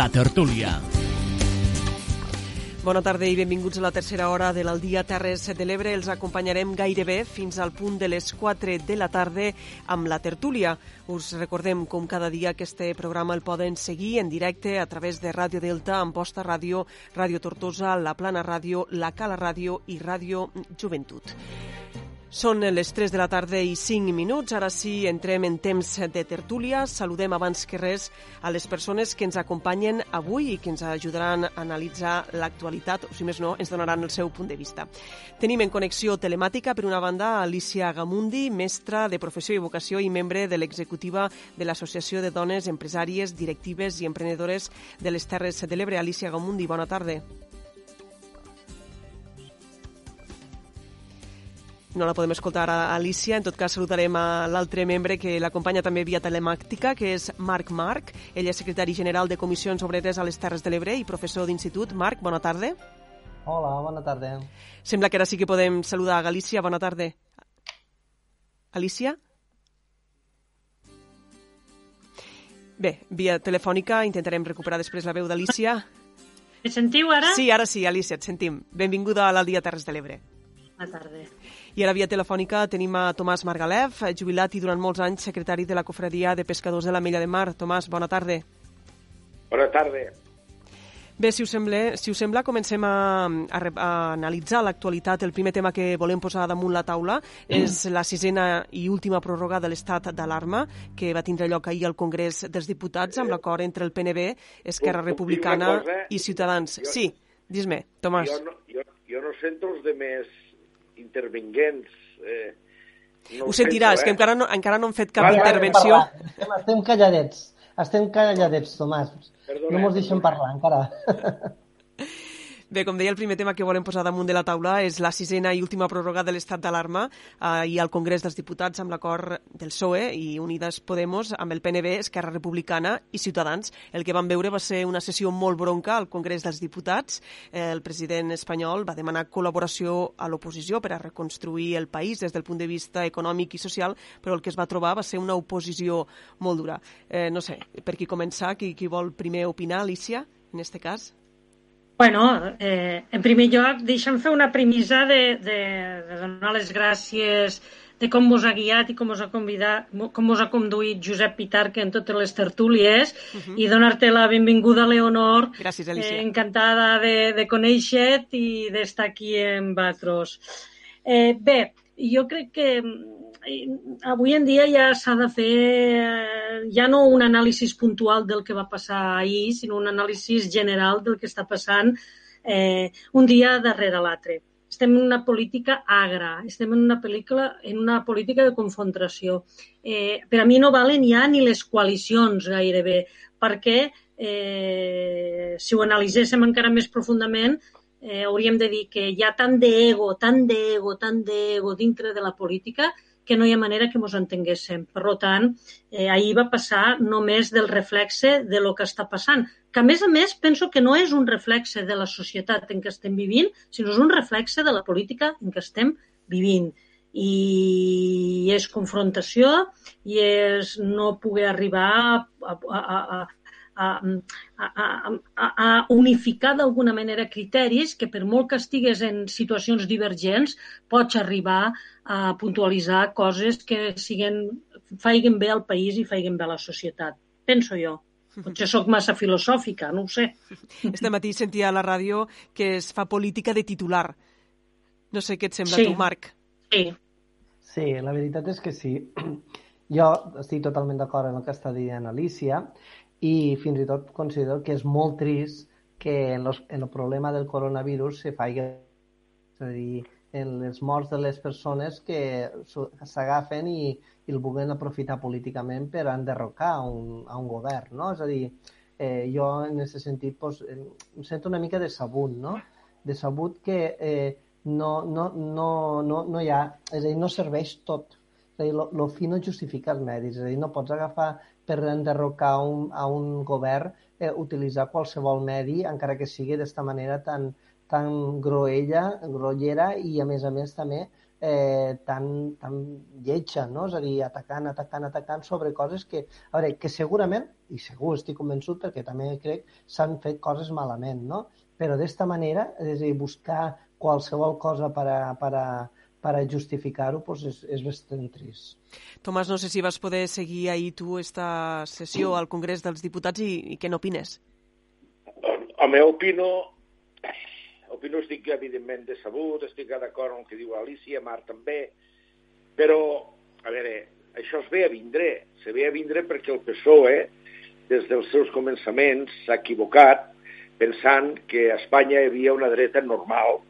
la tertúlia. Bona tarda i benvinguts a la tercera hora de l'Aldia Terres de l'Ebre. Els acompanyarem gairebé fins al punt de les 4 de la tarda amb la tertúlia. Us recordem, com cada dia, que este programa el poden seguir en directe a través de Ràdio Delta, Amposta Ràdio, Ràdio Tortosa, La Plana Ràdio, La Cala Ràdio i Ràdio Joventut. Són les 3 de la tarda i 5 minuts. Ara sí, entrem en temps de tertúlia. Saludem abans que res a les persones que ens acompanyen avui i que ens ajudaran a analitzar l'actualitat, o si més no, ens donaran el seu punt de vista. Tenim en connexió telemàtica, per una banda, Alicia Gamundi, mestra de professió i vocació i membre de l'executiva de l'Associació de Dones Empresàries, Directives i Emprenedores de les Terres de l'Ebre. Alicia Gamundi, bona tarda. No la podem escoltar a Alicia, en tot cas saludarem a l'altre membre que l'acompanya també via telemàctica, que és Marc Marc. Ell és secretari general de Comissions Obreres a les Terres de l'Ebre i professor d'institut. Marc, bona tarda. Hola, bona tarda. Sembla que ara sí que podem saludar a Galícia. Bona tarda. Alicia? Bé, via telefònica intentarem recuperar després la veu d'Alicia. Me sentiu ara? Sí, ara sí, Alicia, et sentim. Benvinguda a l'Aldia Terres de l'Ebre. Bona tarda. I a la via telefònica tenim a Tomàs Margalef, jubilat i durant molts anys secretari de la Cofradia de Pescadors de la Mella de Mar. Tomàs, bona tarda. Bona tarda. Bé, si us sembla, si us sembla comencem a, a, a analitzar l'actualitat. El primer tema que volem posar damunt la taula és la sisena i última pròrroga de l'estat d'alarma que va tindre lloc ahir al Congrés dels Diputats amb l'acord entre el PNB, Esquerra Republicana cosa? i Ciutadans. Jo- Sí, dis-me, Tomàs. Jo no, jo, jo no sento els de més intervinguents. Eh, no Ho sentiràs, sento, que eh? encara no, encara no han fet cap Vale, vale, intervenció. Parlar. Estem, estem calladets. Estem calladets, Tomàs. Perdona, no mos deixem parlar, encara. Bé, com deia, el primer tema que volem posar damunt de la taula és la sisena i última pròrroga de l'estat d'alarma eh, i al Congrés dels Diputats amb l'acord del PSOE i Unides Podemos amb el PNB, Esquerra Republicana i Ciutadans. El que vam veure va ser una sessió molt bronca al Congrés dels Diputats. Eh, el president espanyol va demanar col·laboració a l'oposició per a reconstruir el país des del punt de vista econòmic i social, però el que es va trobar va ser una oposició molt dura. Eh, no sé, per qui començar, qui, qui vol primer opinar, Alicia, en este cas? Bueno, eh, en primer lloc, deixa'm fer una premissa de, de, de donar les gràcies de com vos ha guiat i com us ha, convidat, com us ha conduït Josep Pitarca en totes les tertúlies uh -huh. i donar-te la benvinguda, Leonor. Gràcies, Alicia. Eh, encantada de, de conèixer-te i d'estar aquí amb vosaltres. Eh, bé, jo crec que eh, avui en dia ja s'ha de fer eh, ja no un anàlisi puntual del que va passar ahir, sinó un anàlisi general del que està passant eh, un dia darrere l'altre. Estem en una política agra, estem en una pel·lícula, en una política de confrontació. Eh, per a mi no valen ja ni les coalicions gairebé, perquè eh, si ho analitzéssim encara més profundament, eh, hauríem de dir que hi ha tant d'ego, tant d'ego, tant d'ego dintre de la política que no hi ha manera que ens entenguéssim. Per tant, eh, ahir va passar només del reflexe de lo que està passant, que a més a més penso que no és un reflexe de la societat en què estem vivint, sinó és un reflexe de la política en què estem vivint. I és confrontació i és no poder arribar a, a, a, a, a, a, a unificar d'alguna manera criteris que per molt que estigues en situacions divergents pots arribar a puntualitzar coses que siguen, faiguen bé al país i faiguen bé a la societat. Penso jo. Potser sóc massa filosòfica, no ho sé. Este matí sentia a la ràdio que es fa política de titular. No sé què et sembla Sí. tu, Marc. Sí. Sí, la veritat és que sí. Jo estic totalment d'acord amb el que està dient Alicia i fins i tot considero que és molt trist que en, los, en el problema del coronavirus se faci és a dir, en les morts de les persones que s'agafen i, i el vulguin aprofitar políticament per enderrocar un, a un govern, no? És a dir, eh, jo en aquest sentit pues, em sento una mica decebut, no? Decebut que eh, no, no, no, no, no hi ha, és a dir, no serveix tot. És a dir, lo fi no justifica els medis, és a dir, no pots agafar per enderrocar un, a un govern eh, utilitzar qualsevol medi, encara que sigui d'esta manera tan, tan groella, grollera i a més a més també eh, tan, tan lletja, no? és a dir, atacant, atacant, atacant sobre coses que, a veure, que segurament, i segur estic convençut perquè també crec, s'han fet coses malament, no? però d'esta manera, és a dir, buscar qualsevol cosa per a, per a, per a justificar-ho pues és, és bastant trist. Tomàs, no sé si vas poder seguir ahir tu esta sessió al Congrés dels Diputats i, i què n'opines? Home, opino opino estic evidentment decebut, estic d'acord amb el que diu Alicia, Mar també, però, a veure, això es ve a vindre, se ve a vindre perquè el PSOE, des dels seus començaments, s'ha equivocat pensant que a Espanya hi havia una dreta normal,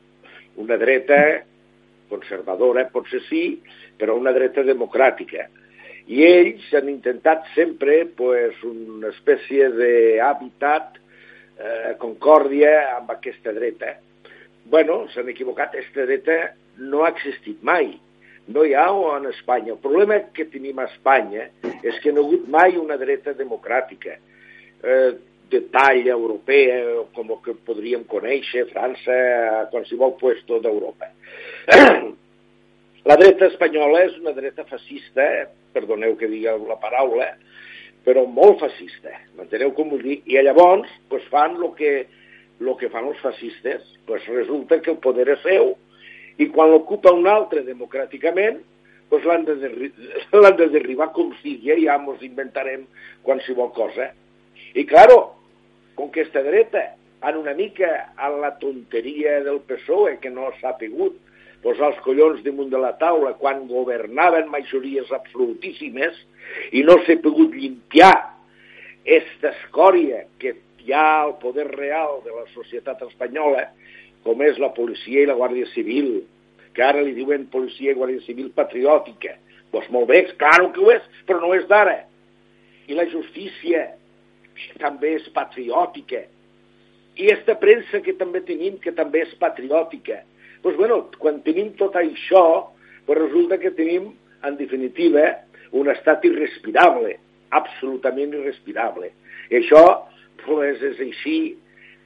una dreta conservadora, potser sí, però una dreta democràtica. I ells han intentat sempre pues, una espècie d'hàbitat eh, concòrdia amb aquesta dreta bueno, s'han equivocat, aquesta dreta no ha existit mai. No hi ha en Espanya. El problema que tenim a Espanya és que no ha hagut mai una dreta democràtica eh, de talla europea, com el que podríem conèixer, França, a qualsevol puesto d'Europa. La dreta espanyola és una dreta fascista, perdoneu que digui la paraula, però molt fascista, m'enteneu com vull dir? I llavors pues, fan el que el que fan els fascistes, pues resulta que el poder és seu i quan l'ocupa un altre democràticament pues l'han de, de derribar com sigui ja ens inventarem qualsevol cosa. I claro, com que dreta han una mica a la tonteria del PSOE que no s'ha pegut posar els collons damunt de la taula quan governaven majories absolutíssimes i no s'ha pogut limpiar esta escòria que hi ha el poder real de la societat espanyola, com és la policia i la Guàrdia Civil, que ara li diuen policia i Guàrdia Civil patriòtica. Doncs pues molt bé, claro que ho és, però no és d'ara. I la justícia, també és patriòtica. I esta premsa que també tenim, que també és patriòtica. Doncs pues, bueno, quan tenim tot això, pues resulta que tenim, en definitiva, un estat irrespirable, absolutament irrespirable. I això pues és així,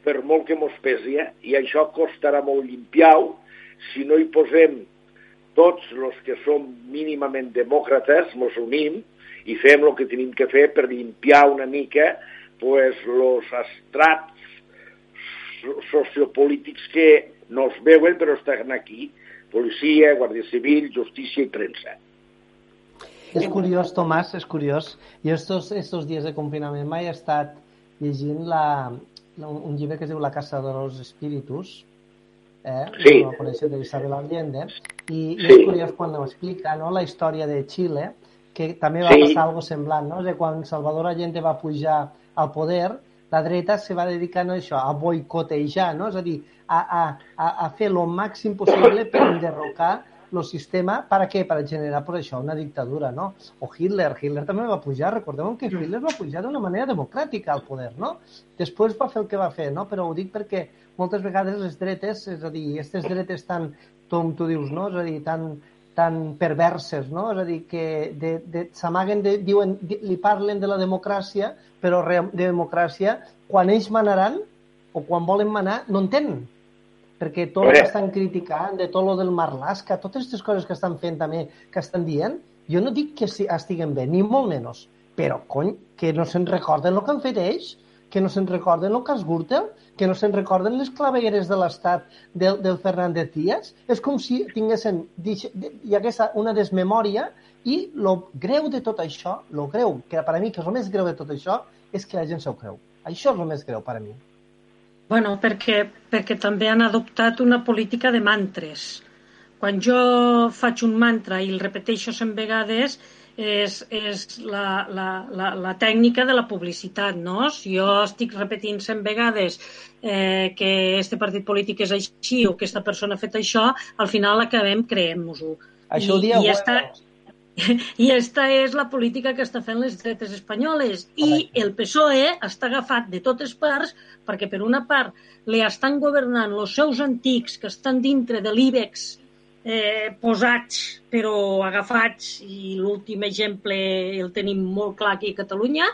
per molt que mos pesi, eh? i això costarà molt limpiar-ho si no hi posem tots els que som mínimament demòcrates, mos unim i fem el que tenim que fer per limpiar una mica pues, los estrats sociopolítics que no es veuen però estan aquí, policia, guàrdia civil, justícia i premsa. És curiós, Tomàs, és curiós. I estos, estos dies de confinament mai he estat llegint la, un llibre que es diu La casa de los espíritus, eh? sí. la coneixeu d'Isabel Allende, i, sí. i és curiós quan ho explica no? la història de Xile, que també va sí. passar algo semblant, no? de quan Salvador Allende va pujar al poder, la dreta se va dedicar a això, a boicotejar, no? és a dir, a, a, a, a fer el màxim possible per enderrocar el sistema, per a què? Per generar per això una dictadura, no? O Hitler, Hitler també va pujar, recordem que Hitler va pujar d'una manera democràtica al poder, no? Després va fer el que va fer, no? Però ho dic perquè moltes vegades les dretes, és a dir, aquestes dretes tan, com tu dius, no? És a dir, tan, tan perverses, no? És a dir, que de, de, s'amaguen, de, diuen, li parlen de la democràcia, però re, de democràcia, quan ells manaran o quan volen manar, no entenen perquè tot que estan criticant, de tot lo del Marlaska, totes aquestes coses que estan fent també, que estan dient, jo no dic que estiguen bé, ni molt menys, però, cony, que no se'n recorden el que han fet ells, que no se'n recorden el cas Gürtel, que no se'n recorden les clavegueres de l'Estat del, del Fernández Díaz. És com si tinguessin, hi hagués una desmemòria i el greu de tot això, el greu, que per a mi que és el més greu de tot això, és que la gent s'ho creu. Això és el més greu per a mi. Bueno, perquè, perquè també han adoptat una política de mantres. Quan jo faig un mantra i el repeteixo cent vegades, és, és la, la, la, la tècnica de la publicitat, no? Si jo estic repetint cent vegades eh, que este partit polític és així o que aquesta persona ha fet això, al final acabem creent-nos-ho. Això ho dia I, i esta, i esta és la política que està fent les dretes espanyoles. I el PSOE està agafat de totes parts perquè, per una part, li estan governant els seus antics que estan dintre de l'IBEX eh, posats però agafats i l'últim exemple el tenim molt clar aquí a Catalunya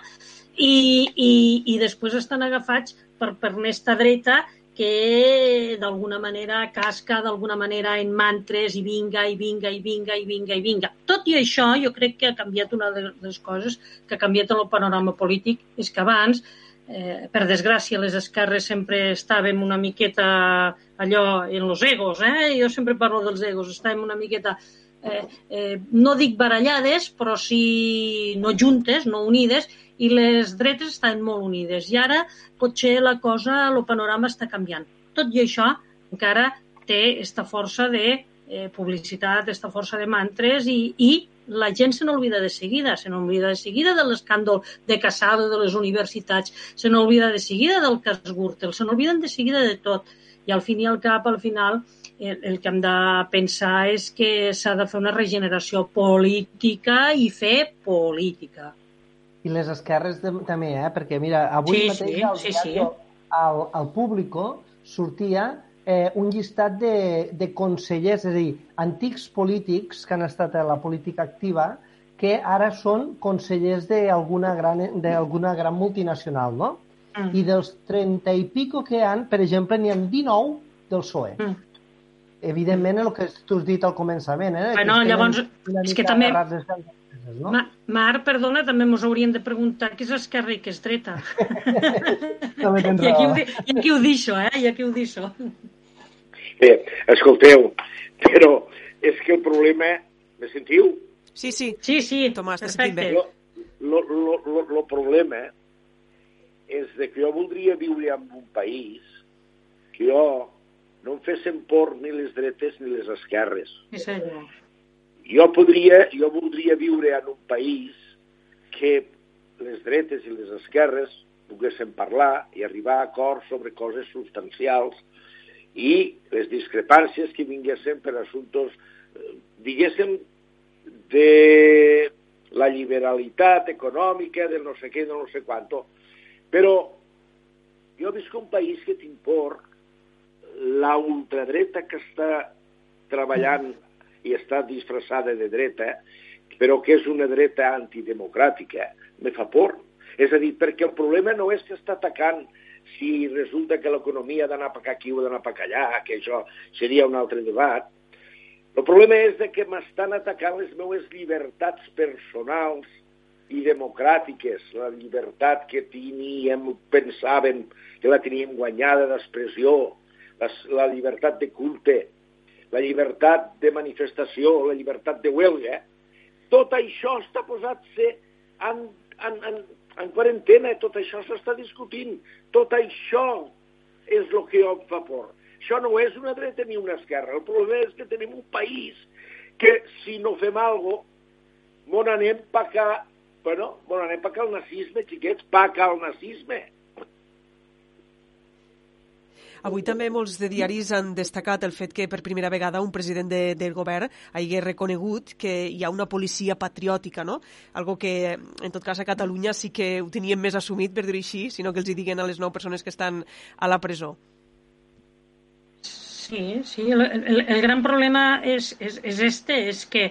i, i, i després estan agafats per, per aquesta dreta que d'alguna manera casca d'alguna manera en mantres i vinga, i vinga, i vinga, i vinga, i vinga. Tot i això, jo crec que ha canviat una de les coses que ha canviat en el panorama polític, és que abans, eh, per desgràcia, les esquerres sempre estàvem una miqueta allò en los egos, eh? jo sempre parlo dels egos, estàvem una miqueta eh, eh, no dic barallades, però sí no juntes, no unides, i les dretes estan molt unides. I ara potser la cosa, el panorama està canviant. Tot i això, encara té esta força de eh, publicitat, esta força de mantres i, i la gent se n'olvida de seguida, se n'olvida de seguida de l'escàndol de Casado de les universitats, se n'olvida de seguida del cas Gürtel, se n'olviden de seguida de tot. I al fin i al cap, al final, el, el que hem de pensar és que s'ha de fer una regeneració política i fer política. I les esquerres de, també, eh? perquè mira, avui Sí, mateix sí, al, sí, sí. al, al Público sortia eh, un llistat de, de consellers, és a dir, antics polítics que han estat a la política activa que ara són consellers d'alguna gran, gran multinacional, no? Mm. I dels 30 i pico que han, per exemple, n'hi ha 19 del PSOE. Mm. Evidentment, el que tu has dit al començament, eh? Bueno, estem llavors, és que també- no? Ma Mar, perdona, també ens hauríem de preguntar què és esquerra i què és dreta. I aquí, ho, I aquí ho deixo, eh? I aquí ho deixo. Bé, escolteu, però és que el problema... Me sentiu? Sí, sí. Sí, sí, Tomàs, te perfecte. sentim bé. Lo, lo, lo, lo problema és de que jo voldria viure en un país que jo no em fessin por ni les dretes ni les esquerres. Sí, senyor. Jo podria, jo voldria viure en un país que les dretes i les esquerres poguessin parlar i arribar a acords sobre coses substancials i les discrepàncies que vinguessin per assumptes, eh, diguéssim, de la liberalitat econòmica, del no sé què, de no sé quanto. Però jo visc un país que tinc por la ultradreta que està treballant i està disfressada de dreta, però que és una dreta antidemocràtica, me fa por. És a dir, perquè el problema no és que està atacant si resulta que l'economia ha d'anar per aquí o d'anar per allà, que això seria un altre debat. El problema és de que m'estan atacant les meves llibertats personals i democràtiques, la llibertat que teníem, pensàvem que la teníem guanyada d'expressió, la, la llibertat de culte, la llibertat de manifestació, la llibertat de huelga, tot això està posat-se en, en, en, en quarantena, tot això s'està discutint, tot això és el que jo em fa por. Això no és una dreta ni una esquerra, el problema és que tenim un país que si no fem alguna cosa, mon anem pa cá, bueno, mon anem pa cá el nazisme, xiquets, pa cá el nazisme. Avui també molts de diaris han destacat el fet que per primera vegada un president de, del govern hagi reconegut que hi ha una policia patriòtica, no? Algo que en tot cas a Catalunya sí que ho teníem més assumit, per dir-ho així, sinó que els hi diguen a les nou persones que estan a la presó. Sí, sí, el, el, el gran problema és, és, és este, és que,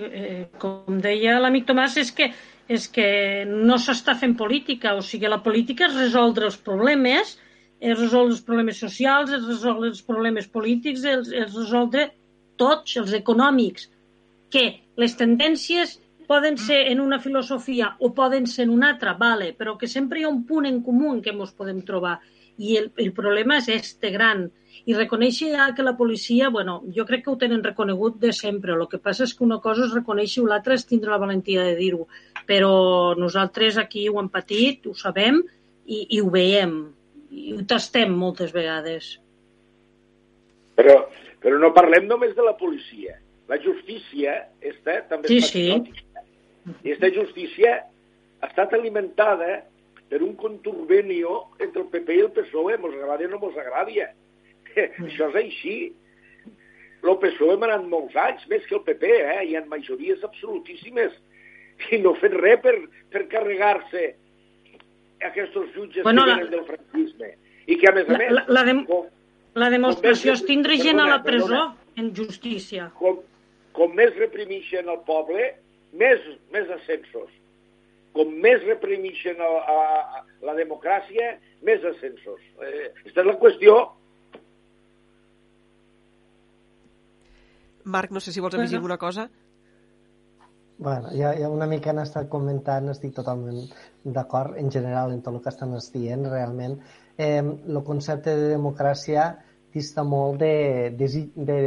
eh, com deia l'amic Tomàs, és que, és que no s'està fent política, o sigui, la política és resoldre els problemes, és resoldre els problemes socials, és resoldre els problemes polítics, és, és resoldre tots els econòmics, que les tendències poden ser en una filosofia o poden ser en una altra, vale, però que sempre hi ha un punt en comú en què ens podem trobar. I el, el problema és este gran. I reconèixer ja que la policia, bueno, jo crec que ho tenen reconegut de sempre. El que passa és que una cosa és reconèixer i l'altra és tindre la valentia de dir-ho. Però nosaltres aquí ho hem patit, ho sabem i, i ho veiem. I ho tastem moltes vegades. Però, però no parlem només de la policia. La justícia està també Sí, sí. I aquesta justícia ha estat alimentada per un conturbinio entre el PP i el PSOE, mos agradi o no mos agradi. Això és així. El PSOE ha anat molts anys, més que el PP, eh? hi ha majories absolutíssimes, i no fent res per, per carregar-se aquests jutges bueno, que la... del franquisme i que, a més a més... La, la, de... com, la demostració com és tindre gent perdona, a la presó perdona, en justícia. Com, com més reprimixen el poble, més, més ascensos. Com més reprimixen el, a, a, la democràcia, més ascensos. Eh, aquesta és la qüestió. Marc, no sé si vols afegir alguna cosa. Bueno, ja, ja una mica han estat comentant, estic totalment d'acord en general en tot el que estan dient, realment. Eh, el concepte de democràcia dista molt de, de, de,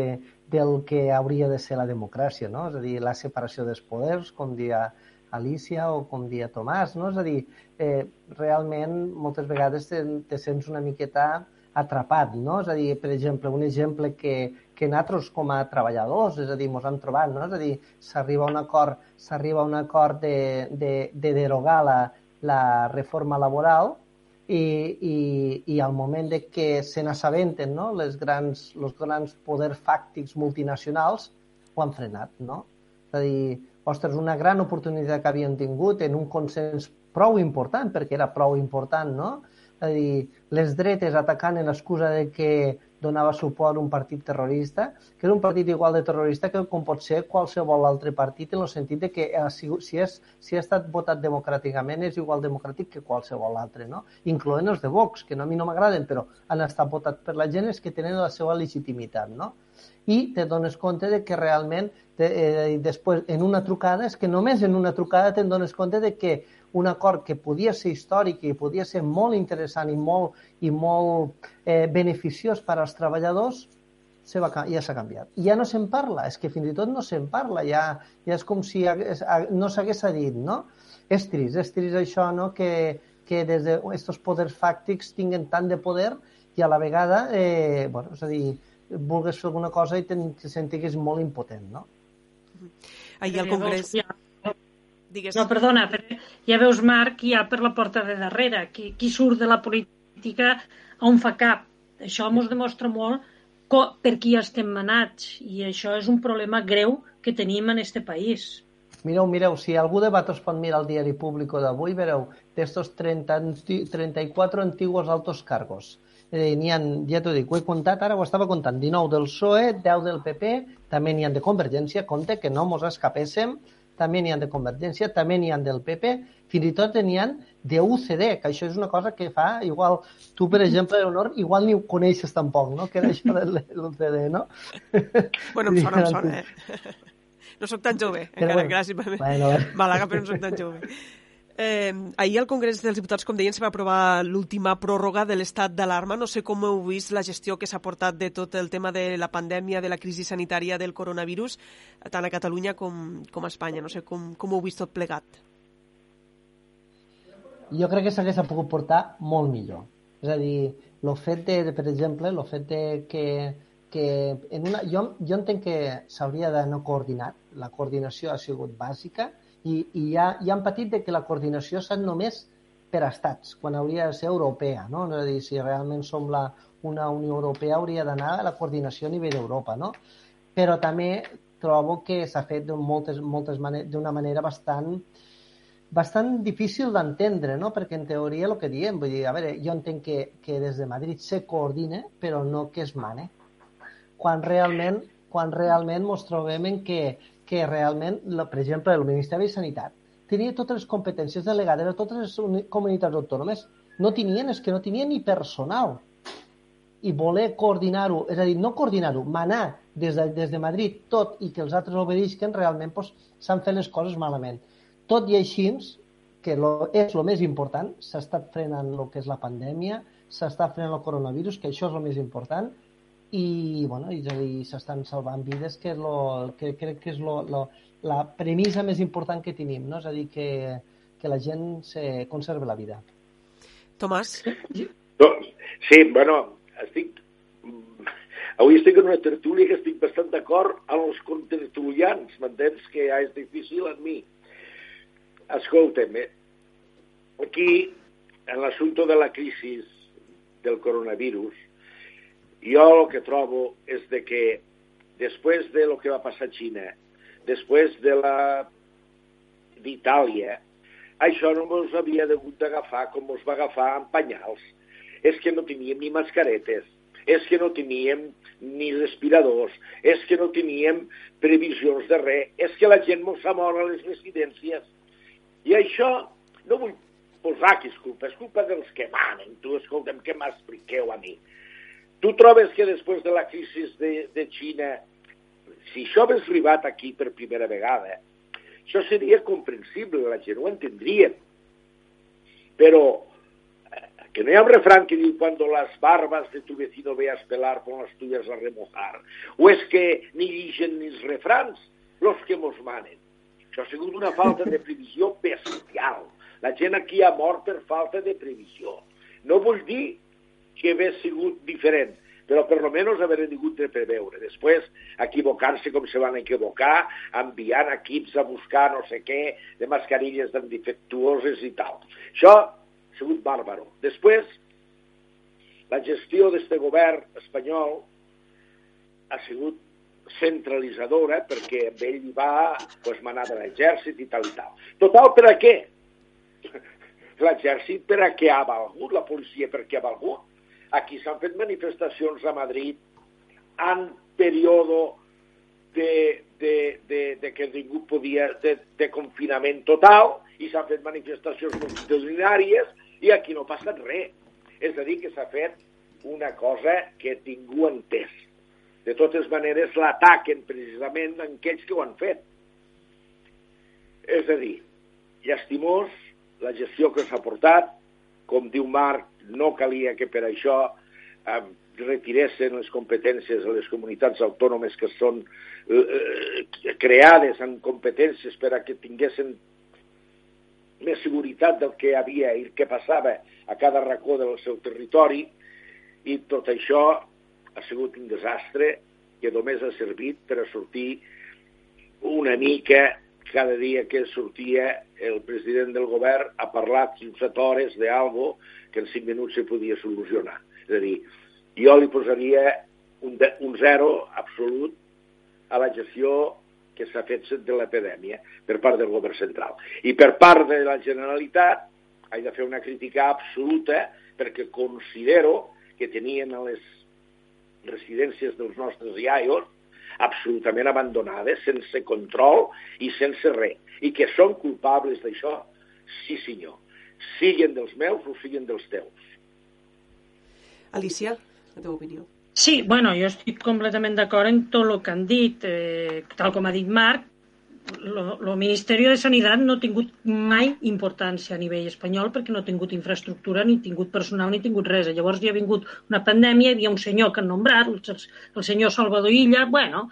del que hauria de ser la democràcia, no? És a dir, la separació dels poders, com dia Alicia o com dia Tomàs, no? És a dir, eh, realment moltes vegades te, te sents una miqueta atrapat, no? És a dir, per exemple, un exemple que, que nosaltres com a treballadors, és a dir, ens hem trobat, no? És a dir, s'arriba a un acord, s'arriba a un acord de, de, de derogar la, la reforma laboral i, i, i al moment de que se n'assabenten no? les grans, els grans poders fàctics multinacionals ho han frenat, no? És a dir, ostres, una gran oportunitat que havien tingut en un consens prou important, perquè era prou important, no? A dir, les dretes atacant en l'excusa de que donava suport a un partit terrorista, que és un partit igual de terrorista que com pot ser qualsevol altre partit en el sentit de que ha sigut- si, és, si ha estat votat democràticament és igual democràtic que qualsevol altre, no? incloent els de Vox, que no, a mi no m'agraden, però han estat votats per la gent, és que tenen la seva legitimitat. No? I te dones compte de que realment de, eh, després en una trucada, és que només en una trucada te'n dones compte de que un acord que podia ser històric i podia ser molt interessant i molt, i molt eh, beneficiós per als treballadors, se va, ja s'ha canviat. I ja no se'n parla, és que fins i tot no se'n parla, ja, ja és com si hagués, ha- no s'hagués dit, no? És trist, és trist això, no?, que, que des d'aquests poders fàctics tinguen tant de poder i a la vegada, eh, bueno, és a dir, vulgues fer alguna cosa i te, sentiguis molt impotent, no? Ahir al Congrés... ja- Digues. No, perdona, però ja veus, Marc, ja per la porta de darrere. Qui, qui surt de la política on fa cap. Això ens demostra molt co, per qui estem manats i això és un problema greu que tenim en este país. Mireu, mireu, si algú de vosaltres pot mirar el diari público d'avui, vereu d'estos 30, anti- 34 antiguos altos cargos. Eh, n'hi ha, ja t'ho dic, ho he comptat, ara ho estava comptant, 19 del PSOE, 10 del PP, també n'hi ha de Convergència, compte que no mos escapéssim, també n'hi ha de Convergència, també n'hi ha del PP, fins i tot n'hi ha de UCD, que això és una cosa que fa, igual, tu, per exemple, Leonor, igual ni ho coneixes tampoc, no?, que era això de l'UCD, no? Bueno, em sona, em sona, eh? No sóc tan jove, Però encara, bueno, gràcies. per bueno, bueno. Màlaga, però no sóc tan jove. Eh, ahir al Congrés dels Diputats, com deien, se va aprovar l'última pròrroga de l'estat d'alarma. No sé com heu vist la gestió que s'ha portat de tot el tema de la pandèmia, de la crisi sanitària del coronavirus, tant a Catalunya com, com a Espanya. No sé com, com heu vist tot plegat. jo crec que s'hagués pogut portar molt millor. És a dir, el fet de per exemple, el fet de que, que en una, jo, jo entenc que s'hauria d'anar coordinat, la coordinació ha sigut bàsica i, i ja, ja han patit de que la coordinació s'ha només per estats, quan hauria de ser europea, no? És a dir, si realment som la, una Unió Europea hauria d'anar a la coordinació a nivell d'Europa, no? Però també trobo que s'ha fet d'una moltes, moltes d'una manera bastant bastant difícil d'entendre, no? perquè en teoria el que diem, vull dir, a veure, jo entenc que, que des de Madrid se coordina, però no que es mane. Quan realment, quan realment ens trobem en que, que realment, la, per exemple, el Ministeri de Sanitat tenia totes les competències delegades a totes les uni- comunitats autònomes. No tenien, és que no tenien ni personal. I voler coordinar-ho, és a dir, no coordinar-ho, manar des de, des de Madrid tot i que els altres obedisquen, realment doncs, s'han fet les coses malament. Tot i així, que lo, és el més important, s'ha estat frenant el que és la pandèmia, s'està frenant el coronavirus, que això és el més important, i, bueno, és a dir, s'estan salvant vides, que, és lo, que crec que és lo, lo, la premissa més important que tenim, no? és a dir, que, que la gent se conserve la vida. Tomàs? No, sí, bueno, estic... Avui estic en una tertúlia que estic bastant d'acord amb els contertulians, m'entens? Que ja és difícil en mi. Escolta'm, eh? aquí, en l'assumpte de la crisi del coronavirus, jo el que trobo és de que després de lo que va passar a Xina, després de la d'Itàlia, això no ens havia hagut d'agafar com ens va agafar en penyals. És que no teníem ni mascaretes, és que no teníem ni respiradors, és que no teníem previsions de res, és que la gent mos mort a les residències. I això no vull posar que és culpa, és culpa dels que manen. Tu, escolta'm, què m'expliqueu a mi? Tu trobes que després de la crisi de, de Xina, Si això hagués arribat aquí per primera vegada, això seria comprensible, la gent ho entendria. Però eh, que no hi ha un refrán que diu cuando las barbas de tu vecino veas pelar con las tuyas a remojar. O és que ni dixen ni els refrans los que mos manen. Això ha sigut una falta de previsió bestial. La gent aquí ha mort per falta de previsió. No vull dir que hagués sigut diferent, però per lo menos haver hagut de preveure. Després, equivocar-se com se van equivocar, enviant equips a buscar no sé què, de mascarilles defectuoses i tal. Això ha sigut bàrbaro. Després, la gestió d'este govern espanyol ha sigut centralitzadora perquè amb ell va pues, manar de l'exèrcit i tal i tal. Total, per a què? L'exèrcit per a què ha valgut? La policia per què ha valgut? Aquí s'han fet manifestacions a Madrid en període de, de, de, de que ningú podia, de, de confinament total, i s'han fet manifestacions multitudinàries, i aquí no ha passat res. És a dir, que s'ha fet una cosa que ningú ha entès. De totes maneres, l'ataquen precisament en aquells que ho han fet. És a dir, llastimós la gestió que s'ha portat, com diu Marc, no calia que per això eh, retiressin les competències a les comunitats autònomes que són eh, creades en competències per a que tinguessin més seguretat del que havia i el que passava a cada racó del seu territori. I tot això ha sigut un desastre que només ha servit per a sortir una mica cada dia que sortia el president del govern ha parlat 7 hores d'algo que en 5 minuts se podia solucionar. És a dir, jo li posaria un, de, un zero absolut a la gestió que s'ha fet de l'epidèmia per part del govern central. I per part de la Generalitat, he de fer una crítica absoluta perquè considero que tenien a les residències dels nostres iaios absolutament abandonades, sense control i sense res. I que són culpables d'això, sí senyor. Siguen dels meus o siguen dels teus. Alicia, la teva opinió. Sí, bueno, jo estic completament d'acord en tot el que han dit. Eh, tal com ha dit Marc, el Ministeri de Sanitat no ha tingut mai importància a nivell espanyol perquè no ha tingut infraestructura, ni tingut personal, ni tingut res. Llavors hi ha vingut una pandèmia, hi havia un senyor que han nombrat, el, senyor Salvador Illa, bueno,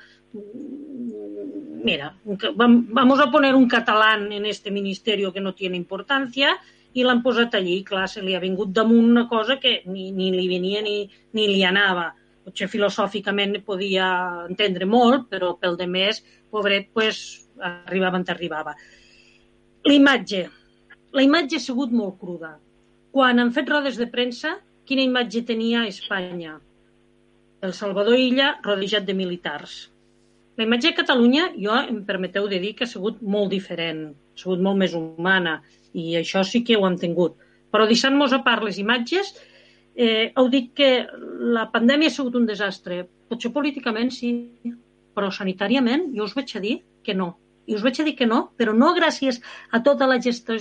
mira, vamos a poner un català en este ministerio que no tiene importancia i l'han posat allí. Clar, se li ha vingut damunt una cosa que ni, ni li venia ni, ni li anava. Potser filosòficament podia entendre molt, però pel de més, pobret, pues, arribava on arribava. La imatge. La imatge ha sigut molt cruda. Quan han fet rodes de premsa, quina imatge tenia Espanya? El Salvador Illa rodejat de militars. La imatge de Catalunya, jo em permeteu de dir que ha sigut molt diferent, ha sigut molt més humana, i això sí que ho hem tingut. Però deixant-nos a part les imatges, eh, heu dit que la pandèmia ha sigut un desastre. Potser políticament sí, però sanitàriament jo us vaig a dir que no. I us vaig dir que no, però no gràcies a tota la gestió,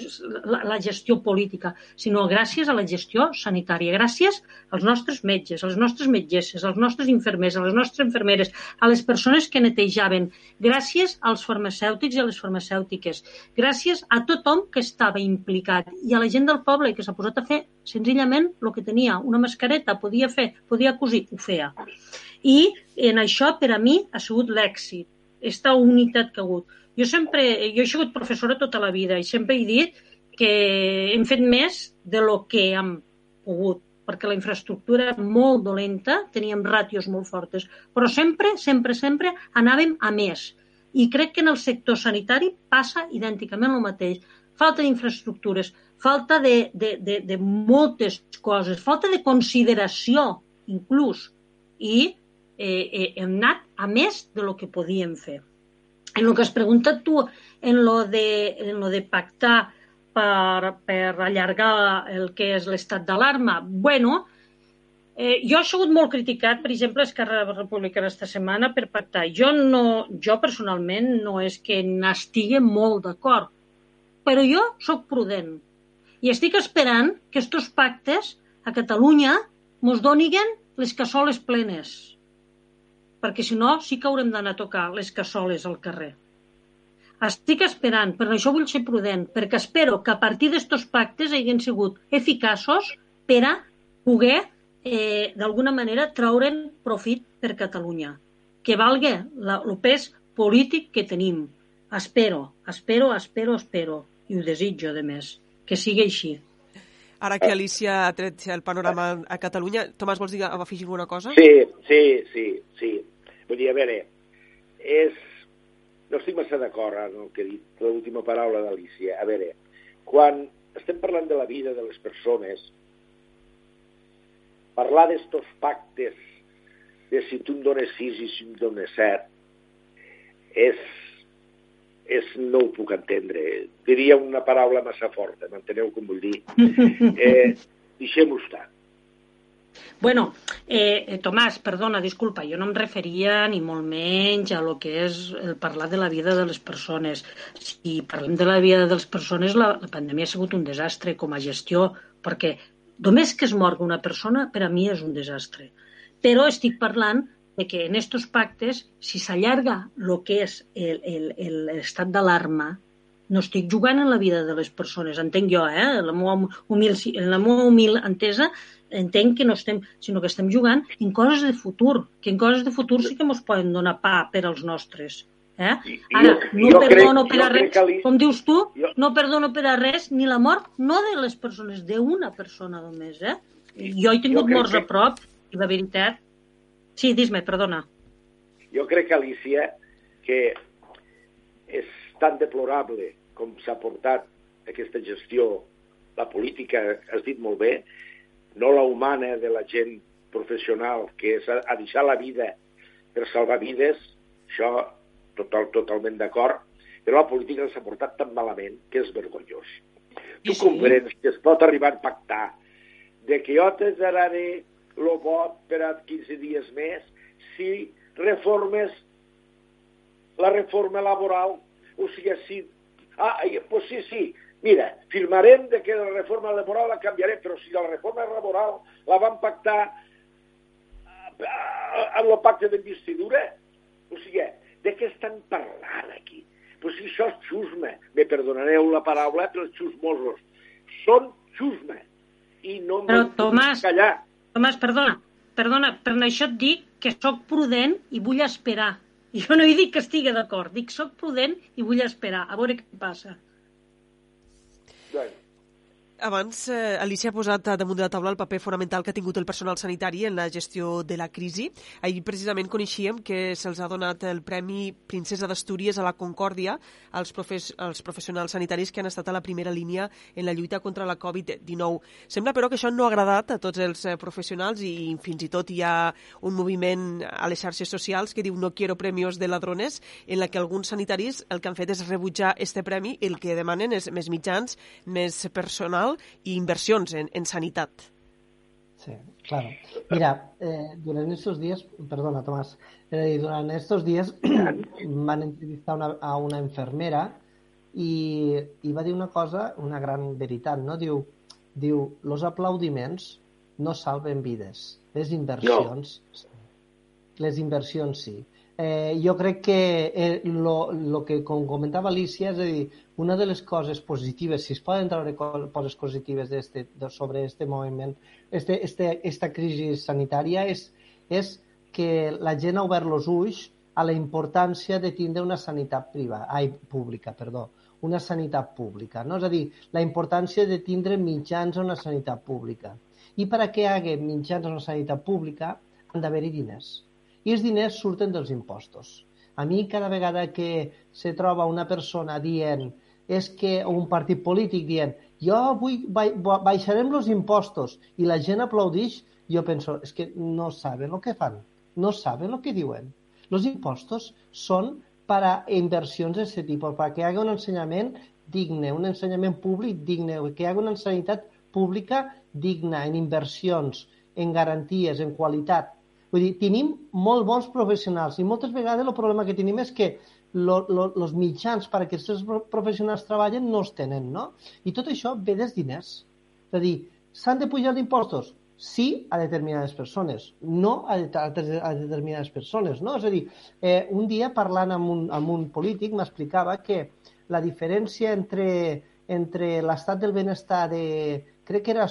la, la gestió política, sinó gràcies a la gestió sanitària, gràcies als nostres metges, als nostres metgesses, als nostres infermers, a les nostres infermeres, a les persones que netejaven, gràcies als farmacèutics i a les farmacèutiques, gràcies a tothom que estava implicat i a la gent del poble que s'ha posat a fer senzillament el que tenia, una mascareta, podia fer, podia cosir, ho feia. I en això, per a mi, ha sigut l'èxit, esta unitat que ha hagut. Jo sempre, jo he sigut professora tota la vida i sempre he dit que hem fet més de lo que hem pogut, perquè la infraestructura era molt dolenta, teníem ràtios molt fortes, però sempre, sempre, sempre anàvem a més. I crec que en el sector sanitari passa idènticament el mateix. Falta d'infraestructures, falta de, de, de, de moltes coses, falta de consideració, inclús, i eh, eh, hem anat a més de lo que podíem fer en el que has preguntat tu, en lo de, en lo de pactar per, per allargar el que és l'estat d'alarma, bueno, eh, jo he sigut molt criticat, per exemple, Esquerra Republicana esta setmana per pactar. Jo, no, jo personalment no és que n'estigui molt d'acord, però jo sóc prudent i estic esperant que estos pactes a Catalunya mos doniguen les cassoles plenes perquè si no sí que haurem d'anar a tocar les cassoles al carrer. Estic esperant, per això vull ser prudent, perquè espero que a partir d'estos pactes hagin sigut eficaços per a poder, eh, d'alguna manera, traure'n profit per Catalunya. Que valga la, el pes polític que tenim. Espero, espero, espero, espero, i ho desitjo, de més, que sigui així. Ara que Alicia ha tret el panorama a Catalunya, Tomàs, vols dir, afegir alguna cosa? Sí, sí, sí, sí. Vull dir, a veure, és no estic massa d'acord amb el que ha dit l'última paraula d'Alicia. A veure, quan estem parlant de la vida de les persones, parlar d'estos pactes de si tu em dones sis i si em dones set, és, és, no ho puc entendre. Diria una paraula massa forta, m'enteneu com vull dir? Eh, Deixem-ho estar. Bueno, eh, eh, Tomàs, perdona, disculpa, jo no em referia ni molt menys a lo que és el parlar de la vida de les persones. Si parlem de la vida de les persones, la, la pandèmia ha sigut un desastre com a gestió, perquè només que es morga una persona, per a mi és un desastre. Però estic parlant de que en estos pactes, si s'allarga el que és l'estat d'alarma, no estic jugant en la vida de les persones, entenc jo, eh? La meva humil, en la meva humil entesa, entenc que no estem, sinó que estem jugant en coses de futur, que en coses de futur sí que ens poden donar pa per als nostres. Eh? Ara, no jo perdono crec, per a res, li... com dius tu, jo... no perdono per a res ni la mort, no de les persones, d'una persona només. Eh? Jo he tingut morts que... a prop, i la veritat... Sí, dis-me, perdona. Jo crec, Alicia, que és tan deplorable com s'ha portat aquesta gestió, la política, has dit molt bé, no la humana de la gent professional, que és a, deixar la vida per salvar vides, això total, totalment d'acord, però la política s'ha portat tan malament que és vergonyós. Tu sí. comprens que es pot arribar a pactar de que jo te daré el vot per a 15 dies més si reformes la reforma laboral o sigui, si... Ah, pues sí, sí, mira, firmarem de que la reforma laboral la canviarem, però si la reforma laboral la van pactar amb el pacte d'investidura, o sigui, de què estan parlant aquí? Pues si això és xusma, me perdonareu la paraula, però xusmosos són xusma. I no però, Tomàs, callar. Tomàs, perdona, perdona, per això et dic que sóc prudent i vull esperar. Jo no he dit que estigui d'acord, dic sóc prudent i vull esperar, a veure què passa. Abans, eh, Alicia ha posat damunt de la taula el paper fonamental que ha tingut el personal sanitari en la gestió de la crisi. Ahir precisament coneixíem que se'ls ha donat el Premi Princesa d'Astúries a la Concòrdia als, profes als professionals sanitaris que han estat a la primera línia en la lluita contra la Covid-19. Sembla, però, que això no ha agradat a tots els eh, professionals i fins i tot hi ha un moviment a les xarxes socials que diu no quiero premios de ladrones, en la que alguns sanitaris el que han fet és rebutjar este premi i el que demanen és més mitjans, més personal social i inversions en, en sanitat. Sí, claro. Mira, eh, durant estos días, perdona Tomás, eh, durant estos días van entrevistar una, a una enfermera i, i va dir una cosa, una gran veritat, no? Diu, diu, los aplaudiments no salven vides, les inversions, no. les inversions sí. Eh, jo crec que eh, lo, que com comentava Alicia, és a dir, una de les coses positives, si es poden treure coses positives de, de sobre este moviment, este, este, esta crisi sanitària, és, és que la gent ha obert els ulls a la importància de tindre una sanitat privada, ai, pública, perdó, una sanitat pública. No? És a dir, la importància de tindre mitjans a una sanitat pública. I per a què hi hagi mitjans a una sanitat pública han d'haver-hi diners. I els diners surten dels impostos. A mi cada vegada que se troba una persona dient és que un partit polític dient jo vull, baixarem els impostos i la gent aplaudix, jo penso, és que no saben el que fan, no saben el que diuen. Els impostos són per a inversions d'aquest tipus, perquè hi hagi un ensenyament digne, un ensenyament públic digne, que hi hagi una sanitat pública digna en inversions, en garanties, en qualitat. Vull dir, tenim molt bons professionals i moltes vegades el problema que tenim és que els mitjans per a que aquests professionals treballen no els tenen, no? I tot això ve dels diners. És a dir, s'han de pujar els impostos? sí a determinades persones, no a, de, a determinades persones. No? És a dir, eh, un dia parlant amb un, amb un polític m'explicava que la diferència entre, entre l'estat del benestar de, crec que era,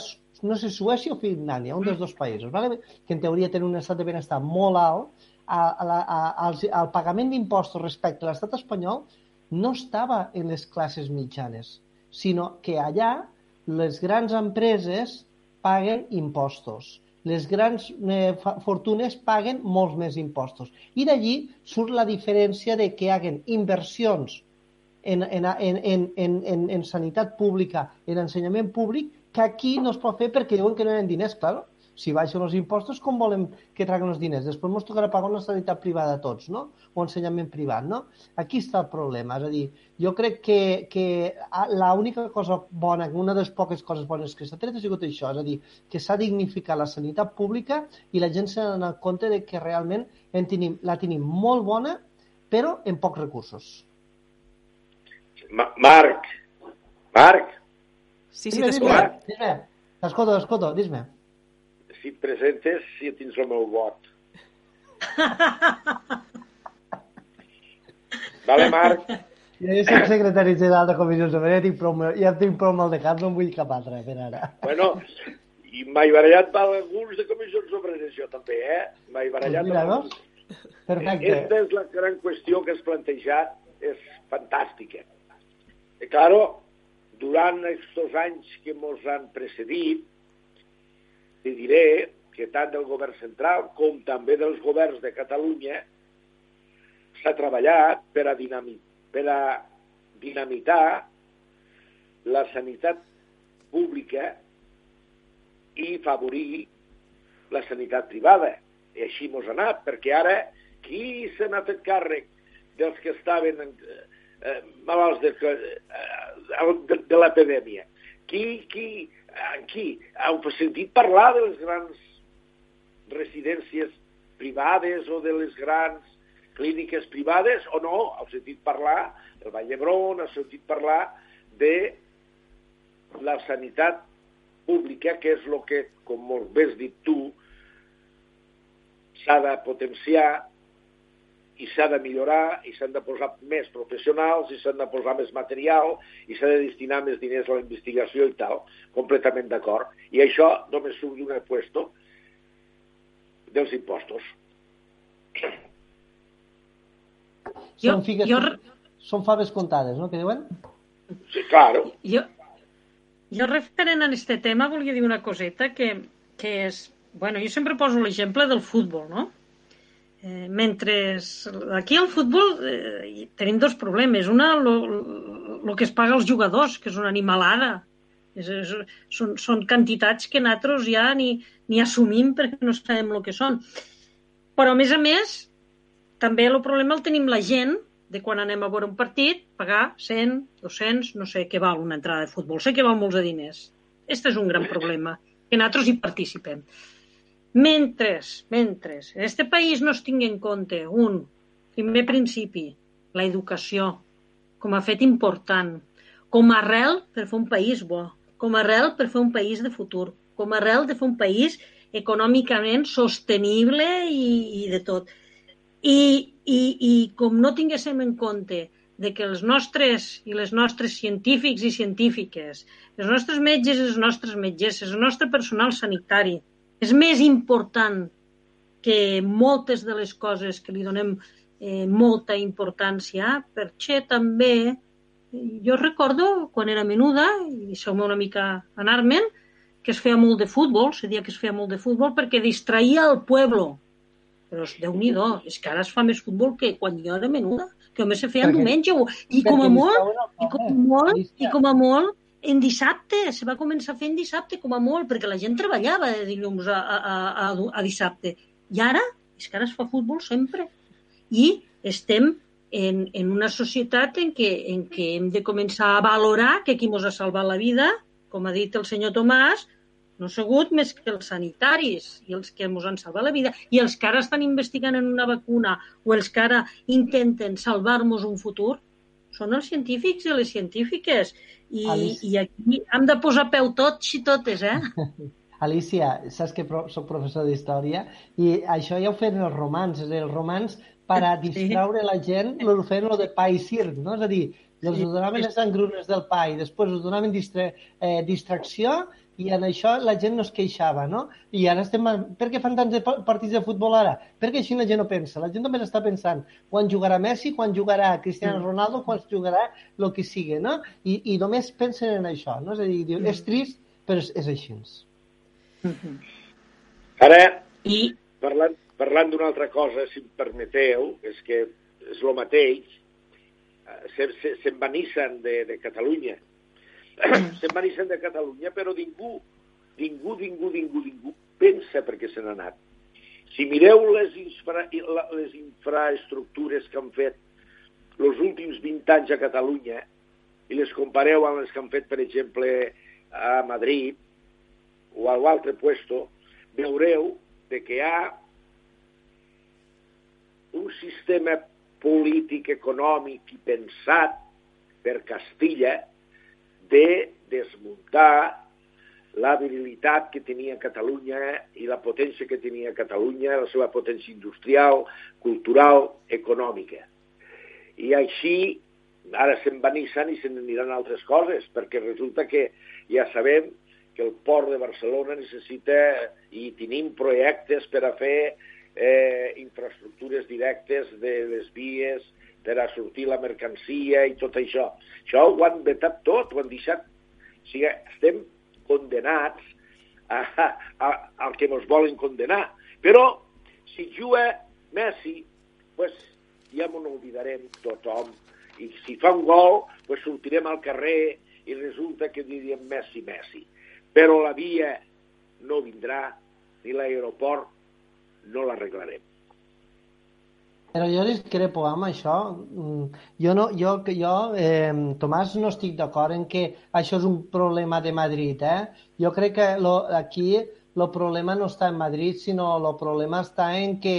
no sé, Suècia o Finlàndia, un dels dos països, ¿vale? que en teoria tenen un estat de benestar molt alt, a, a, a, als, al pagament d'impostos respecte a l'estat espanyol no estava en les classes mitjanes, sinó que allà les grans empreses paguen impostos. Les grans eh, fortunes paguen molts més impostos. I d'allí surt la diferència de que haguen inversions en, en, en, en, en, en, en sanitat pública, en ensenyament públic, que aquí no es pot fer perquè diuen que no hi ha diners, clar si baixen els impostos, com volem que traguen els diners? Després ens tocarà pagar una sanitat privada a tots, no? O ensenyament privat, no? Aquí està el problema. És a dir, jo crec que, que l'única cosa bona, una de les poques coses bones que s'ha tret ha sigut això, és a dir, que s'ha dignificat la sanitat pública i la gent s'ha donat compte de que realment en tenim, la tenim molt bona, però en pocs recursos. Ma Marc, Marc. Sí, sí, t'escolto. T'escolto, t'escolto, dis-me si et presentes, si tens el meu vot. vale, Marc? Jo soc secretari general de comissions de ja tinc prou, ja tinc prou mal de cap, no em vull cap altre, per ara. Bueno, i m'he barallat amb alguns de comissions obreres, jo també, eh? M'he barallat pues mira. No? Perfecte. Aquesta és la gran qüestió que has plantejat, és fantàstica. I, claro, durant aquests anys que ens han precedit, te diré que tant del govern central com també dels governs de Catalunya s'ha treballat per a, dinami per a dinamitar la sanitat pública i favorir la sanitat privada. I així mos ha anat, perquè ara qui se n'ha fet càrrec dels que estaven eh, malalts de, eh, de, de l'epidèmia? Qui, qui aquí heu sentit parlar de les grans residències privades o de les grans clíniques privades o no? Heu sentit parlar del Vall d'Hebron, heu sentit parlar de la sanitat pública, que és el que, com molt bé has dit tu, s'ha de potenciar i s'ha de millorar i s'han de posar més professionals i s'han de posar més material i s'ha de destinar més diners a la investigació i tal. Completament d'acord. I això només surt d'un puesto dels impostos. Jo, són, figues, jo... són faves comptades, no?, que diuen? Sí, claro. Jo, jo referent a aquest tema volia dir una coseta que, que és... Bueno, jo sempre poso l'exemple del futbol, no? Eh, mentre aquí al futbol eh, tenim dos problemes. Una, el que es paga als jugadors, que és una animalada. És, és, són, són quantitats que nosaltres ja ni, ni assumim perquè no sabem el que són. Però, a més a més, també el problema el tenim la gent de quan anem a veure un partit, pagar 100, 200, no sé què val una entrada de futbol. Sé que val molts de diners. Este és un gran problema, que nosaltres hi participem. Mentre, mentre en aquest país no es tingui en compte un primer principi, la educació, com a fet important, com a arrel per fer un país bo, com a arrel per fer un país de futur, com a arrel de fer un país econòmicament sostenible i, i de tot. I, i, I com no tinguéssim en compte de que els nostres i les nostres científics i científiques, els nostres metges i les nostres metgesses, el nostre personal sanitari, és més important que moltes de les coses que li donem eh, molta importància, perquè també jo recordo quan era menuda, i deixeu-me una mica anar-me'n, que es feia molt de futbol, se dia que es feia molt de futbol perquè distraïa el pueblo. Però déu nhi és que ara es fa més futbol que quan jo era menuda, que només se feia en diumenge, i com a molt, i com a molt, i com a molt, en dissabte, se va començar fent dissabte com a molt, perquè la gent treballava de dilluns a, a, a, a dissabte. I ara, és que ara es fa futbol sempre. I estem en, en una societat en què, en què hem de començar a valorar que qui ens ha salvat la vida, com ha dit el senyor Tomàs, no ha sigut més que els sanitaris i els que ens han salvat la vida i els que ara estan investigant en una vacuna o els que ara intenten salvar-nos un futur són els científics i les científiques. I, i aquí hem de posar peu tots i totes, eh? Alicia, saps que pro soc professor d'història? I això ja ho feien els romans, els romans per a distraure la gent ho feien lo de pa i circ, no? És a dir, els donaven les engrunes del pa i després us donaven distra eh, distracció i en això la gent no es queixava, no? I ara estem... Per què fan tants de partits de futbol ara? Perquè així la gent no pensa. La gent només està pensant quan jugarà Messi, quan jugarà Cristiano Ronaldo, quan jugarà el que sigui, no? I, i només pensen en això, no? És a dir, diu, és trist, però és, és així. Ara, I... parlant, parlant d'una altra cosa, si em permeteu, és que és el mateix, s'envanissen se, se de, de Catalunya se'n van anar de Catalunya, però ningú, ningú, ningú, ningú, ningú pensa perquè se n'ha anat. Si mireu les, infra, les infraestructures que han fet els últims 20 anys a Catalunya i les compareu amb les que han fet, per exemple, a Madrid o a l'altre puesto, veureu de que hi ha un sistema polític, econòmic i pensat per Castilla de desmuntar la virilitat que tenia Catalunya i la potència que tenia Catalunya, la seva potència industrial, cultural, econòmica. I així ara se'n vanissen i se n'aniran altres coses, perquè resulta que ja sabem que el port de Barcelona necessita, i tenim projectes per a fer eh, infraestructures directes de les vies, per a sortir la mercancia i tot això. Això ho han vetat tot, ho han deixat... O sigui, estem condenats a, a, a, al que ens volen condenar. Però, si juga Messi, pues, ja m'ho oblidarem tothom. I si fa un gol, pues, sortirem al carrer i resulta que diríem Messi, Messi. Però la via no vindrà, ni l'aeroport no l'arreglarem. Però jo discrepo amb això. Mm, jo, no, jo, jo eh, Tomàs, no estic d'acord en que això és un problema de Madrid. Eh? Jo crec que lo, aquí el problema no està en Madrid, sinó el problema està en que,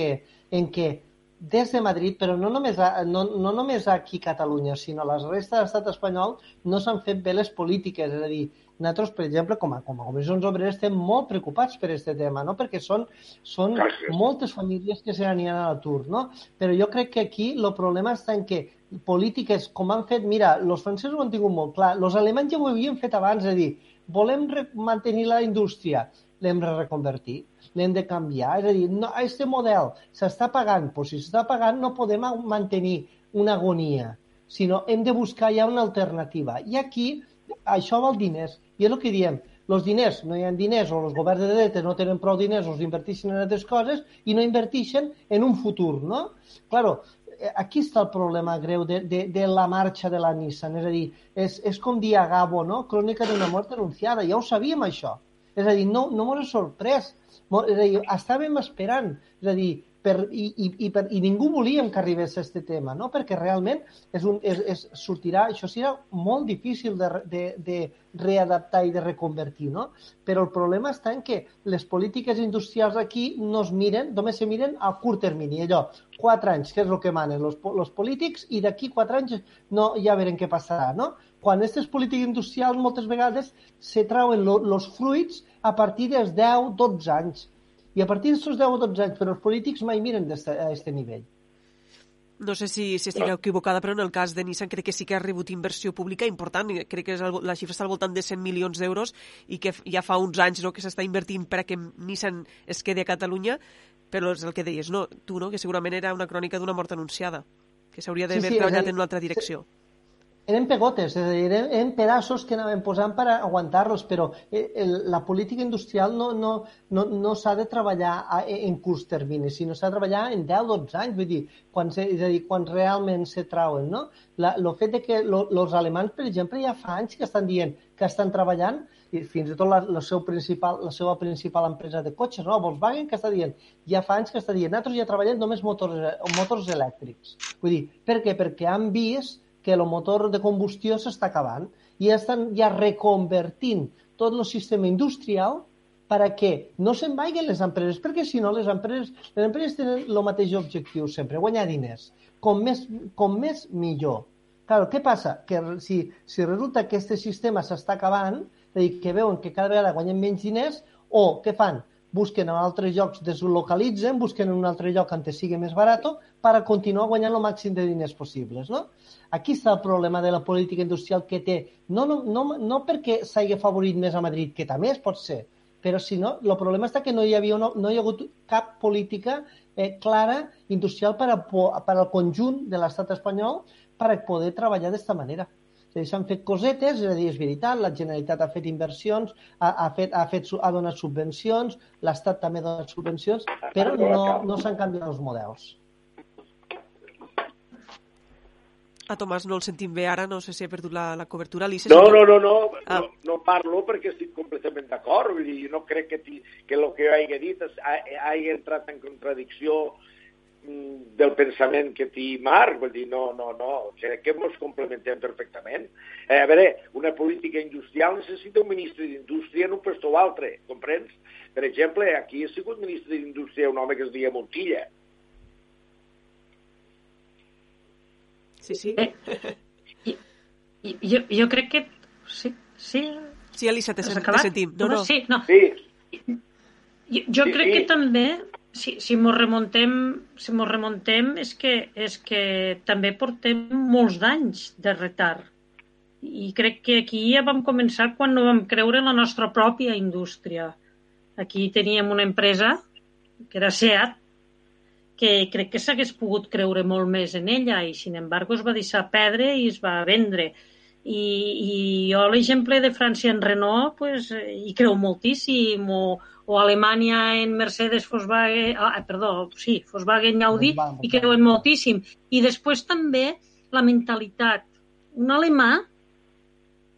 en que des de Madrid, però no només, a, no, no només aquí a Catalunya, sinó a la resta de l'estat espanyol, no s'han fet bé les polítiques. És a dir, nosaltres, per exemple, com a, com a comissions obreres, estem molt preocupats per aquest tema, no? perquè són, són moltes famílies que se n'aniran a l'atur. No? Però jo crec que aquí el problema està en que polítiques com han fet, mira, els francesos ho han tingut molt clar, els alemanys ja ho havien fet abans, és a dir, volem mantenir la indústria, l'hem de reconvertir, l'hem de canviar, és a dir, no, aquest model s'està pagant, però si s'està pagant no podem mantenir una agonia, sinó hem de buscar ja una alternativa. I aquí això val diners. I és el que diem, els diners, no hi ha diners o els governs de dretes no tenen prou diners els inverteixen en altres coses i no inverteixen en un futur, no? Claro, eh, aquí està el problema greu de, de, de la marxa de la Nissan. És a dir, és, és com dir a Gabo, no? Crònica d'una mort anunciada. Ja ho sabíem, això. És a dir, no, no m'ho sorprès. És a dir, estàvem esperant. És a dir, per, i, i, i, per, i ningú volíem que arribés a aquest tema, no? perquè realment és un, és, és, sortirà, això serà molt difícil de, de, de readaptar i de reconvertir, no? però el problema està en que les polítiques industrials aquí no es miren, només se miren a curt termini, allò, quatre anys, que és el que manen els, els polítics, i d'aquí quatre anys no, ja veurem què passarà, no? Quan aquestes polítiques industrials moltes vegades se trauen els fruits a partir dels 10-12 anys i a partir d'aquests 10 o 12 anys, però els polítics mai miren a aquest nivell. No sé si, si estic equivocada, però en el cas de Nissan crec que sí que ha rebut inversió pública important, crec que és el, la xifra està al voltant de 100 milions d'euros i que ja fa uns anys no, que s'està invertint per a que Nissan es quedi a Catalunya, però és el que deies, no, tu, no? que segurament era una crònica d'una mort anunciada, que s'hauria d'haver sí, sí, treballat en una altra direcció. Sí eren pegotes, és a dir, eren, eren pedaços que anaven posant per aguantar-los, però eh, el, la política industrial no, no, no, no s'ha de treballar a, en curs termini, sinó s'ha de treballar en 10-12 anys, vull dir, quan se, és a dir, quan realment se trauen, no? La, el fet de que els alemans, per exemple, ja fa anys que estan dient que estan treballant i fins i tot la, la, seu principal, la seva principal empresa de cotxes, no? Volkswagen, que està dient, ja fa anys que està dient, nosaltres ja treballem només motors, motors elèctrics. Vull dir, per què? Perquè han vist que el motor de combustió s'està acabant i estan ja reconvertint tot el sistema industrial per a no se'n vagin les empreses, perquè si no les empreses, les empreses tenen el mateix objectiu sempre, guanyar diners. Com més, com més millor. Clar, què passa? Que si, si resulta que aquest sistema s'està acabant, és a dir, que veuen que cada vegada guanyen menys diners, O què fan? Busquen en altres llocs, deslocalitzen, busquen en un altre lloc on sigui més barat per continuar guanyant el màxim de diners possibles. No? Aquí està el problema de la política industrial que té, no, no, no, no perquè s'hagi favorit més a Madrid, que també es pot ser, però si no, el problema està que no hi, havia una, no hi ha hagut cap política eh, clara industrial per, a, per al conjunt de l'estat espanyol per a poder treballar d'aquesta manera. S'han fet cosetes, és a dir, és veritat, la Generalitat ha fet inversions, ha, ha, fet, ha, fet, ha donat subvencions, l'Estat també ha donat subvencions, però no, no s'han canviat els models. A Tomàs no el sentim bé ara, no sé si he perdut la, la cobertura. Alicia, no, no, no, no, ah. no, no parlo perquè estic completament d'acord, vull dir, no crec que, ti, que el que hagi dit hagi entrat en contradicció del pensament que té Marc, vull dir, no, no, no, crec que ens complementem perfectament. Eh, a veure, una política industrial necessita un ministre d'Indústria en un lloc o altre, comprens? Per exemple, aquí ha sigut ministre d'Indústria un home que es deia Montilla, Sí, sí. Eh, jo, jo crec que... Sí, sí. Sí, Elisa, te, sen te sentim. No, no. Sí, no. Sí. Jo, jo sí, crec sí. que també, si, si mos remontem, si mos remontem és, que, és que també portem molts d'anys de retard. I crec que aquí ja vam començar quan no vam creure en la nostra pròpia indústria. Aquí teníem una empresa, que era SEAT, que crec que s'hagués pogut creure molt més en ella i, sin embargo, es va deixar perdre i es va vendre. I, i jo l'exemple de França en Renault pues, hi creu moltíssim, o, o Alemanya en Mercedes, Volkswagen, ah, perdó, sí, Volkswagen Audi, hi creuen moltíssim. I després també la mentalitat. Un alemà,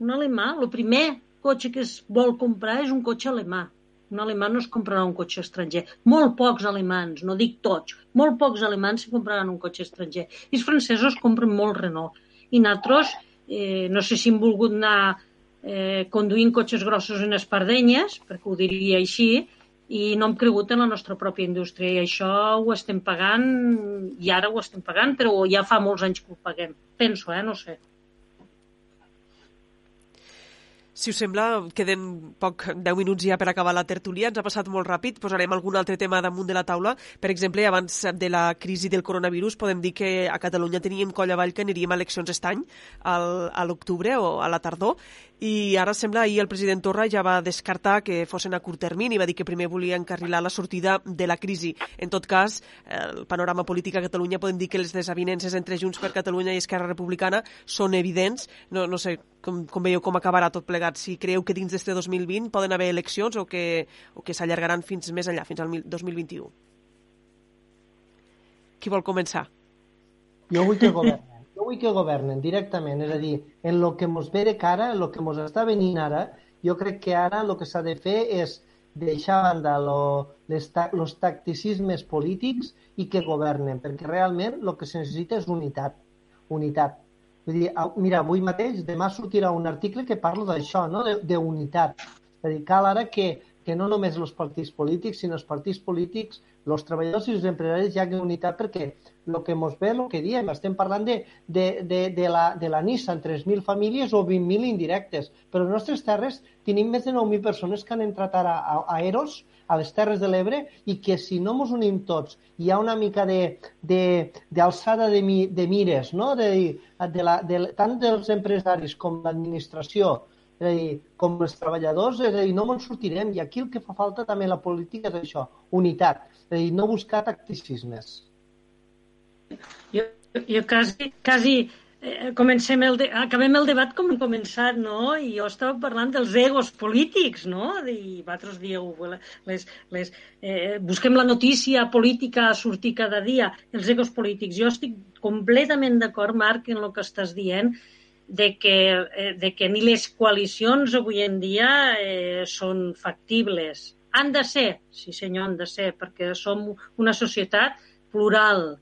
un alemà, el primer cotxe que es vol comprar és un cotxe alemà un alemà no es comprarà un cotxe estranger. Molt pocs alemans, no dic tots, molt pocs alemans se compraran un cotxe estranger. I els francesos compren molt Renault. I nosaltres, eh, no sé si hem volgut anar eh, conduint cotxes grossos en espardenyes, perquè ho diria així, i no hem cregut en la nostra pròpia indústria i això ho estem pagant i ara ho estem pagant, però ja fa molts anys que ho paguem. Penso, eh? No sé. Si us sembla, queden poc, 10 minuts ja per acabar la tertúlia. Ens ha passat molt ràpid. Posarem algun altre tema damunt de la taula. Per exemple, abans de la crisi del coronavirus, podem dir que a Catalunya teníem coll avall que aniríem a eleccions aquest any, al, a l'octubre o a la tardor, i ara sembla ahir el president Torra ja va descartar que fossin a curt termini, va dir que primer volia encarrilar la sortida de la crisi. En tot cas, el panorama polític a Catalunya podem dir que les desavinences entre Junts per Catalunya i Esquerra Republicana són evidents. No, no sé com, com veieu com acabarà tot plegat, si creieu que dins d'este 2020 poden haver eleccions o que, o que s'allargaran fins més enllà, fins al 2021. Qui vol començar? Jo vull que governi vull que governen directament, és a dir, en el que ens ve de cara, en el que ens està venint ara, jo crec que ara el que s'ha de fer és deixar a banda els tacticismes polítics i que governen, perquè realment el que se necessita és unitat. Unitat. Vull dir, mira, avui mateix, demà sortirà un article que parla d'això, no? d'unitat. És a dir, cal ara que, que no només els partits polítics, sinó els partits polítics els treballadors i els empresaris hi ha unitat perquè el que ens ve, el que diem, estem parlant de, de, de, de, la, de la Nissan, 3.000 famílies o 20.000 indirectes, però a les nostres terres tenim més de 9.000 persones que han entrat ara a, a Eros, a les Terres de l'Ebre, i que si no ens unim tots, hi ha una mica d'alçada de, de, de, de mires, no? de, de la, de, tant dels empresaris com l'administració, és a dir, com els treballadors, és a dir, no ens sortirem. I aquí el que fa falta també la política és això, unitat, és a dir, no buscar tacticismes. Jo, jo quasi, quasi eh, comencem el de, acabem el debat com hem començat, no? I jo estava parlant dels egos polítics, no? I vosaltres dieu, les, les, eh, busquem la notícia política a sortir cada dia, els egos polítics. Jo estic completament d'acord, Marc, en el que estàs dient, de que, eh, de que ni les coalicions avui en dia eh, són factibles. Han de ser, sí senyor, han de ser, perquè som una societat plural,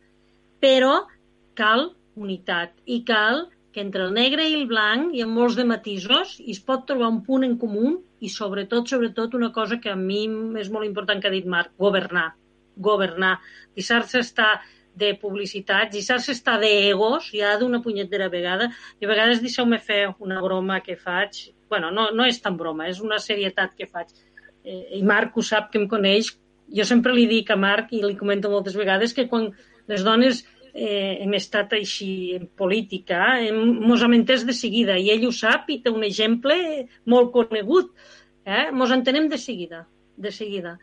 però cal unitat i cal que entre el negre i el blanc hi ha molts de matisos es pot trobar un punt en comú i sobretot, sobretot una cosa que a mi és molt important que ha dit Marc, governar. Governar. Deixar-se estar de publicitats i saps estar d'egos ja d'una punyetera vegada i a vegades deixeu-me fer una broma que faig bueno, no, no és tan broma, és una serietat que faig eh, i Marc ho sap que em coneix, jo sempre li dic a Marc i li comento moltes vegades que quan les dones eh, hem estat així en política, hem, mos hem entès de seguida i ell ho sap i té un exemple molt conegut. Eh? Mos entenem de seguida, de seguida.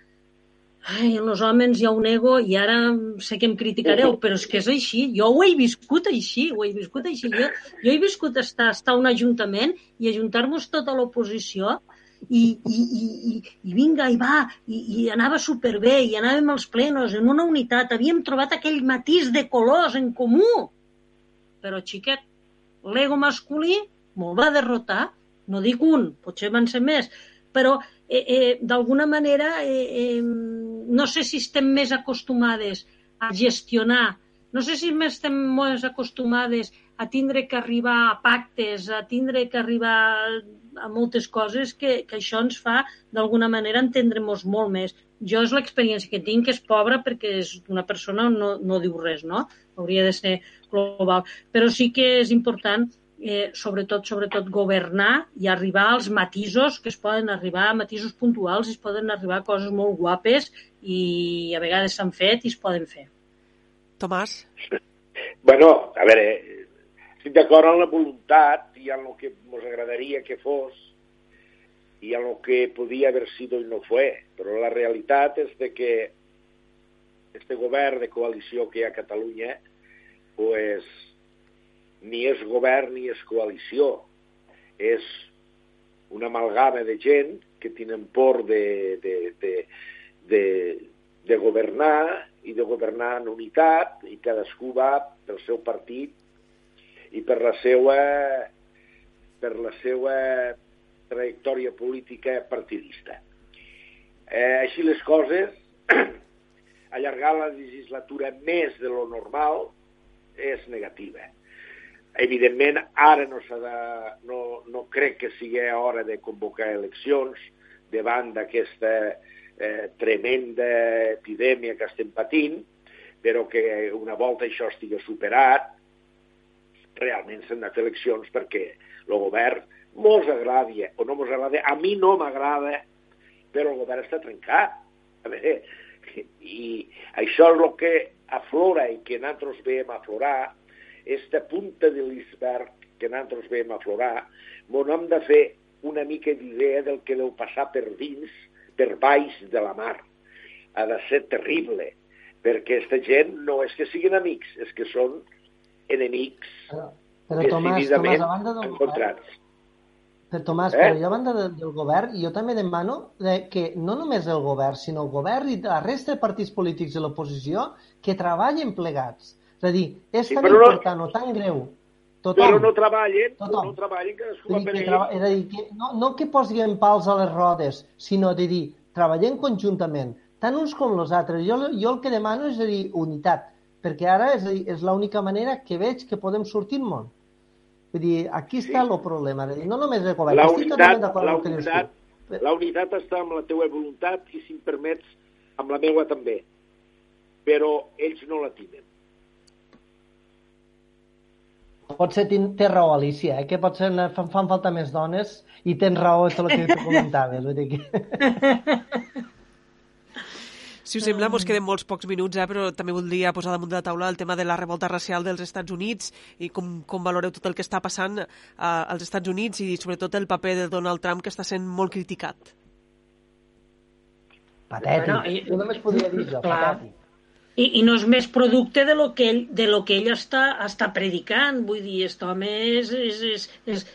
Ai, en els homes hi ha un ego i ara sé que em criticareu, però és que és així. Jo ho he viscut així, ho he viscut així. Jo, jo he viscut estar, estar a un ajuntament i ajuntar-nos tota l'oposició i, i, i, i, i vinga, i va, i, i anava superbé, i anàvem als plenos en una unitat, havíem trobat aquell matís de colors en comú. Però, xiquet, l'ego masculí me'l va derrotar, no dic un, potser van ser més, però eh, eh, d'alguna manera eh, eh, no sé si estem més acostumades a gestionar, no sé si més estem més acostumades a tindre que arribar a pactes, a tindre que arribar a moltes coses que, que això ens fa d'alguna manera entendre-nos molt més. Jo és l'experiència que tinc, que és pobra perquè és una persona no, no diu res, no? Hauria de ser global. Però sí que és important eh, sobretot, sobretot governar i arribar als matisos que es poden arribar, a matisos puntuals, es poden arribar a coses molt guapes i a vegades s'han fet i es poden fer. Tomàs? Bueno, a veure, estic d'acord amb la voluntat i amb el que ens agradaria que fos i amb el que podia haver sido i no fue, però la realitat és de que este govern de coalició que hi ha a Catalunya pues, ni és govern ni és coalició. És una amalgama de gent que tenen por de, de, de, de, de governar i de governar en unitat i cadascú va pel seu partit i per la seva per la seva trajectòria política partidista. Eh, així les coses, allargar la legislatura més de lo normal és negativa. Evidentment, ara no, de, no, no crec que sigui hora de convocar eleccions davant d'aquesta eh, tremenda epidèmia que estem patint, però que una volta això estigui superat, realment s'han de fer eleccions perquè el govern mos agradi o no mos agrada, a mi no m'agrada, però el govern està trencat. A veure, i això és el que aflora i que nosaltres veiem aflorar esta punta de l'iceberg que nosaltres veiem aflorar, on hem de fer una mica d'idea del que deu passar per dins, per baix de la mar. Ha de ser terrible, perquè aquesta gent no és que siguin amics, és que són enemics però, però Tomàs, Tomàs, a banda del encontrats. Però Tomàs, eh? però jo a banda del, del govern, jo també demano de que no només el govern, sinó el govern i la resta de partits polítics de l'oposició que treballen plegats és a dir, és sí, tan important no, o tan greu tothom, però no treballen, tothom. no treballen cadascú va per ell. És a dir, que no, no que posin pals a les rodes, sinó de dir, treballem conjuntament, tant uns com els altres. Jo, jo el que demano és a dir, unitat, perquè ara és, dir, és l'única manera que veig que podem sortir món. Vull dir, aquí està sí. el problema. Dir, no només el govern, la estic unitat, totalment d'acord amb el que dius tu. La unitat està amb la teua voluntat i, si em permets, amb la meua també. Però ells no la tenen. Potser té raó, Alicia, eh? que potser fan, fan falta més dones i tens raó tot el que tu comentaves. Vull dir que... Si us sembla, ens queden molts pocs minuts, eh, però també voldria posar damunt de la taula el tema de la revolta racial dels Estats Units i com, com valoreu tot el que està passant eh, als Estats Units i sobretot el paper de Donald Trump que està sent molt criticat. Patètic. Bueno, jo només podria dir jo, patètic. I, i no és més producte de lo que ell, de lo que ell està, està predicant. Vull dir, aquest home és, és, és, és,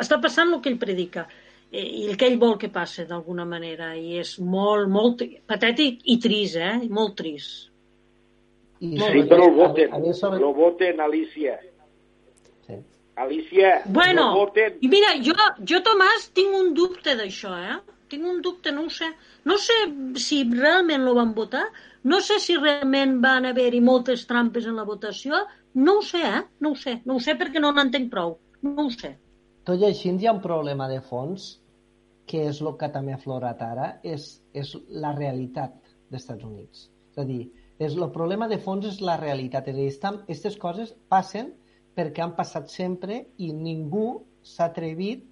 està passant el que ell predica eh, i el que ell vol que passe d'alguna manera i és molt, molt patètic i trist, eh? Molt trist. I molt sí, però el voten, a, a sobre... lo voten, Alicia. Sí. Alicia, bueno, lo voten. I mira, jo, jo, Tomàs, tinc un dubte d'això, eh? Tinc un dubte, no ho sé. No sé si realment lo van votar, no sé si realment van haver-hi moltes trampes en la votació, no ho sé, eh? No ho sé, no ho sé perquè no n'entenc prou, no ho sé. Tot i així hi ha un problema de fons, que és el que també ha aflorat ara, és, és la realitat dels Estats Units. És a dir, és, el problema de fons és la realitat. És a dir, estan, aquestes coses passen perquè han passat sempre i ningú s'ha atrevit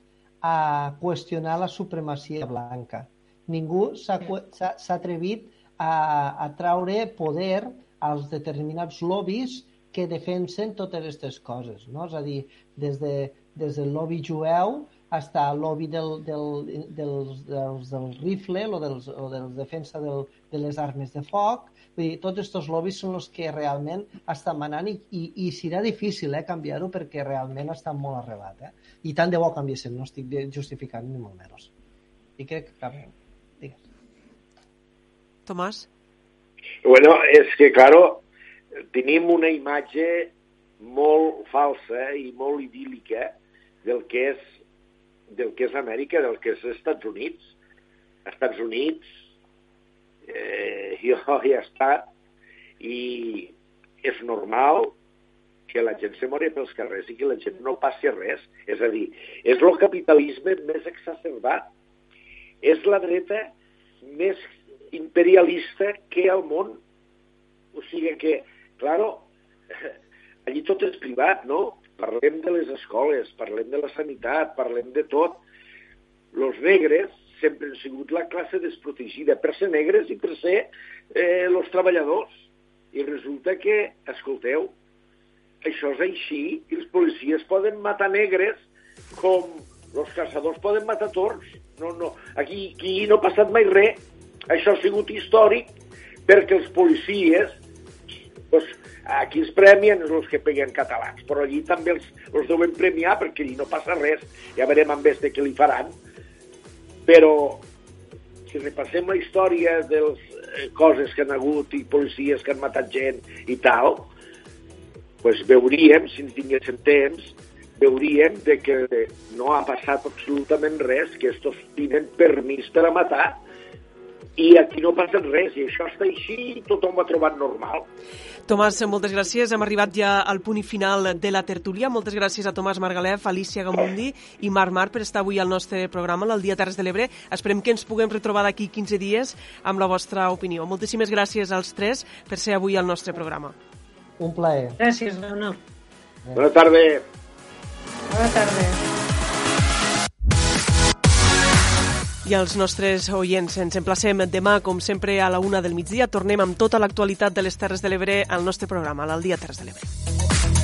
a qüestionar la supremacia blanca. ningú s'ha cu- s'ha s'ha atrevit a, a traure poder als determinats lobbies que defensen totes aquestes coses, no? És a dir, des, de, des del lobby jueu fins al lobby del, del, dels, dels, del rifle o dels, o dels defensa del, de les armes de foc. Vull dir, tots aquests lobbies són els que realment estan manant i, i, i serà difícil eh, canviar-ho perquè realment estan molt arrelat. Eh? I tant de bo canviessin, no estic justificant ni molt menys. I crec que canviem. Tomàs? Bueno, és que, claro, tenim una imatge molt falsa i molt idíl·lica del que és del que és Amèrica, del que és Estats Units. Estats Units, eh, jo he estat i és normal que la gent se mori pels carrers i que la gent no passi res. És a dir, és el capitalisme més exacerbat. És la dreta més imperialista que al món. O sigui que, claro, allí tot és privat, no? Parlem de les escoles, parlem de la sanitat, parlem de tot. Los negres sempre han sigut la classe desprotegida per ser negres i per ser eh, los treballadors. I resulta que, escolteu, això és així i els policies poden matar negres com els caçadors poden matar torns. No, no. Aquí, aquí no ha passat mai res. Això ha sigut històric perquè els policies pues, aquí els premien els que peguen catalans, però allí també els, els deuen premiar perquè allí no passa res. Ja veurem amb este què li faran. Però si repassem la història de les eh, coses que han hagut i policies que han matat gent i tal, pues veuríem, si en tinguéssim temps, veuríem de que no ha passat absolutament res, que estos tenen permís per a matar i aquí no passa res, i això està així i tothom ho ha trobat normal. Tomàs, moltes gràcies. Hem arribat ja al punt i final de la tertúlia. Moltes gràcies a Tomàs Margalef, Alicia Gamundi i Marc Mar per estar avui al nostre programa, al Dia Terres de l'Ebre. Esperem que ens puguem retrobar d'aquí 15 dies amb la vostra opinió. Moltíssimes gràcies als tres per ser avui al nostre programa. Un plaer. Gràcies, Leonor. Bona tarda. Bona tarda. I als nostres oients ens emplacem demà, com sempre, a la una del migdia. Tornem amb tota l'actualitat de les Terres de l'Ebre al nostre programa, al Dia Terres de l'Ebre.